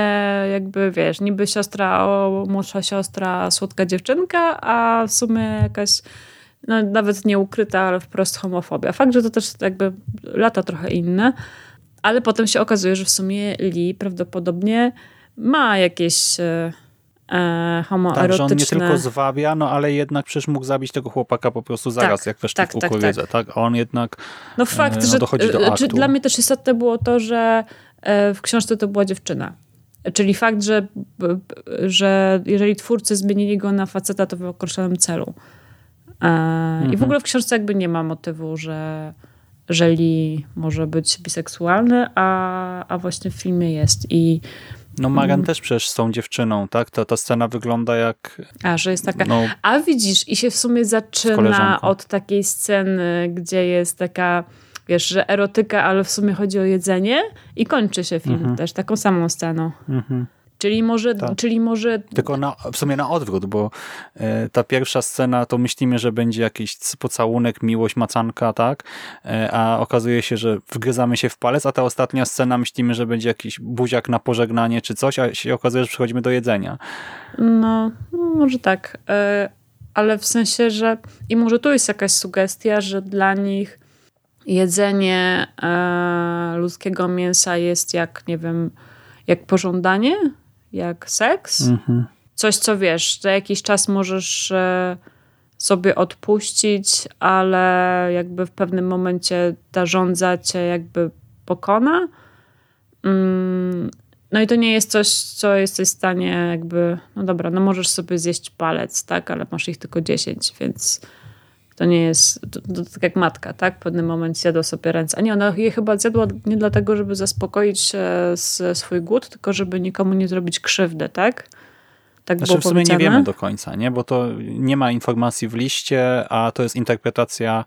jakby wiesz, niby siostra, o, młodsza siostra, słodka dziewczynka, a w sumie jakaś no, nawet nie ukryta, ale wprost homofobia. Fakt, że to też jakby lata trochę inne. Ale potem się okazuje, że w sumie Lee prawdopodobnie ma jakieś e, homoerotyczne... Tak, że on nie tylko zwabia, no ale jednak przecież mógł zabić tego chłopaka po prostu zaraz, tak, jak weszli tak, w kukurydzę, tak, tak. tak? On jednak no fakt, e, no, dochodzi do e, aktu. Dla mnie też istotne było to, że e, w książce to była dziewczyna. Czyli fakt, że, że jeżeli twórcy zmienili go na faceta, to w określonym celu. E. I w mhm. ogóle w książce jakby nie ma motywu, że że Lee może być biseksualny, a, a właśnie w filmie jest. I no Magan mm. też przecież z tą dziewczyną, tak? Ta, ta scena wygląda jak... A, że jest taka... No, a widzisz, i się w sumie zaczyna od takiej sceny, gdzie jest taka, wiesz, że erotyka, ale w sumie chodzi o jedzenie i kończy się film -hmm. też taką samą sceną. -hmm. Czyli może, tak. czyli może... Tylko na, w sumie na odwrót, bo e, ta pierwsza scena to myślimy, że będzie jakiś pocałunek, miłość, macanka, tak? E, a okazuje się, że wgryzamy się w palec, a ta ostatnia scena myślimy, że będzie jakiś buziak na pożegnanie czy coś, a się okazuje, że przechodzimy do jedzenia. No, może tak. E, ale w sensie, że i może tu jest jakaś sugestia, że dla nich jedzenie e, ludzkiego mięsa jest jak, nie wiem, jak pożądanie, jak seks. Mhm. Coś, co wiesz, za jakiś czas możesz e, sobie odpuścić, ale jakby w pewnym momencie ta żądza cię jakby pokona. Mm, no i to nie jest coś, co jesteś w stanie jakby, no dobra, no możesz sobie zjeść palec, tak, ale masz ich tylko 10, więc to nie jest, to, to, tak jak matka, tak? W pewnym momencie zjadła sobie ręce. A nie, ona je chyba zjadła nie dlatego, żeby zaspokoić swój głód, tylko żeby nikomu nie zrobić krzywdy, tak? Tak znaczy, w sumie powiedziane? nie wiemy do końca, nie? Bo to nie ma informacji w liście, a to jest interpretacja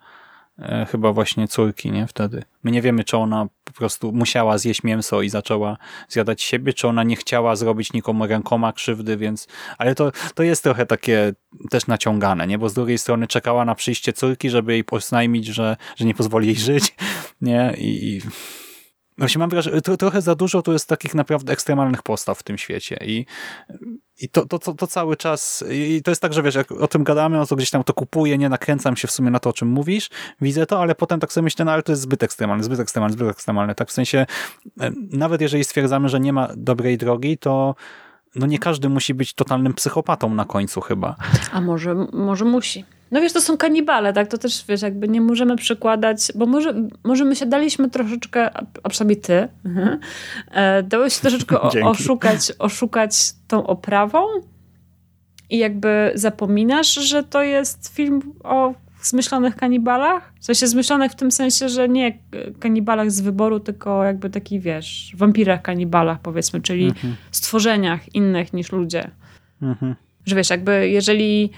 E, chyba właśnie córki, nie? Wtedy. My nie wiemy, czy ona prostu musiała zjeść mięso i zaczęła zjadać siebie, czy ona nie chciała zrobić nikomu rękoma krzywdy, więc... Ale to, to jest trochę takie też naciągane, nie? Bo z drugiej strony czekała na przyjście córki, żeby jej oznajmić, że, że nie pozwoli jej żyć, nie? I... i... Właśnie mam wrażenie, trochę za dużo tu jest takich naprawdę ekstremalnych postaw w tym świecie i i to, to, to, to, cały czas, i to jest tak, że wiesz, jak o tym gadamy, no gdzieś tam to kupuję, nie nakręcam się w sumie na to, o czym mówisz, widzę to, ale potem tak sobie myślę, no ale to jest zbyt ekstremalne, zbyt ekstremalne, zbyt ekstremalne. Tak w sensie, nawet jeżeli stwierdzamy, że nie ma dobrej drogi, to no nie każdy musi być totalnym psychopatą na końcu chyba. A może, może musi. No wiesz, to są kanibale, tak? To też, wiesz, jakby nie możemy przykładać, bo może, może my się daliśmy troszeczkę, a przynajmniej ty, mhm, e, dałeś się troszeczkę oszukać, oszukać tą oprawą i jakby zapominasz, że to jest film o zmyślonych kanibalach. W sensie zmyślonych w tym sensie, że nie kanibalach z wyboru, tylko jakby taki, wiesz, wampirach kanibalach powiedzmy, czyli mhm. stworzeniach innych niż ludzie. Mhm. Że wiesz, jakby jeżeli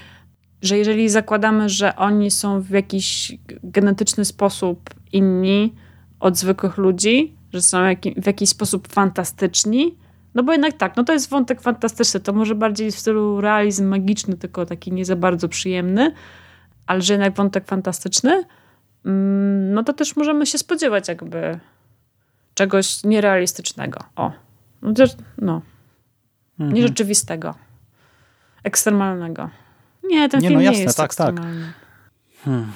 że jeżeli zakładamy, że oni są w jakiś genetyczny sposób inni od zwykłych ludzi, że są w jakiś sposób fantastyczni, no bo jednak tak, no to jest wątek fantastyczny, to może bardziej w stylu realizm magiczny, tylko taki nie za bardzo przyjemny, ale że jednak wątek fantastyczny, mm, no to też możemy się spodziewać jakby czegoś nierealistycznego. O, No, no. Mhm. nierzeczywistego. Ekstremalnego. Nie, ten Nie, film no nie jasne, jest tak, tak. ekstremalny. Hmm.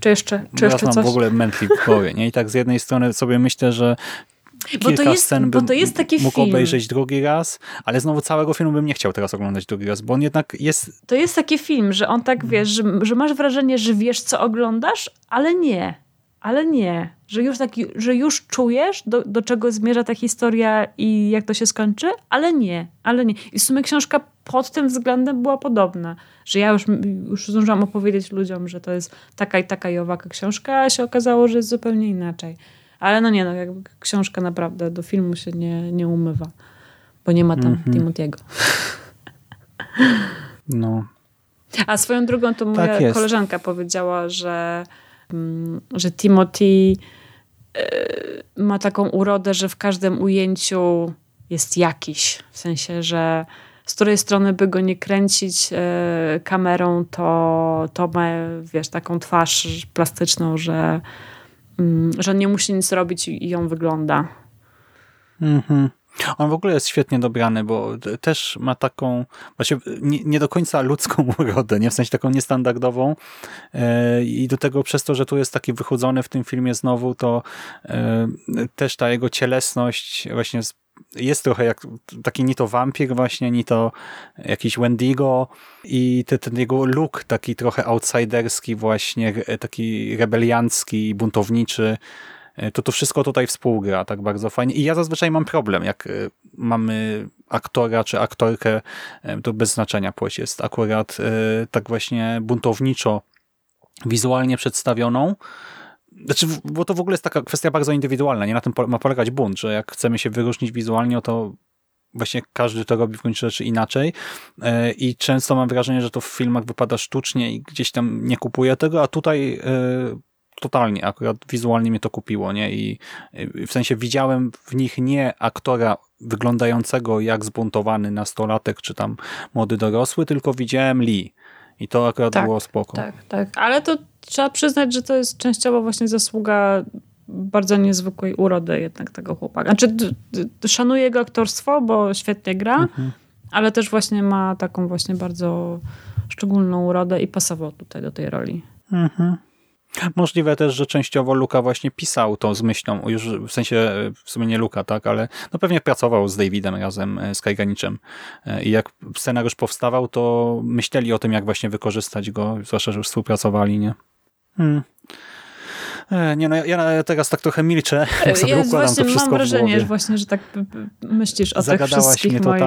Czy jeszcze, czy jeszcze mam coś? w ogóle mętlik w głowie, nie? I tak z jednej strony sobie myślę, że Bo to kilka jest- scen bo bym to jest taki mógł film. obejrzeć drugi raz, ale znowu całego filmu bym nie chciał teraz oglądać drugi raz, bo on jednak jest... To jest taki film, że on tak wiesz, że, że masz wrażenie, że wiesz, co oglądasz, ale nie. Ale nie. Że już, taki, że już czujesz, do, do czego zmierza ta historia i jak to się skończy, ale nie. Ale nie. I w sumie książka pod tym względem była podobna. Że ja już, już zdążyłam opowiedzieć ludziom, że to jest taka i taka i owaka książka, a się okazało, że jest zupełnie inaczej. Ale no nie, no jakby książka naprawdę do filmu się nie, nie umywa. Bo nie ma tam Mhm. Timothy'ego. No, A swoją drogą to moja Tak koleżanka powiedziała, że, mm, że Timothy e, ma taką urodę, że w każdym ujęciu jest jakiś. W sensie, że z której strony by go nie kręcić e, kamerą, to, to ma, wiesz, taką twarz plastyczną, że, mm, że on nie musi nic robić i ją wygląda. Mhm. On w ogóle jest świetnie dobrany, bo też ma taką właśnie nie, nie do końca ludzką urodę, nie w sensie taką niestandardową E, i do tego przez to, że tu jest taki wychudzony w tym filmie znowu, to e, też ta jego cielesność właśnie jest trochę jak taki ni to wampir właśnie, ni to jakiś Wendigo i te, ten jego look taki trochę outsiderski właśnie, re- taki rebeliancki, buntowniczy, E, to to wszystko tutaj współgra tak bardzo fajnie. I ja zazwyczaj mam problem, jak e, mamy aktora czy aktorkę, e, to bez znaczenia płeć jest akurat e, tak właśnie buntowniczo wizualnie przedstawioną. Znaczy, bo to w ogóle jest taka kwestia bardzo indywidualna, nie na tym ma polegać bunt, że jak chcemy się wyróżnić wizualnie, to właśnie każdy to robi w gruncie rzeczy inaczej E, i często mam wrażenie, że to w filmach wypada sztucznie i gdzieś tam nie kupuję tego, a tutaj e, totalnie akurat wizualnie mnie to kupiło, nie? I y, w sensie widziałem w nich nie aktora wyglądającego jak zbuntowany nastolatek, czy tam młody dorosły, tylko widziałem Lee. I to akurat Tak, było spoko. Tak, tak. Ale to trzeba przyznać, że to jest częściowo właśnie zasługa bardzo niezwykłej urody jednak tego chłopaka. Znaczy, szanuję jego aktorstwo, bo świetnie gra, Mhm. ale też właśnie ma taką właśnie bardzo szczególną urodę i pasował tutaj do tej roli. Mhm. Możliwe też, że częściowo Luka właśnie pisał to z myślą, już w sensie w sumie nie Luka, tak, ale no pewnie pracował z Davidem razem, e, z Kajganiczem E, i jak scenariusz powstawał, to myśleli o tym, jak właśnie wykorzystać go, zwłaszcza, że już współpracowali, nie? Hmm. E, Nie no, ja- teraz tak trochę milczę, jak sobie Ja układam właśnie to wszystko mam w wrażenie, głowie. że właśnie, że tak myślisz o tych Zagadałaś wszystkich mnie moich...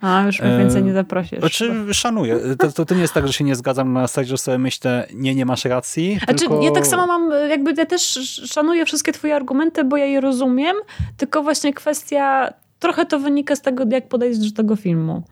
A, już mnie więcej nie zaprosisz. Znaczy, szanuję. To, to, to nie jest tak, że się nie zgadzam na zasadzie, że sobie myślę, nie, nie masz racji. Znaczy, tylko... ja tak samo mam, jakby ja też szanuję wszystkie twoje argumenty, bo ja je rozumiem, tylko właśnie kwestia, trochę to wynika z tego, jak podejść do tego filmu.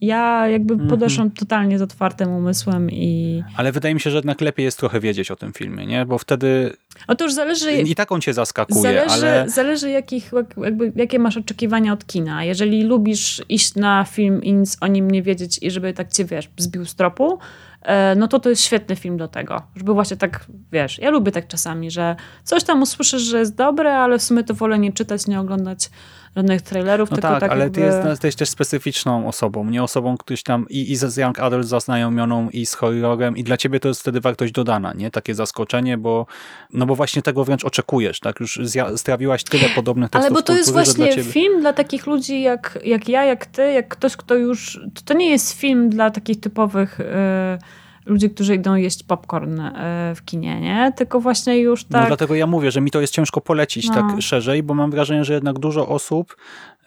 Ja jakby Mhm. podeszłam totalnie z otwartym umysłem i... Ale wydaje mi się, że jednak lepiej jest trochę wiedzieć o tym filmie, nie? Bo wtedy O to już zależy... i tak on cię zaskakuje, Zależy, ale zależy jakich, jakby, jakie masz oczekiwania od kina. Jeżeli lubisz iść na film i nic o nim nie wiedzieć i żeby tak cię, wiesz, zbił z tropu, e, no to to jest świetny film do tego. Żeby właśnie tak, wiesz, ja lubię tak czasami, że coś tam usłyszysz, że jest dobre, ale w sumie to wolę nie czytać, nie oglądać żadnych trailerów, no tylko tak, tak ale jakby... ty jest, jesteś też specyficzną osobą, nie osobą któryś tam i, i z Young Adult zaznajomioną i z horrorem i dla ciebie to jest wtedy wartość dodana, nie? Takie zaskoczenie, bo no bo właśnie tego wręcz oczekujesz, tak? Już strawiłaś tyle podobnych tekstów Ale bo to jest właśnie dla film dla takich ludzi jak, jak ja, jak ty, jak ktoś, kto już... To, nie jest film dla takich typowych e, ludzi, którzy idą jeść popcorn e, w kinie, nie? Tylko właśnie już No tak... dlatego ja mówię, że mi to jest ciężko polecić No. tak szerzej, bo mam wrażenie, że jednak dużo osób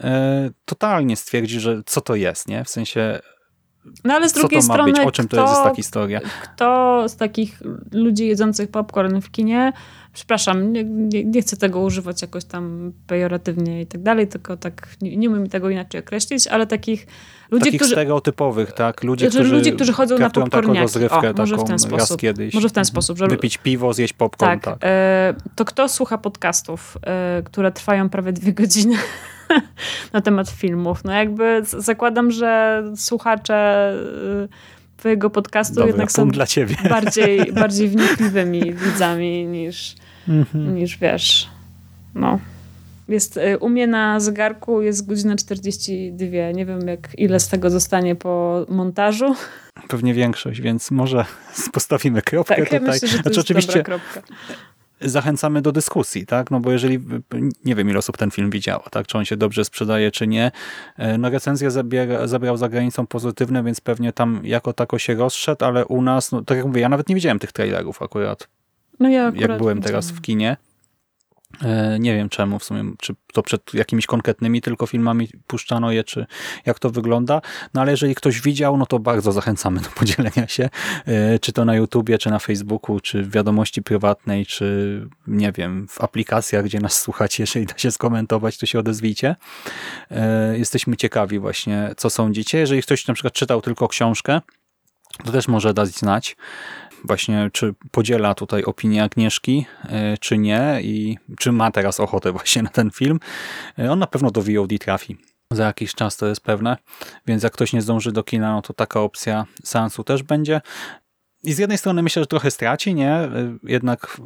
e, totalnie stwierdzi, że co to jest, nie? W sensie, No ale z co drugiej to ma strony, być, o czym kto, to jest ta historia. kto z takich ludzi jedzących popcorn w kinie, przepraszam, nie, nie, nie chcę tego używać jakoś tam pejoratywnie i tak dalej, tylko tak, nie, nie umiem tego inaczej określić, ale takich ludzi, Takich którzy... stereotypowych, tak? Ludzie, Znaczy, którzy, ludzie, którzy chodzą na traktują taką popcorniaki. rozrywkę O, może w taką ten raz sposób. kiedyś. Może w ten Mhm. sposób, że- Wypić piwo, zjeść popcorn, Tak, tak. e, to kto słucha podcastów, e, które trwają prawie dwie godziny na temat filmów? No jakby zakładam, że słuchacze e, twojego podcastu Dobra, jednak są dla ciebie. bardziej, bardziej wnikliwymi widzami niż, Mhm. niż wiesz, no. Jest, y, u mnie na zegarku jest godzina 42. Nie wiem, jak ile z tego zostanie po montażu. Pewnie większość, więc może postawimy kropkę tak, tutaj. Ja myślę, że to znaczy, oczywiście kropka. zachęcamy do dyskusji, tak? No bo jeżeli, nie wiem ile osób ten film widziało, tak? Czy on się dobrze sprzedaje, czy nie. E, no recenzję zabiera, zabrał za granicą pozytywne, więc pewnie tam jako tako się rozszedł, ale u nas, no tak jak mówię, ja nawet nie widziałem tych trailerów akurat. No ja jak byłem teraz w kinie. E, nie wiem czemu w sumie, czy to przed jakimiś konkretnymi tylko filmami puszczano je, czy jak to wygląda. No ale jeżeli ktoś widział, no to bardzo zachęcamy do podzielenia się, e, czy to na YouTubie, czy na Facebooku, czy w wiadomości prywatnej, czy nie wiem, w aplikacjach, gdzie nas słuchacie, jeżeli da się skomentować, to się odezwijcie. E, jesteśmy ciekawi właśnie, co sądzicie. Jeżeli ktoś na przykład czytał tylko książkę, to też może dać znać właśnie czy podziela tutaj opinię Agnieszki, e, czy nie i czy ma teraz ochotę właśnie na ten film. E, on na pewno do VOD trafi. Za jakiś czas to jest pewne, więc jak ktoś nie zdąży do kina, no to taka opcja seansu też będzie. I z jednej strony myślę, że trochę straci, nie? E, jednak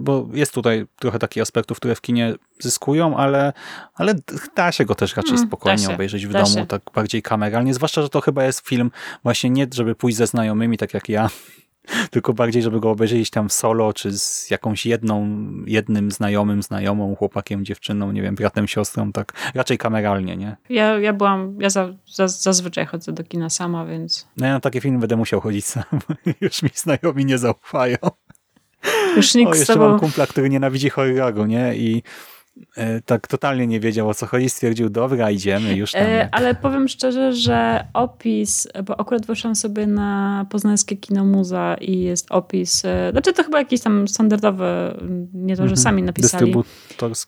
bo jest tutaj trochę takich aspektów, które w kinie zyskują, ale, ale da się go też raczej mm, spokojnie obejrzeć w domu, się. tak bardziej kameralnie, zwłaszcza, że to chyba jest film właśnie nie, żeby pójść ze znajomymi, tak jak ja, tylko bardziej, żeby go obejrzeć tam solo, czy z jakąś jedną, jednym znajomym, znajomą, chłopakiem, dziewczyną, nie wiem, bratem, siostrą, tak raczej kameralnie, nie? Ja, ja byłam, ja za, za, zazwyczaj chodzę do kina sama, więc... No ja na takie filmy będę musiał chodzić sam, już mi znajomi nie zaufają. Już nikt o, jeszcze z tobą... mam kumpla, który nienawidzi horroru, nie? I e, tak totalnie nie wiedział o co chodzi, stwierdził, dobra, idziemy już tam. E, ale powiem szczerze, że opis, bo akurat weszłam sobie na poznańskie kino muza i jest opis, e, znaczy to chyba jakiś tam standardowy, nie to, że mhm. sami napisali.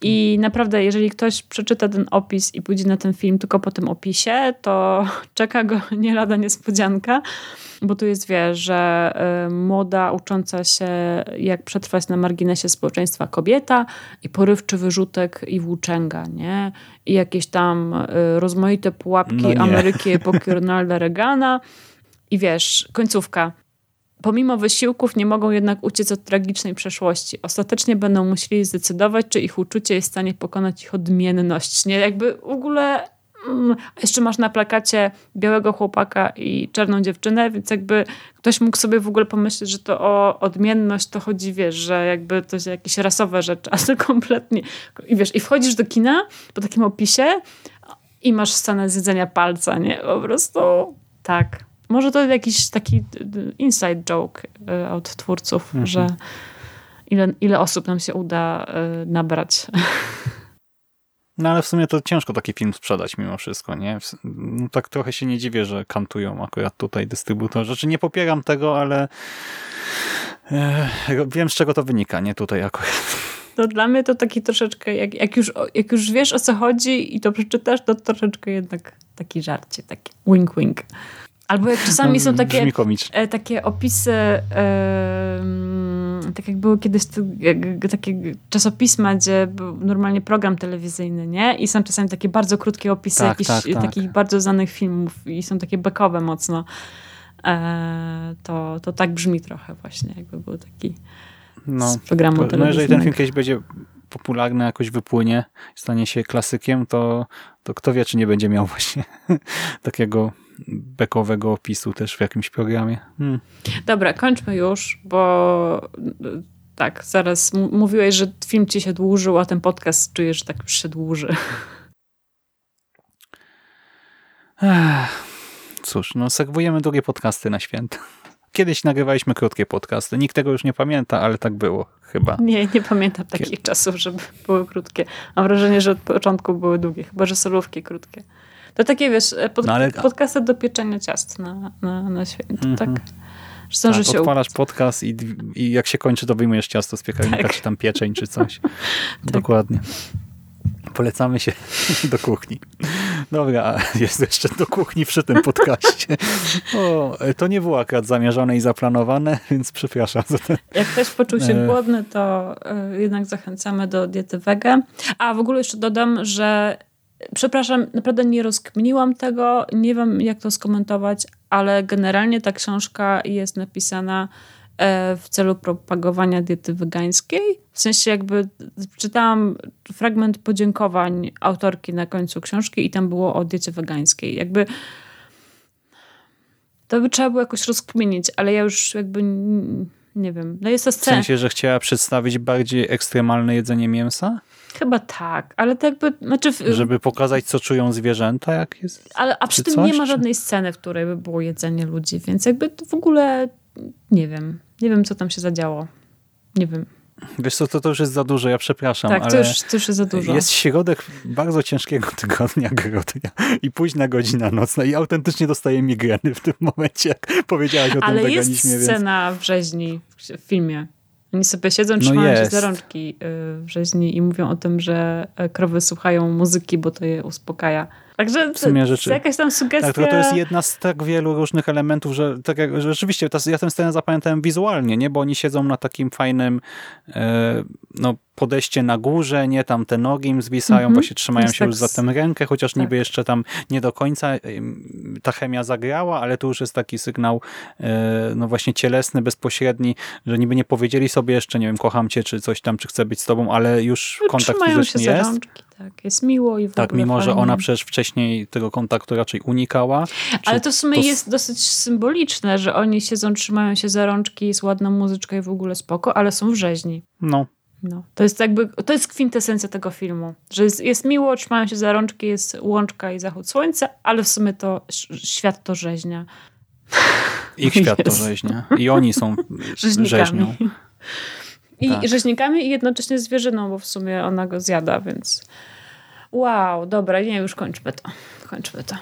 I naprawdę, jeżeli ktoś przeczyta ten opis i pójdzie na ten film tylko po tym opisie, to czeka go nie lada niespodzianka bo tu jest, wiesz, że y, młoda, ucząca się, jak przetrwać na marginesie społeczeństwa kobieta i porywczy wyrzutek i włóczęga, nie? I jakieś tam y, rozmaite pułapki no Ameryki epoki Ronalda Reagana. I wiesz, końcówka. Pomimo wysiłków nie mogą jednak uciec od tragicznej przeszłości. Ostatecznie będą musieli zdecydować, czy ich uczucie jest w stanie pokonać ich odmienność. Nie? Jakby w ogóle Mm, jeszcze masz na plakacie białego chłopaka i czarną dziewczynę, więc jakby ktoś mógł sobie w ogóle pomyśleć, że to o odmienność to chodzi, wiesz, że jakby to jest jakieś rasowe rzeczy, a to kompletnie. I wiesz, i wchodzisz do kina po takim opisie i masz scenę zjedzenia palca, nie? Po prostu tak. Może to jakiś taki inside joke y, od twórców, mhm. że ile, ile osób nam się uda y, nabrać. No ale w sumie to ciężko taki film sprzedać mimo wszystko, nie? No, tak trochę się nie dziwię, że kantują akurat tutaj dystrybutorzy. Znaczy nie popieram tego, ale e, wiem z czego to wynika, nie tutaj akurat. To dla mnie to taki troszeczkę, jak, jak, już, jak już wiesz o co chodzi i to przeczytasz, to troszeczkę jednak taki żarcie, taki wink wink. Albo jak czasami no, są takie, e, takie opisy, e, tak jak były kiedyś takie czasopisma, gdzie był normalnie program telewizyjny, nie? I są czasami takie bardzo krótkie opisy tak, jakichś tak, tak. takich bardzo znanych filmów i są takie bekowe mocno. E, to, to tak brzmi trochę właśnie, jakby był taki no, z programu to, No jeżeli ten film kiedyś będzie popularny, jakoś wypłynie, stanie się klasykiem, to, to kto wie, czy nie będzie miał właśnie takiego bekowego opisu też w jakimś programie. Hmm. Dobra, kończmy już, bo tak, zaraz mówiłeś, że film ci się dłużył, a ten podcast czujesz, że tak już się dłuży. Ech, cóż, no segwujemy długie podcasty na święta. Kiedyś nagrywaliśmy krótkie podcasty. Nikt tego już nie pamięta, ale tak było chyba. Nie, nie pamiętam takich Kiedy? czasów, żeby były krótkie. Mam wrażenie, że od początku były długie, chyba że solówki krótkie. To takie, wiesz, e, pod, no ale... podcasty do pieczenia ciast na, na, na święto, mm -hmm. tak? Zresztą, tak, się odpalasz podcast i, i jak się kończy, to wyjmujesz ciasto z piekarnika, tak. czy tam pieczeń, czy coś. tak. Dokładnie. Polecamy się do kuchni. Dobra, jest jeszcze do kuchni przy tym podcaście. O, to nie było akurat zamierzone i zaplanowane, więc przepraszam za ten. Jak ktoś poczuł się e. głodny, to e, jednak zachęcamy do diety wege. A w ogóle jeszcze dodam, że Przepraszam, naprawdę nie rozkminiłam tego, nie wiem jak to skomentować, ale generalnie ta książka jest napisana e, w celu propagowania diety wegańskiej. W sensie jakby czytałam fragment podziękowań autorki na końcu książki i tam było o diecie wegańskiej. Jakby to by trzeba było jakoś rozkminić, ale ja już jakby nie wiem. No jest to W scena. sensie, że chciała przedstawić bardziej ekstremalne jedzenie mięsa? Chyba tak, ale to jakby, znaczy, w- Żeby pokazać, co czują zwierzęta, jak jest... ale, a przy czy tym coś, nie ma czy- żadnej sceny, w której by było jedzenie ludzi, więc jakby w ogóle nie wiem. Nie wiem, co tam się zadziało. Nie wiem. Wiesz co, to, to już jest za dużo, ja przepraszam, tak, ale... to, już, to już jest za dużo. Jest środek bardzo ciężkiego tygodnia, grudnia i późna godzina nocna i autentycznie dostaję migreny w tym momencie, jak powiedziałaś o tym ale jest weganizmie, więc... scena w rzeźni w filmie. Oni sobie siedzą, No trzymają się jest. za rączki y, w rzeźni i mówią o tym, że krowy słuchają muzyki, bo to je uspokaja. Także W sumie rzeczy- jakaś tam sugestia. Tak, tylko to jest jedna z tak wielu różnych elementów, że, tak jak, że rzeczywiście ta, ja tę scenę zapamiętałem wizualnie, nie? bo oni siedzą na takim fajnym e, no, podejście na górze, nie tam te nogi im zwisają, Mhm. właśnie trzymają Jest się tak już za tę rękę, chociaż tak. niby jeszcze tam nie do końca ta chemia zagrała, ale tu już jest taki sygnał e, no właśnie cielesny, bezpośredni, że niby nie powiedzieli sobie jeszcze, nie wiem, kocham cię, czy coś tam, czy chcę być z tobą, ale już kontakt fizyczny jest. Tak. Jest miło i w Tak, mimo że fajnie. ona przecież wcześniej tego kontaktu raczej unikała. Ale to w sumie to jest dosyć symboliczne, że oni siedzą, trzymają się za rączki, jest ładna muzyczka i w ogóle spoko, ale są w rzeźni. No, No. To jest jakby, to jest kwintesencja tego filmu, że jest, jest miło, trzymają się za rączki, jest łączka i zachód słońca, ale w sumie to świat to rzeźnia. Ich świat to rzeźnia. I oni są rzeźnią. I Tak. rzeźnikami i jednocześnie zwierzyną, bo w sumie ona go zjada, więc wow, dobra, nie, już kończmy to. Kończmy to.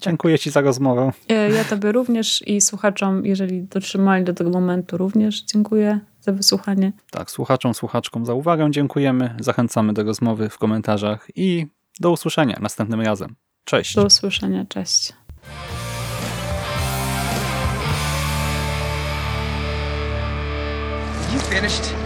Dziękuję Ci za rozmowę. E, Ja tobie również i słuchaczom, jeżeli dotrzymali do tego momentu, również dziękuję za wysłuchanie. Tak, słuchaczom, słuchaczkom za uwagę dziękujemy. Zachęcamy do rozmowy w komentarzach i do usłyszenia następnym razem. Cześć. Do usłyszenia, cześć. You finished?